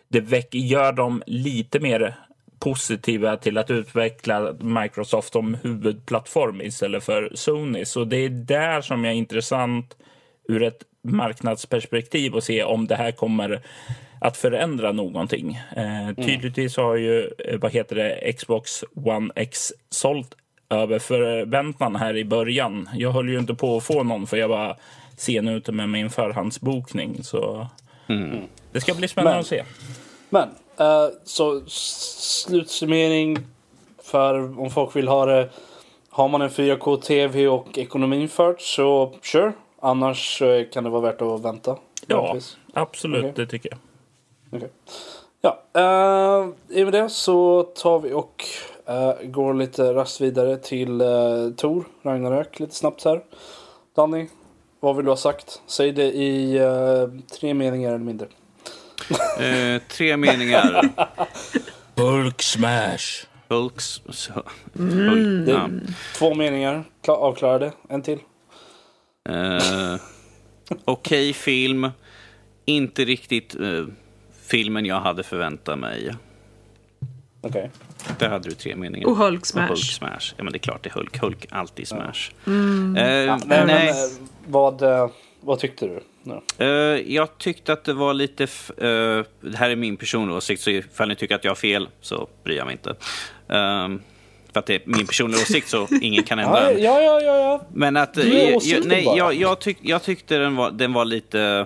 det väck, gör dem lite mer positiva till att utveckla Microsoft som huvudplattform istället för Sony. Så det är där som är intressant ur ett marknadsperspektiv och se om det här kommer att förändra någonting. Eh, mm. tydligtvis har ju eh, vad heter det, Xbox One X sålt över förväntan här i början. Jag höll ju inte på att få någon för jag var sen ute med min förhandsbokning. Så mm. det ska bli spännande Men, att se. Men, eh, så slutsummering för om folk vill ha det. Har man en 4K-TV och ekonomin först så sure. Annars eh, kan det vara värt att vänta. Ja, möjligtvis. absolut. Okej. Det tycker jag. Okej. Ja, uh, i och med det så tar vi och eh, går lite raskt vidare till uh, Tor, Ragnarök, lite snabbt här. Danny, vad vill du ha sagt? Säg det i eh, tre meningar eller mindre. Eh, tre meningar. Hulk smash. Hulk, Det, ja. Två meningar, kla- avklarade. En till. Eh, Okej film. Inte riktigt eh, filmen jag hade förväntat mig. Okej. Där hade du tre meningar. Och Hulk Och smash. Hulk smash. Ja men det är klart det är Hulk. Hulk alltid smash. Mm. Eh, Ja, nej, nej, men, eh, vad, eh, vad tyckte du? Eh, jag tyckte att det var lite... Eh, det här är min personliga åsikt, så ifall ni tycker att jag har fel så bryr jag mig inte. Ehm, för att det är min personliga åsikt så ingen kan ändra Ja, den. ja, ja, ja, ja. Men att... Du är jag, nej, jag, jag, tyck, jag tyckte den var, den var lite...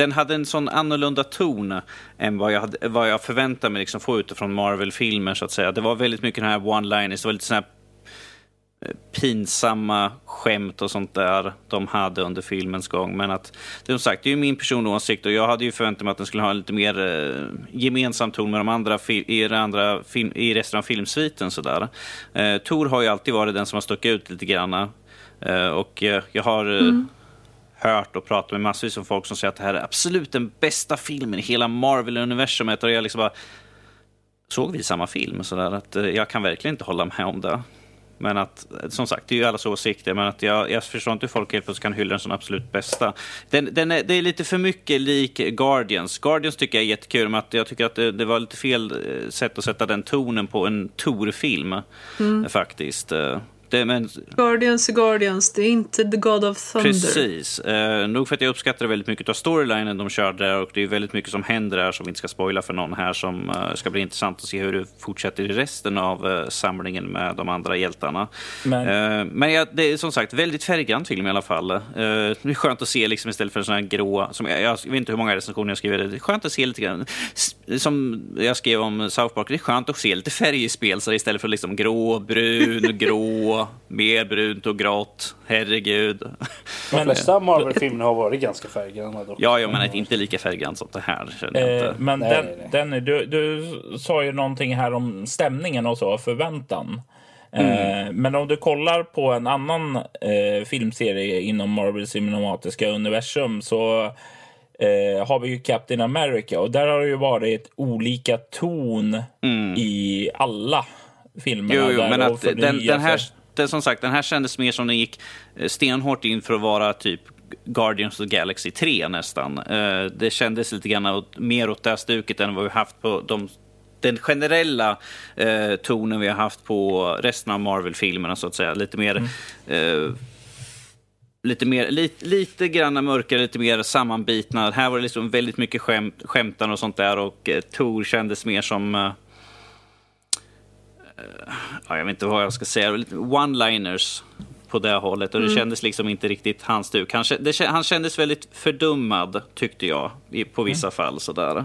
Den hade en sån annorlunda ton än vad jag, hade, vad jag förväntade mig liksom få utifrån Marvel-filmer. så att säga. Det var väldigt mycket den här one-liners, det var lite sån här eh, pinsamma skämt och sånt där de hade under filmens gång. Men att, det är som sagt, det är ju min personliga åsikt och jag hade ju förväntat mig att den skulle ha en lite mer eh, gemensam ton med de andra fi- i, de andra film, i resten av filmsviten. Sådär. Eh, Tor har ju alltid varit den som har stuckit ut lite grann. Eh, och eh, jag har eh, mm hört och pratat med massvis av folk som säger att det här är absolut den bästa filmen i hela Marvel-universumet. Och jag liksom bara, såg vi samma film? Så där, att, eh, jag kan verkligen inte hålla med om det. Men att, eh, som sagt, det är ju allas åsikter, men att jag, jag förstår inte hur folk helt plötsligt kan hylla den som absolut bästa. Den, den är, det är lite för mycket lik Guardians. Guardians tycker jag är jättekul, men att jag tycker att det, det var lite fel eh, sätt att sätta den tonen på en Tor-film, eh, faktiskt. Det, men, Guardians är Guardians, det är inte The God of Thunder. Precis. Eh, nog för att jag uppskattar väldigt mycket av storylinen de körde där och det är väldigt mycket som händer där som vi inte ska spoila för någon här som eh, ska bli intressant att se hur det fortsätter i resten av eh, samlingen med de andra hjältarna. Men- Eh, men ja, det är som sagt väldigt färggrant film i alla fall. Eh, det är skönt att se liksom istället för en sån här grå, som jag, jag vet inte hur många recensioner jag skriver, det är skönt att se lite grann, som jag skrev om South Park, det är skönt att se lite färg i spel så istället för liksom grå, brun, grå, mer brunt och grått. Herregud. De flesta Marvel-filmer har varit ganska färggranna dock. Ja, jag menar inte lika färggrant som det här. Känner jag Eh, inte. men Nej, den, nej, nej. Denny, du, du sa ju någonting här om stämningen och så, förväntan. Eh, men om du kollar på en annan eh, filmserie inom Marvel cinematiska universum så eh, har vi ju Captain America och där har det ju varit olika ton i alla filmerna. Jo, jo, men att den, den här, den, som sagt, den här kändes mer som den gick eh, stenhårt in för att vara typ Guardians of the Galaxy 3 nästan. Eh, Det kändes lite grann åt, mer åt det här stuket än vad vi haft på de den generella eh, tonen vi har haft på resten av Marvel-filmerna så att säga. Lite mer eh, lite, mer, lite, lite grann mörkare, lite mer sammanbitna. Här var det liksom väldigt mycket skämt, skämtan och sånt där och eh, Tor kändes mer som eh, ja, jag vet inte vad jag ska säga, one-liners på det hållet. Och det kändes liksom inte riktigt hans stuk. Han, det, han kändes väldigt fördummad, tyckte jag, i, på vissa fall. Sådär.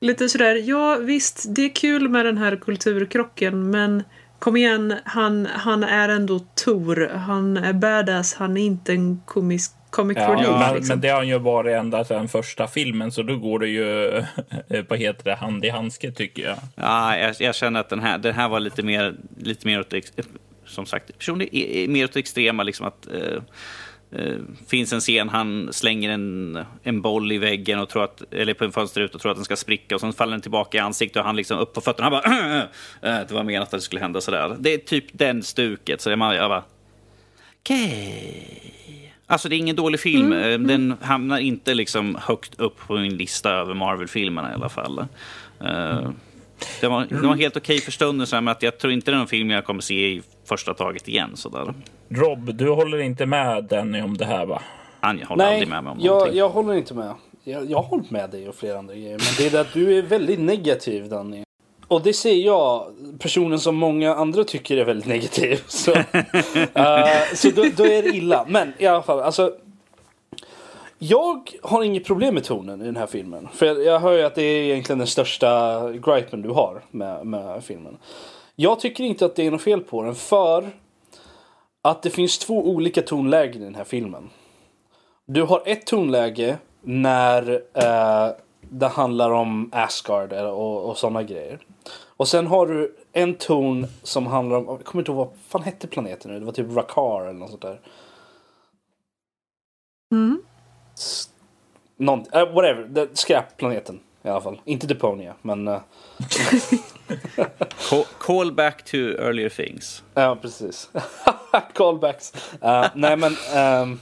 Lite sådär, ja visst, det är kul med den här kulturkrocken, men kom igen, han, han är ändå Tor. Han är badass, han är inte en komisk comic Ja, relief. Men, liksom. men det har han ju varit ända sedan första filmen så då går det ju eh, vad heter det, hand i handske tycker jag. Ja, jag, jag känner att den här, den här var lite mer, lite mer åt, ex- som sagt, är mer åt extrema. Liksom att, eh, eh, finns en scen, han slänger en, en boll i väggen och tror att, eller på en fönsterruta och tror att den ska spricka och sen faller den tillbaka i ansiktet och han liksom upp på fötterna. Han bara, "Eh, det var menat att det skulle hända sådär. Det är typ den stuket. Så jag bara, okej. Alltså det är ingen dålig film. Eh, Den hamnar inte liksom högt upp på min lista över Marvel-filmerna i alla fall. Eh, Det var, det var helt okej för stunden, så här, men att jag tror inte det är någon film jag kommer se i första taget igen. Sådär. Rob, du håller inte med Denny om det här va? Han håller Nej, aldrig med mig om jag, någonting. jag håller inte med. Jag, jag har hållit med dig och flera andra grejer. Men det är det att du är väldigt negativ Danny. Och det ser jag, personen som många andra tycker är väldigt negativ. Så, uh, så då, då är det illa. Men i alla fall, alltså. Jag har inget problem med tonen i den här filmen. För jag, jag hör ju att det är egentligen den största gripen du har med, med filmen. Jag tycker inte att det är något fel på den för att det finns två olika tonlägen i den här filmen. Du har ett tonläge när eh, det handlar om Asgard och, och sådana grejer. Och sen har du en ton som handlar om, jag kommer inte ihåg vad fan hette planeten nu, det var typ Rakar eller något sånt där. Mm. S- Någon, uh, whatever, det- skräpplaneten i alla fall. Inte Deponia, men... eh, Call, call back to earlier things. Ja, precis. Callbacks. Uh, nej, men... ehm,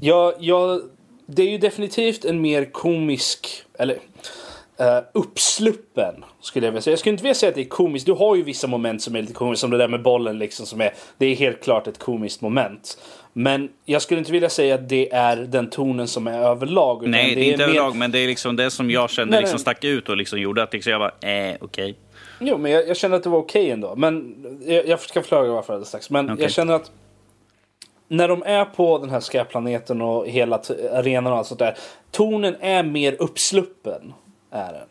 jag, jag, det är ju definitivt en mer komisk, eller uh, uppsluppen, skulle jag vilja säga. Jag skulle inte vilja säga att det är komiskt. Du har ju vissa moment som är lite komiskt, som det där med bollen liksom, som är... Det är helt klart ett komiskt moment. Men jag skulle inte vilja säga att det är den tonen som är överlag. Nej, det är inte mer- överlag, men det är liksom det som jag kände Nej, liksom stack ut och liksom gjorde att liksom jag bara, eh, okej. Jo, men jag, jag känner att det var okej ändå. Men jag, jag ska förklara varför alldeles strax. Men Okej. jag känner att när de är på den här skräpplaneten och hela arenan och allt sånt där. Tonen är mer uppsluppen. Är den.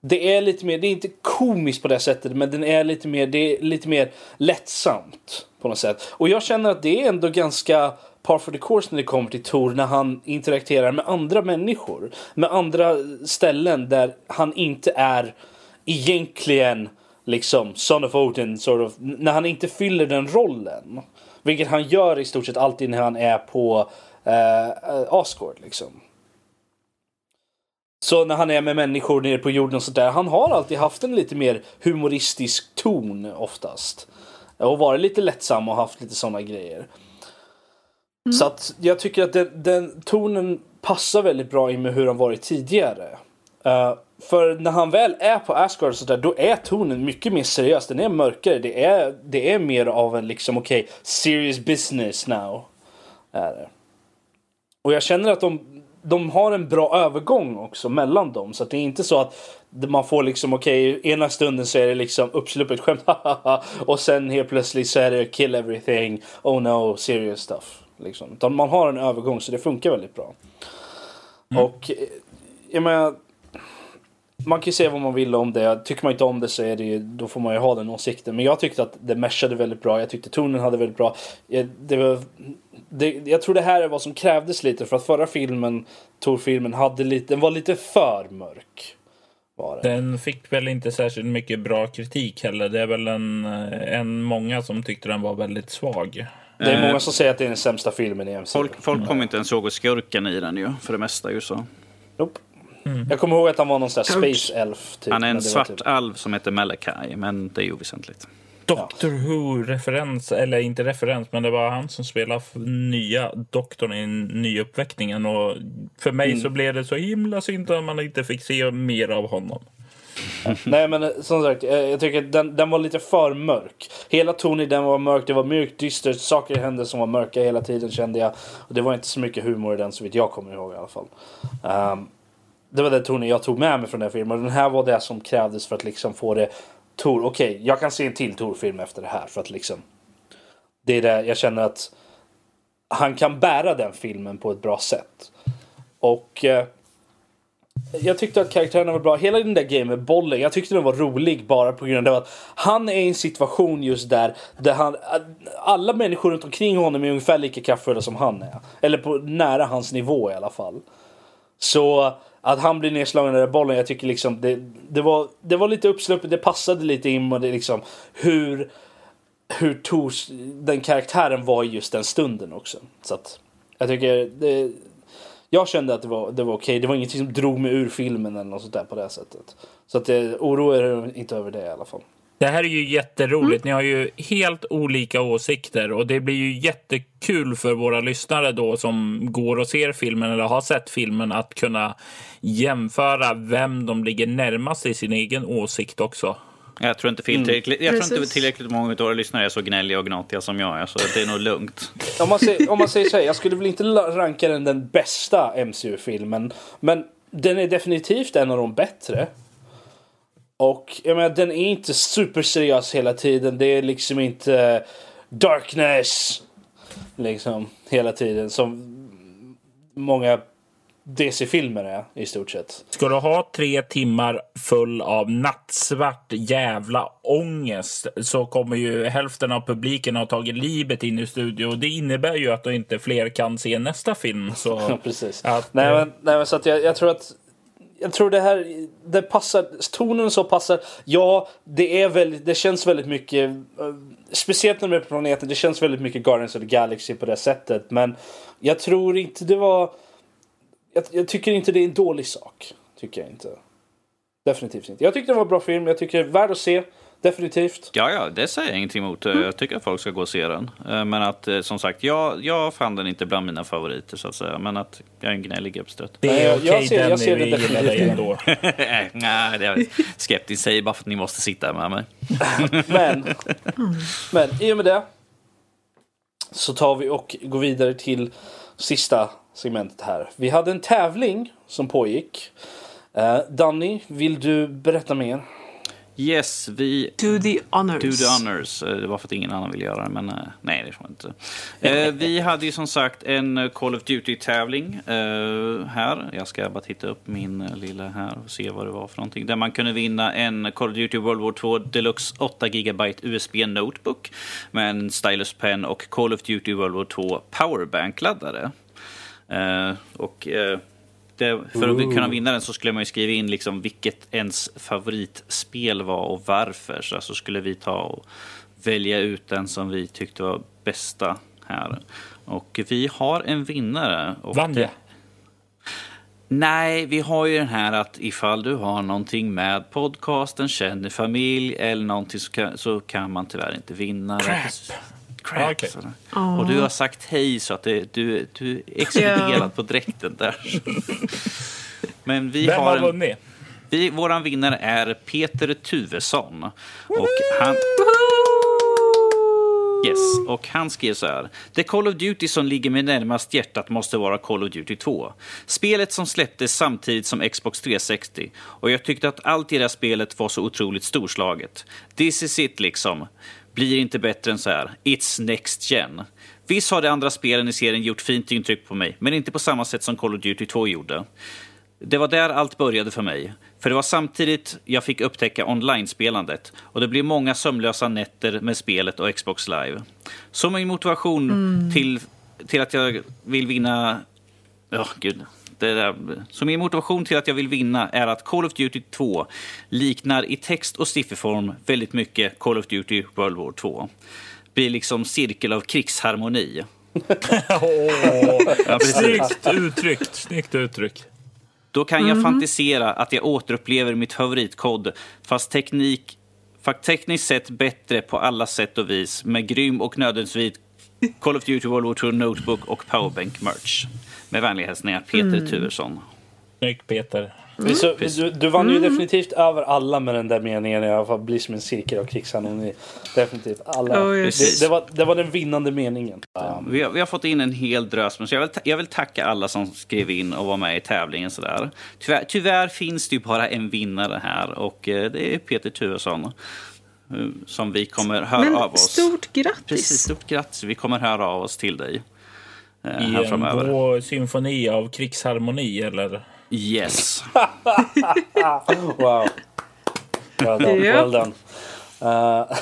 Det är lite mer, det är inte komiskt på det sättet, men den är lite mer, det är lite mer lättsamt på något sätt. Och jag känner att det är ändå ganska par for the course när det kommer till Tor när han interagerar med andra människor. Med andra ställen där han inte är egentligen liksom Son of Odin, sort of, när han inte fyller den rollen. Vilket han gör i stort sett alltid när han är på eh, Asgård liksom. Så när han är med människor nere på jorden och sådär. Han har alltid haft en lite mer humoristisk ton oftast. Och varit lite lättsam och haft lite sådana grejer. Så att jag tycker att den, den tonen passar väldigt bra in med hur han varit tidigare. Eh, för när han väl är på Asgard och sådär, då är tonen mycket mer seriös. Den är mörkare. Det är, det är mer av en liksom, okej, serious business now. Är det. Och jag känner att de, de har en bra övergång också mellan dem. Så att det är inte så att man får liksom okej, ena stunden så är det liksom uppsluppet skämt och sen helt plötsligt så är det kill everything, oh no, serious stuff. Liksom. Utan man har en övergång så det funkar väldigt bra. Och eh, jag menar, man kan ju säga vad man vill om det. Tycker man inte om det så är det ju, då får man ju ha den åsikten. Men jag tyckte att det meshade väldigt bra. Jag tyckte tonen hade väldigt bra. Det var, det, jag tror det här är vad som krävdes lite för att förra filmen, Tor-filmen, hade lite, den var lite för mörk. Var det. Den fick väl inte särskilt mycket bra kritik heller. Det är väl en, en många som tyckte den var väldigt svag. Det är Eh, många som säger att det är den sämsta filmen i MCU. Folk, folk kommer inte ens ihåg skurken i den ju, för det mesta ju så. Nope. Jag kommer ihåg att han var någon sån där Space Elf. Typ, Han är en svart typ- alv som heter Malachi, men det är ju oväsentligt. Doctor Who-referens, eller inte referens, men det var han som spelade nya doktorn i nyuppväckningen. Och för mig Mm. så blev det så himla synd att man inte fick se mer av honom. Nej men eh, som sagt, eh, jag tycker att den, den var lite för mörk. Hela tonen i den var mörk, det var mörkt, dystert, saker hände som var mörka hela tiden kände jag. Och det var inte så mycket humor i den så vitt jag kommer ihåg i alla fall. Ehm, det var den tonen jag tog med mig från den här filmen. Och den här var det som krävdes för att liksom få det Tor, okej, jag kan se en till Tor-film efter det här för att liksom Det är det jag känner att han kan bära den filmen på ett bra sätt. Och eh, jag tyckte att karaktärerna var bra. Hela den där grejen med bollen, jag tyckte den var rolig bara på grund av att han är i en situation just där, där han, alla människor runt omkring honom är ungefär lika kraftfulla som han är. Eller på nära hans nivå i alla fall. Så att han blir nedslagen i den bollen, jag tycker liksom det, det, var, det var lite uppsluppet, det passade lite in och det liksom hur, hur Tors, den karaktären var i just den stunden också. Så att jag tycker det, jag kände att det var, det var okej. Det var ingenting som drog mig ur filmen eller något sånt där på det sättet. Så att det er inte över det i alla fall. Det här är ju jätteroligt. Ni har ju helt olika åsikter och det blir ju jättekul för våra lyssnare då som går och ser filmen eller har sett filmen att kunna jämföra vem de ligger närmast i sin egen åsikt också. Jag tror inte, fel, tillräckligt, jag tror inte tillräckligt många av våra lyssnare är så gnälliga och gnatiga som jag är, så det är nog lugnt. Om man, säger, om man säger så här, jag skulle väl inte ranka den den bästa MCU-filmen. Men den är definitivt en av de bättre. Och jag menar, den är inte superseriös hela tiden. Det är liksom inte darkness. Liksom hela tiden. Som, många DC-filmer är i stort sett. Ska du ha tre timmar full av nattsvart jävla ångest så kommer ju hälften av publiken ha tagit livet in i studion. Det innebär ju att då inte fler kan se nästa film. Så precis. att, nej, eh, men, nej, men så att jag, jag tror att jag tror det här, det passar, tonen så passar. Ja, det är väldigt, det känns väldigt mycket, eh, speciellt när de är på planeten, det känns väldigt mycket Guardians of the Galaxy på det sättet. Men jag tror inte det var, jag, jag tycker inte det är en dålig sak. Tycker jag inte. Definitivt inte. Jag tyckte det var en bra film, jag tycker det är värd att se. Definitivt. Ja, ja, det säger jag ingenting emot. Jag tycker att folk ska gå och se den. Eh, Men att eh, som sagt, jag, jag fann den inte bland mina favoriter så att säga. Men att jag är en gnällig gubbstrutt. det är jag- jag okej ser- jag ser det definitivt. ändå. Nej, det är jag skeptisk. Säger bara för att ni måste sitta här med mig. Men, men i och med det så tar vi och går vidare till sista segmentet här. Vi hade en tävling som pågick. Uh, Danny, vill du berätta mer? Yes, vi Do the honors. Do the honors. Eh, Det var för att ingen annan ville göra det, men eh, nej, det får inte. Eh, vi hade ju som sagt en Call of Duty-tävling här. Jag ska bara titta upp min lilla här och se vad det var för någonting. Där man kunde vinna en Call of Duty World War 2 Deluxe 8 GB USB Notebook med en stylus pen och Call of Duty World War 2 Powerbank-laddare. Och det, för att kunna vinna den så skulle man ju skriva in liksom vilket ens favoritspel var och varför. Så alltså skulle vi ta och välja ut den som vi tyckte var bästa här. Och vi har en vinnare. Och Vann jag? Nej, vi har ju den här att ifall du har någonting med podcasten, känner familj eller någonting så kan, så kan man tyvärr inte vinna. Crap. Crap. Ah, sådär. Ja. Och du har sagt hej så att det, du, du är exkluderad på dräkten där. Men vi Vem har har en, vunnit? vi, våran vinnare är Peter Tuvesson. Och han, Yes, och han skrev så här. Det Call of Duty som ligger mig närmast hjärtat måste vara Call of Duty 2. Spelet som släpptes samtidigt som Xbox 360. Och jag tyckte att allt i det här spelet var så otroligt storslaget. This is it liksom. Blir inte bättre än så här. It's next gen. Visst har de andra spelen i serien gjort fint intryck på mig, men inte på samma sätt som Call of Duty 2 gjorde. Det var där allt började för mig. För det var samtidigt jag fick upptäcka online-spelandet. Och det blev många sömnlösa nätter med spelet och Xbox Live. Så min motivation till, till att jag vill vinna... Ja, gud. Det där. Så min motivation till att jag vill vinna är att Call of Duty 2 liknar i text och sifferform väldigt mycket Call of Duty World War 2. Blir liksom cirkel av krigsharmoni. Ja, precis. snyggt uttryckt. Snyggt uttryckt. Då kan jag fantisera att jag återupplever mitt favoritkod fast teknik, tekniskt sett bättre på alla sätt och vis med grym och nödvändigtvis Call of Duty World War 2 Notebook och Powerbank merch. Med vänliga hälsningar Peter Turesson. Snyggt Peter. Så, du, du vann ju definitivt över alla med den där meningen i alla fall. Blir som en cirkel av krigsharmoni. Definitivt alla. Oh, yes. Det, det, var, det var den vinnande meningen. Um, Vi har, vi har fått in en hel drös, men så jag vill, jag vill tacka alla som skrev in och var med i tävlingen. Sådär. Tyvärr, tyvärr finns det ju bara en vinnare här och eh, det är Peter Turesson. Eh, Som vi kommer höra Men av oss. stort grattis! Precis, stort grattis. Vi kommer höra av oss till dig. eh, I här en framöver. blå symfoni av krigsharmoni, eller? Yes. wow. Well done. Well done. Uh,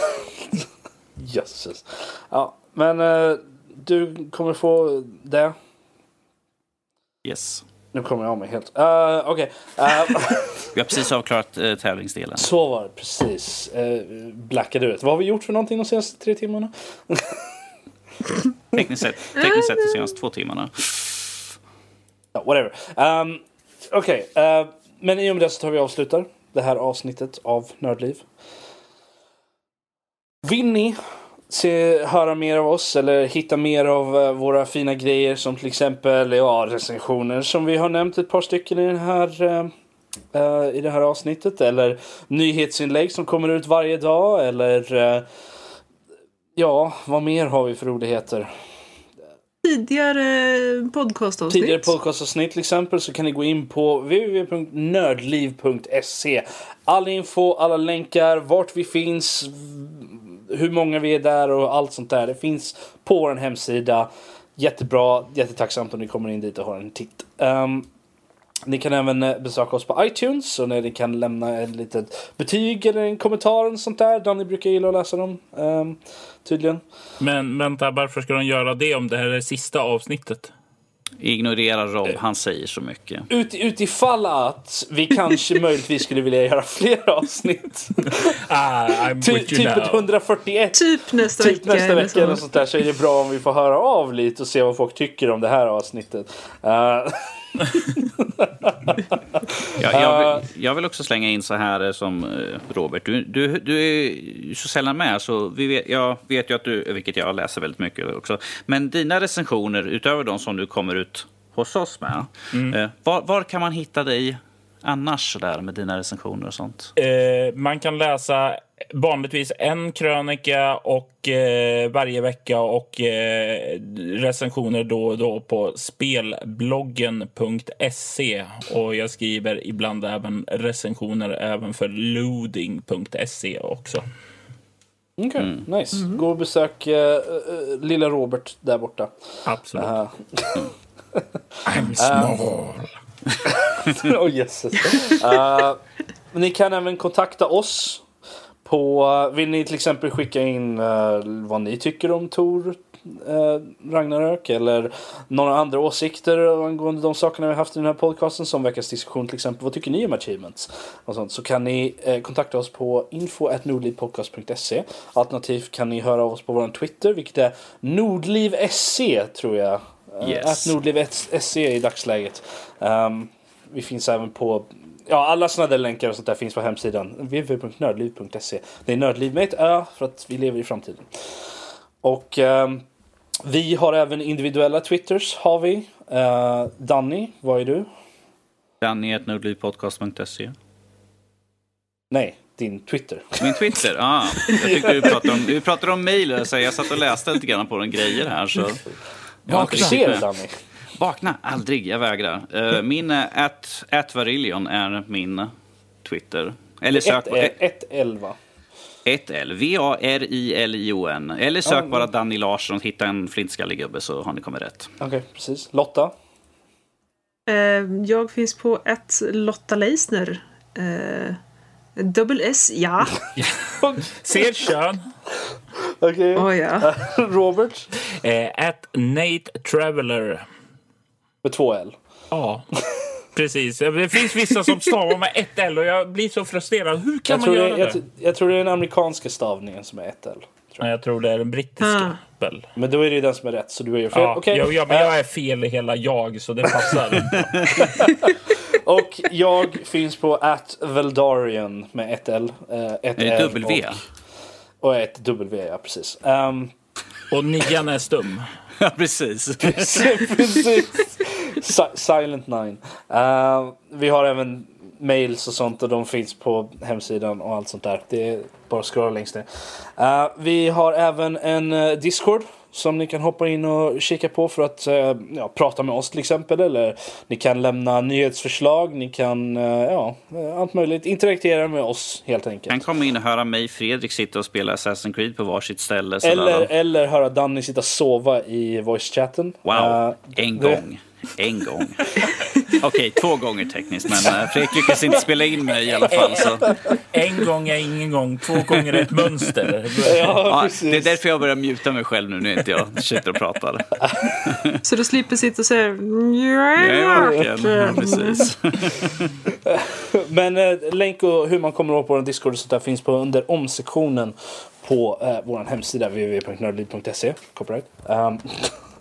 Jösses. Ja, men eh, du kommer få det. yes. Nu kommer jag av mig helt. Uh, Okej. Eh, Vi har precis avklarat eh, tävlingsdelen. så var det precis. Uh, blackade ut. Vad har vi gjort för någonting de senaste tre timmarna? Tekniskt sett, tekniskt sett de senaste två timmarna. Ja, whatever. Um, Okej, eh, men i och med det så tar vi avslutar det här avsnittet av Nördliv. Vill ni se, höra mer av oss eller hitta mer av eh, våra fina grejer som till exempel ja, recensioner som vi har nämnt ett par stycken i, den här, eh, eh, i det här avsnittet eller nyhetsinlägg som kommer ut varje dag eller eh, ja, vad mer har vi för roligheter? Tidigare podcastavsnitt. tidigare podcastavsnitt till exempel så kan ni gå in på www.nördliv.se. All info, alla länkar, vart vi finns, hur många vi är där och allt sånt där. Det finns på vår hemsida. jättebra, jättetacksamt om ni kommer in dit och har en titt. Um, ni kan även eh, besöka oss på iTunes och ni kan lämna ett litet betyg eller en kommentar och sånt där. Danny brukar gilla att läsa dem. um, tydligen. Men vänta, varför ska de göra det om det här är sista avsnittet? Ignorera Rob, han säger så mycket. Ut, utifall att vi kanske möjligtvis skulle vilja göra fler avsnitt. Ah, Ty, typ ett now. 141 Typ nästa Typ vecka. nästa vecka eller så. sånt där så är det bra om vi får höra av lite och se vad folk tycker om det här avsnittet. Eh, Jag, jag, vill, jag vill också slänga in så här eh, som eh, Robert. Du, du, du är så sällan med, så vi vet, jag vet ju att du, vilket jag läser väldigt mycket också. Men dina recensioner, utöver de som du kommer ut hos oss med, eh, var, var kan man hitta dig annars där med dina recensioner och sånt? Eh, man kan läsa vanligtvis en krönika och eh, varje vecka och eh, recensioner då och då på spelbloggen.se. Och jag skriver ibland även recensioner även för loading.se också. Okej, nice. Gå och besök eh, eh, lilla Robert där borta. Absolut. Uh, I'm small. oh, jösses. Eh, ni kan även kontakta oss. På, vill ni till exempel skicka in eh, vad ni tycker om Tor uh, Ragnarök eller några andra åsikter angående de sakerna vi haft i den här podcasten som veckans diskussion till exempel. Vad tycker ni om achievements? Och sånt, så kan ni eh, kontakta oss på info.nordlivpodcast.se Alternativt kan ni höra av oss på vår Twitter vilket är nordliv.se tror jag. Eh, Yes. Att nordliv.se i dagsläget. Ehm, vi finns även på Ja, alla sådana där länkar och sånt där finns på hemsidan www.nördliv.se. Det är nördliv med ett ö för att vi lever i framtiden. Och ehm, vi har även individuella twitters har vi. Uh, Danny, vad är du? Danny.nordlivpodcast.se Nej, din Twitter. Min Twitter? Ah, jag tyckte du pratade om, du pratade om mejl, så jag satt och läste lite grann på de grejer här. Så. Jag riktigt ser. Danny. Vakna, aldrig, jag vägrar. Eh, min at, at Varillion är min Twitter. Eller sök på Ett- Ett 11. 1L, V-A-R-I-L-I-O-N. Eller sök Ja, bara Danny Larsson och hitta en flintskallig gubbe så har ni kommit rätt. Okej, precis. Lotta? Eh, jag finns på ett Lotta Leisner. Eh, Dubbel S, ja. Ser kön. Okej. Oh, ja. Robert? Eh, at Nate Traveller. Med två L. Ja, precis. Det finns vissa som stavar med ett L och jag blir så frustrerad. Hur kan Jag man tror, göra det, det? jag, jag tror det är den amerikanska stavningen som är ett L. Nej, jag tror det är den brittiska. Väl. Men då är det ju den som är rätt, så du är ju fel. Ja, Okej. jag, jag, men Eh, jag är fel i hela jag, så det passar. Och jag finns på at Veldarian med ett L. eh, ett Är det R W? Och, och ett W, ja precis. Um, Och nian är stum. Ja, precis. precis. Si- Silent Nine. Eh, vi har även mails och sånt och de finns på hemsidan och allt sånt där. Det är bara att scrolla längst ner. Eh, vi har även en eh, Discord som ni kan hoppa in och kika på för att ja, prata med oss till exempel. Eller ni kan lämna nyhetsförslag, ni kan, ja, allt möjligt. Interagera med oss helt enkelt. Kan komma in och höra mig, Fredrik, sitta och spela Assassin's Creed på varsitt ställe. Eller, eller höra Danny sitta och sova i voice-chatten. Wow, Eh, en det- gång. En gång. Okej, två gånger tekniskt, men eh, Fredrik lyckas inte spela in mig i alla fall. Så. En gång är ingen gång, två gånger är ett mönster. Ja, Ja, precis. det är därför jag börjar muta mig själv nu när inte jag sitter och pratar. Så du slipper sitta och säga Ja, precis. Men eh, länk och hur man kommer åt på vår Discord och sånt där finns på under om-sektionen på eh, vår hemsida www.nördliv.se. Copyright. Um,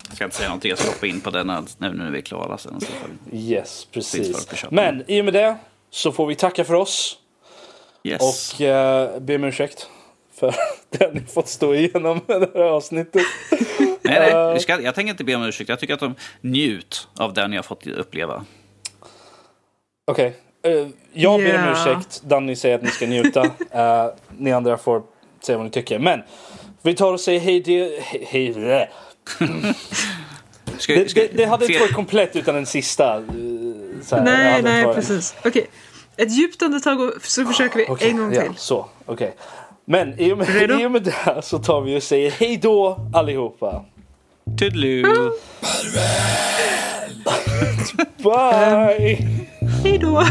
Jag ska inte säga någonting, jag ska hoppa in på den nu när vi är klara sen. Yes, precis. Men i och med det så får vi tacka för oss Yes. och eh, be om ursäkt för det ni fått stå igenom det här avsnittet. nej, nej, vi ska, jag tänker inte be om ursäkt. Jag tycker att de njut av det ni har fått uppleva. Okej. eh, jag ber om ursäkt. Danny säger att ni ska njuta. Eh, ni andra får säga vad ni tycker. Men vi tar och säger hej. Hej, hej det. Ska, Det, ska, det, det hade inte varit komplett utan den sista. eh, så här, Nej, nej, varit- precis. Okej. Ett djupt andetag och så försöker vi Okej, en gång ja, till. så, okej. Men i och, med, Redo? i och med det så tar vi och säger hej då allihopa. Toodaloo! Bye! Hej då!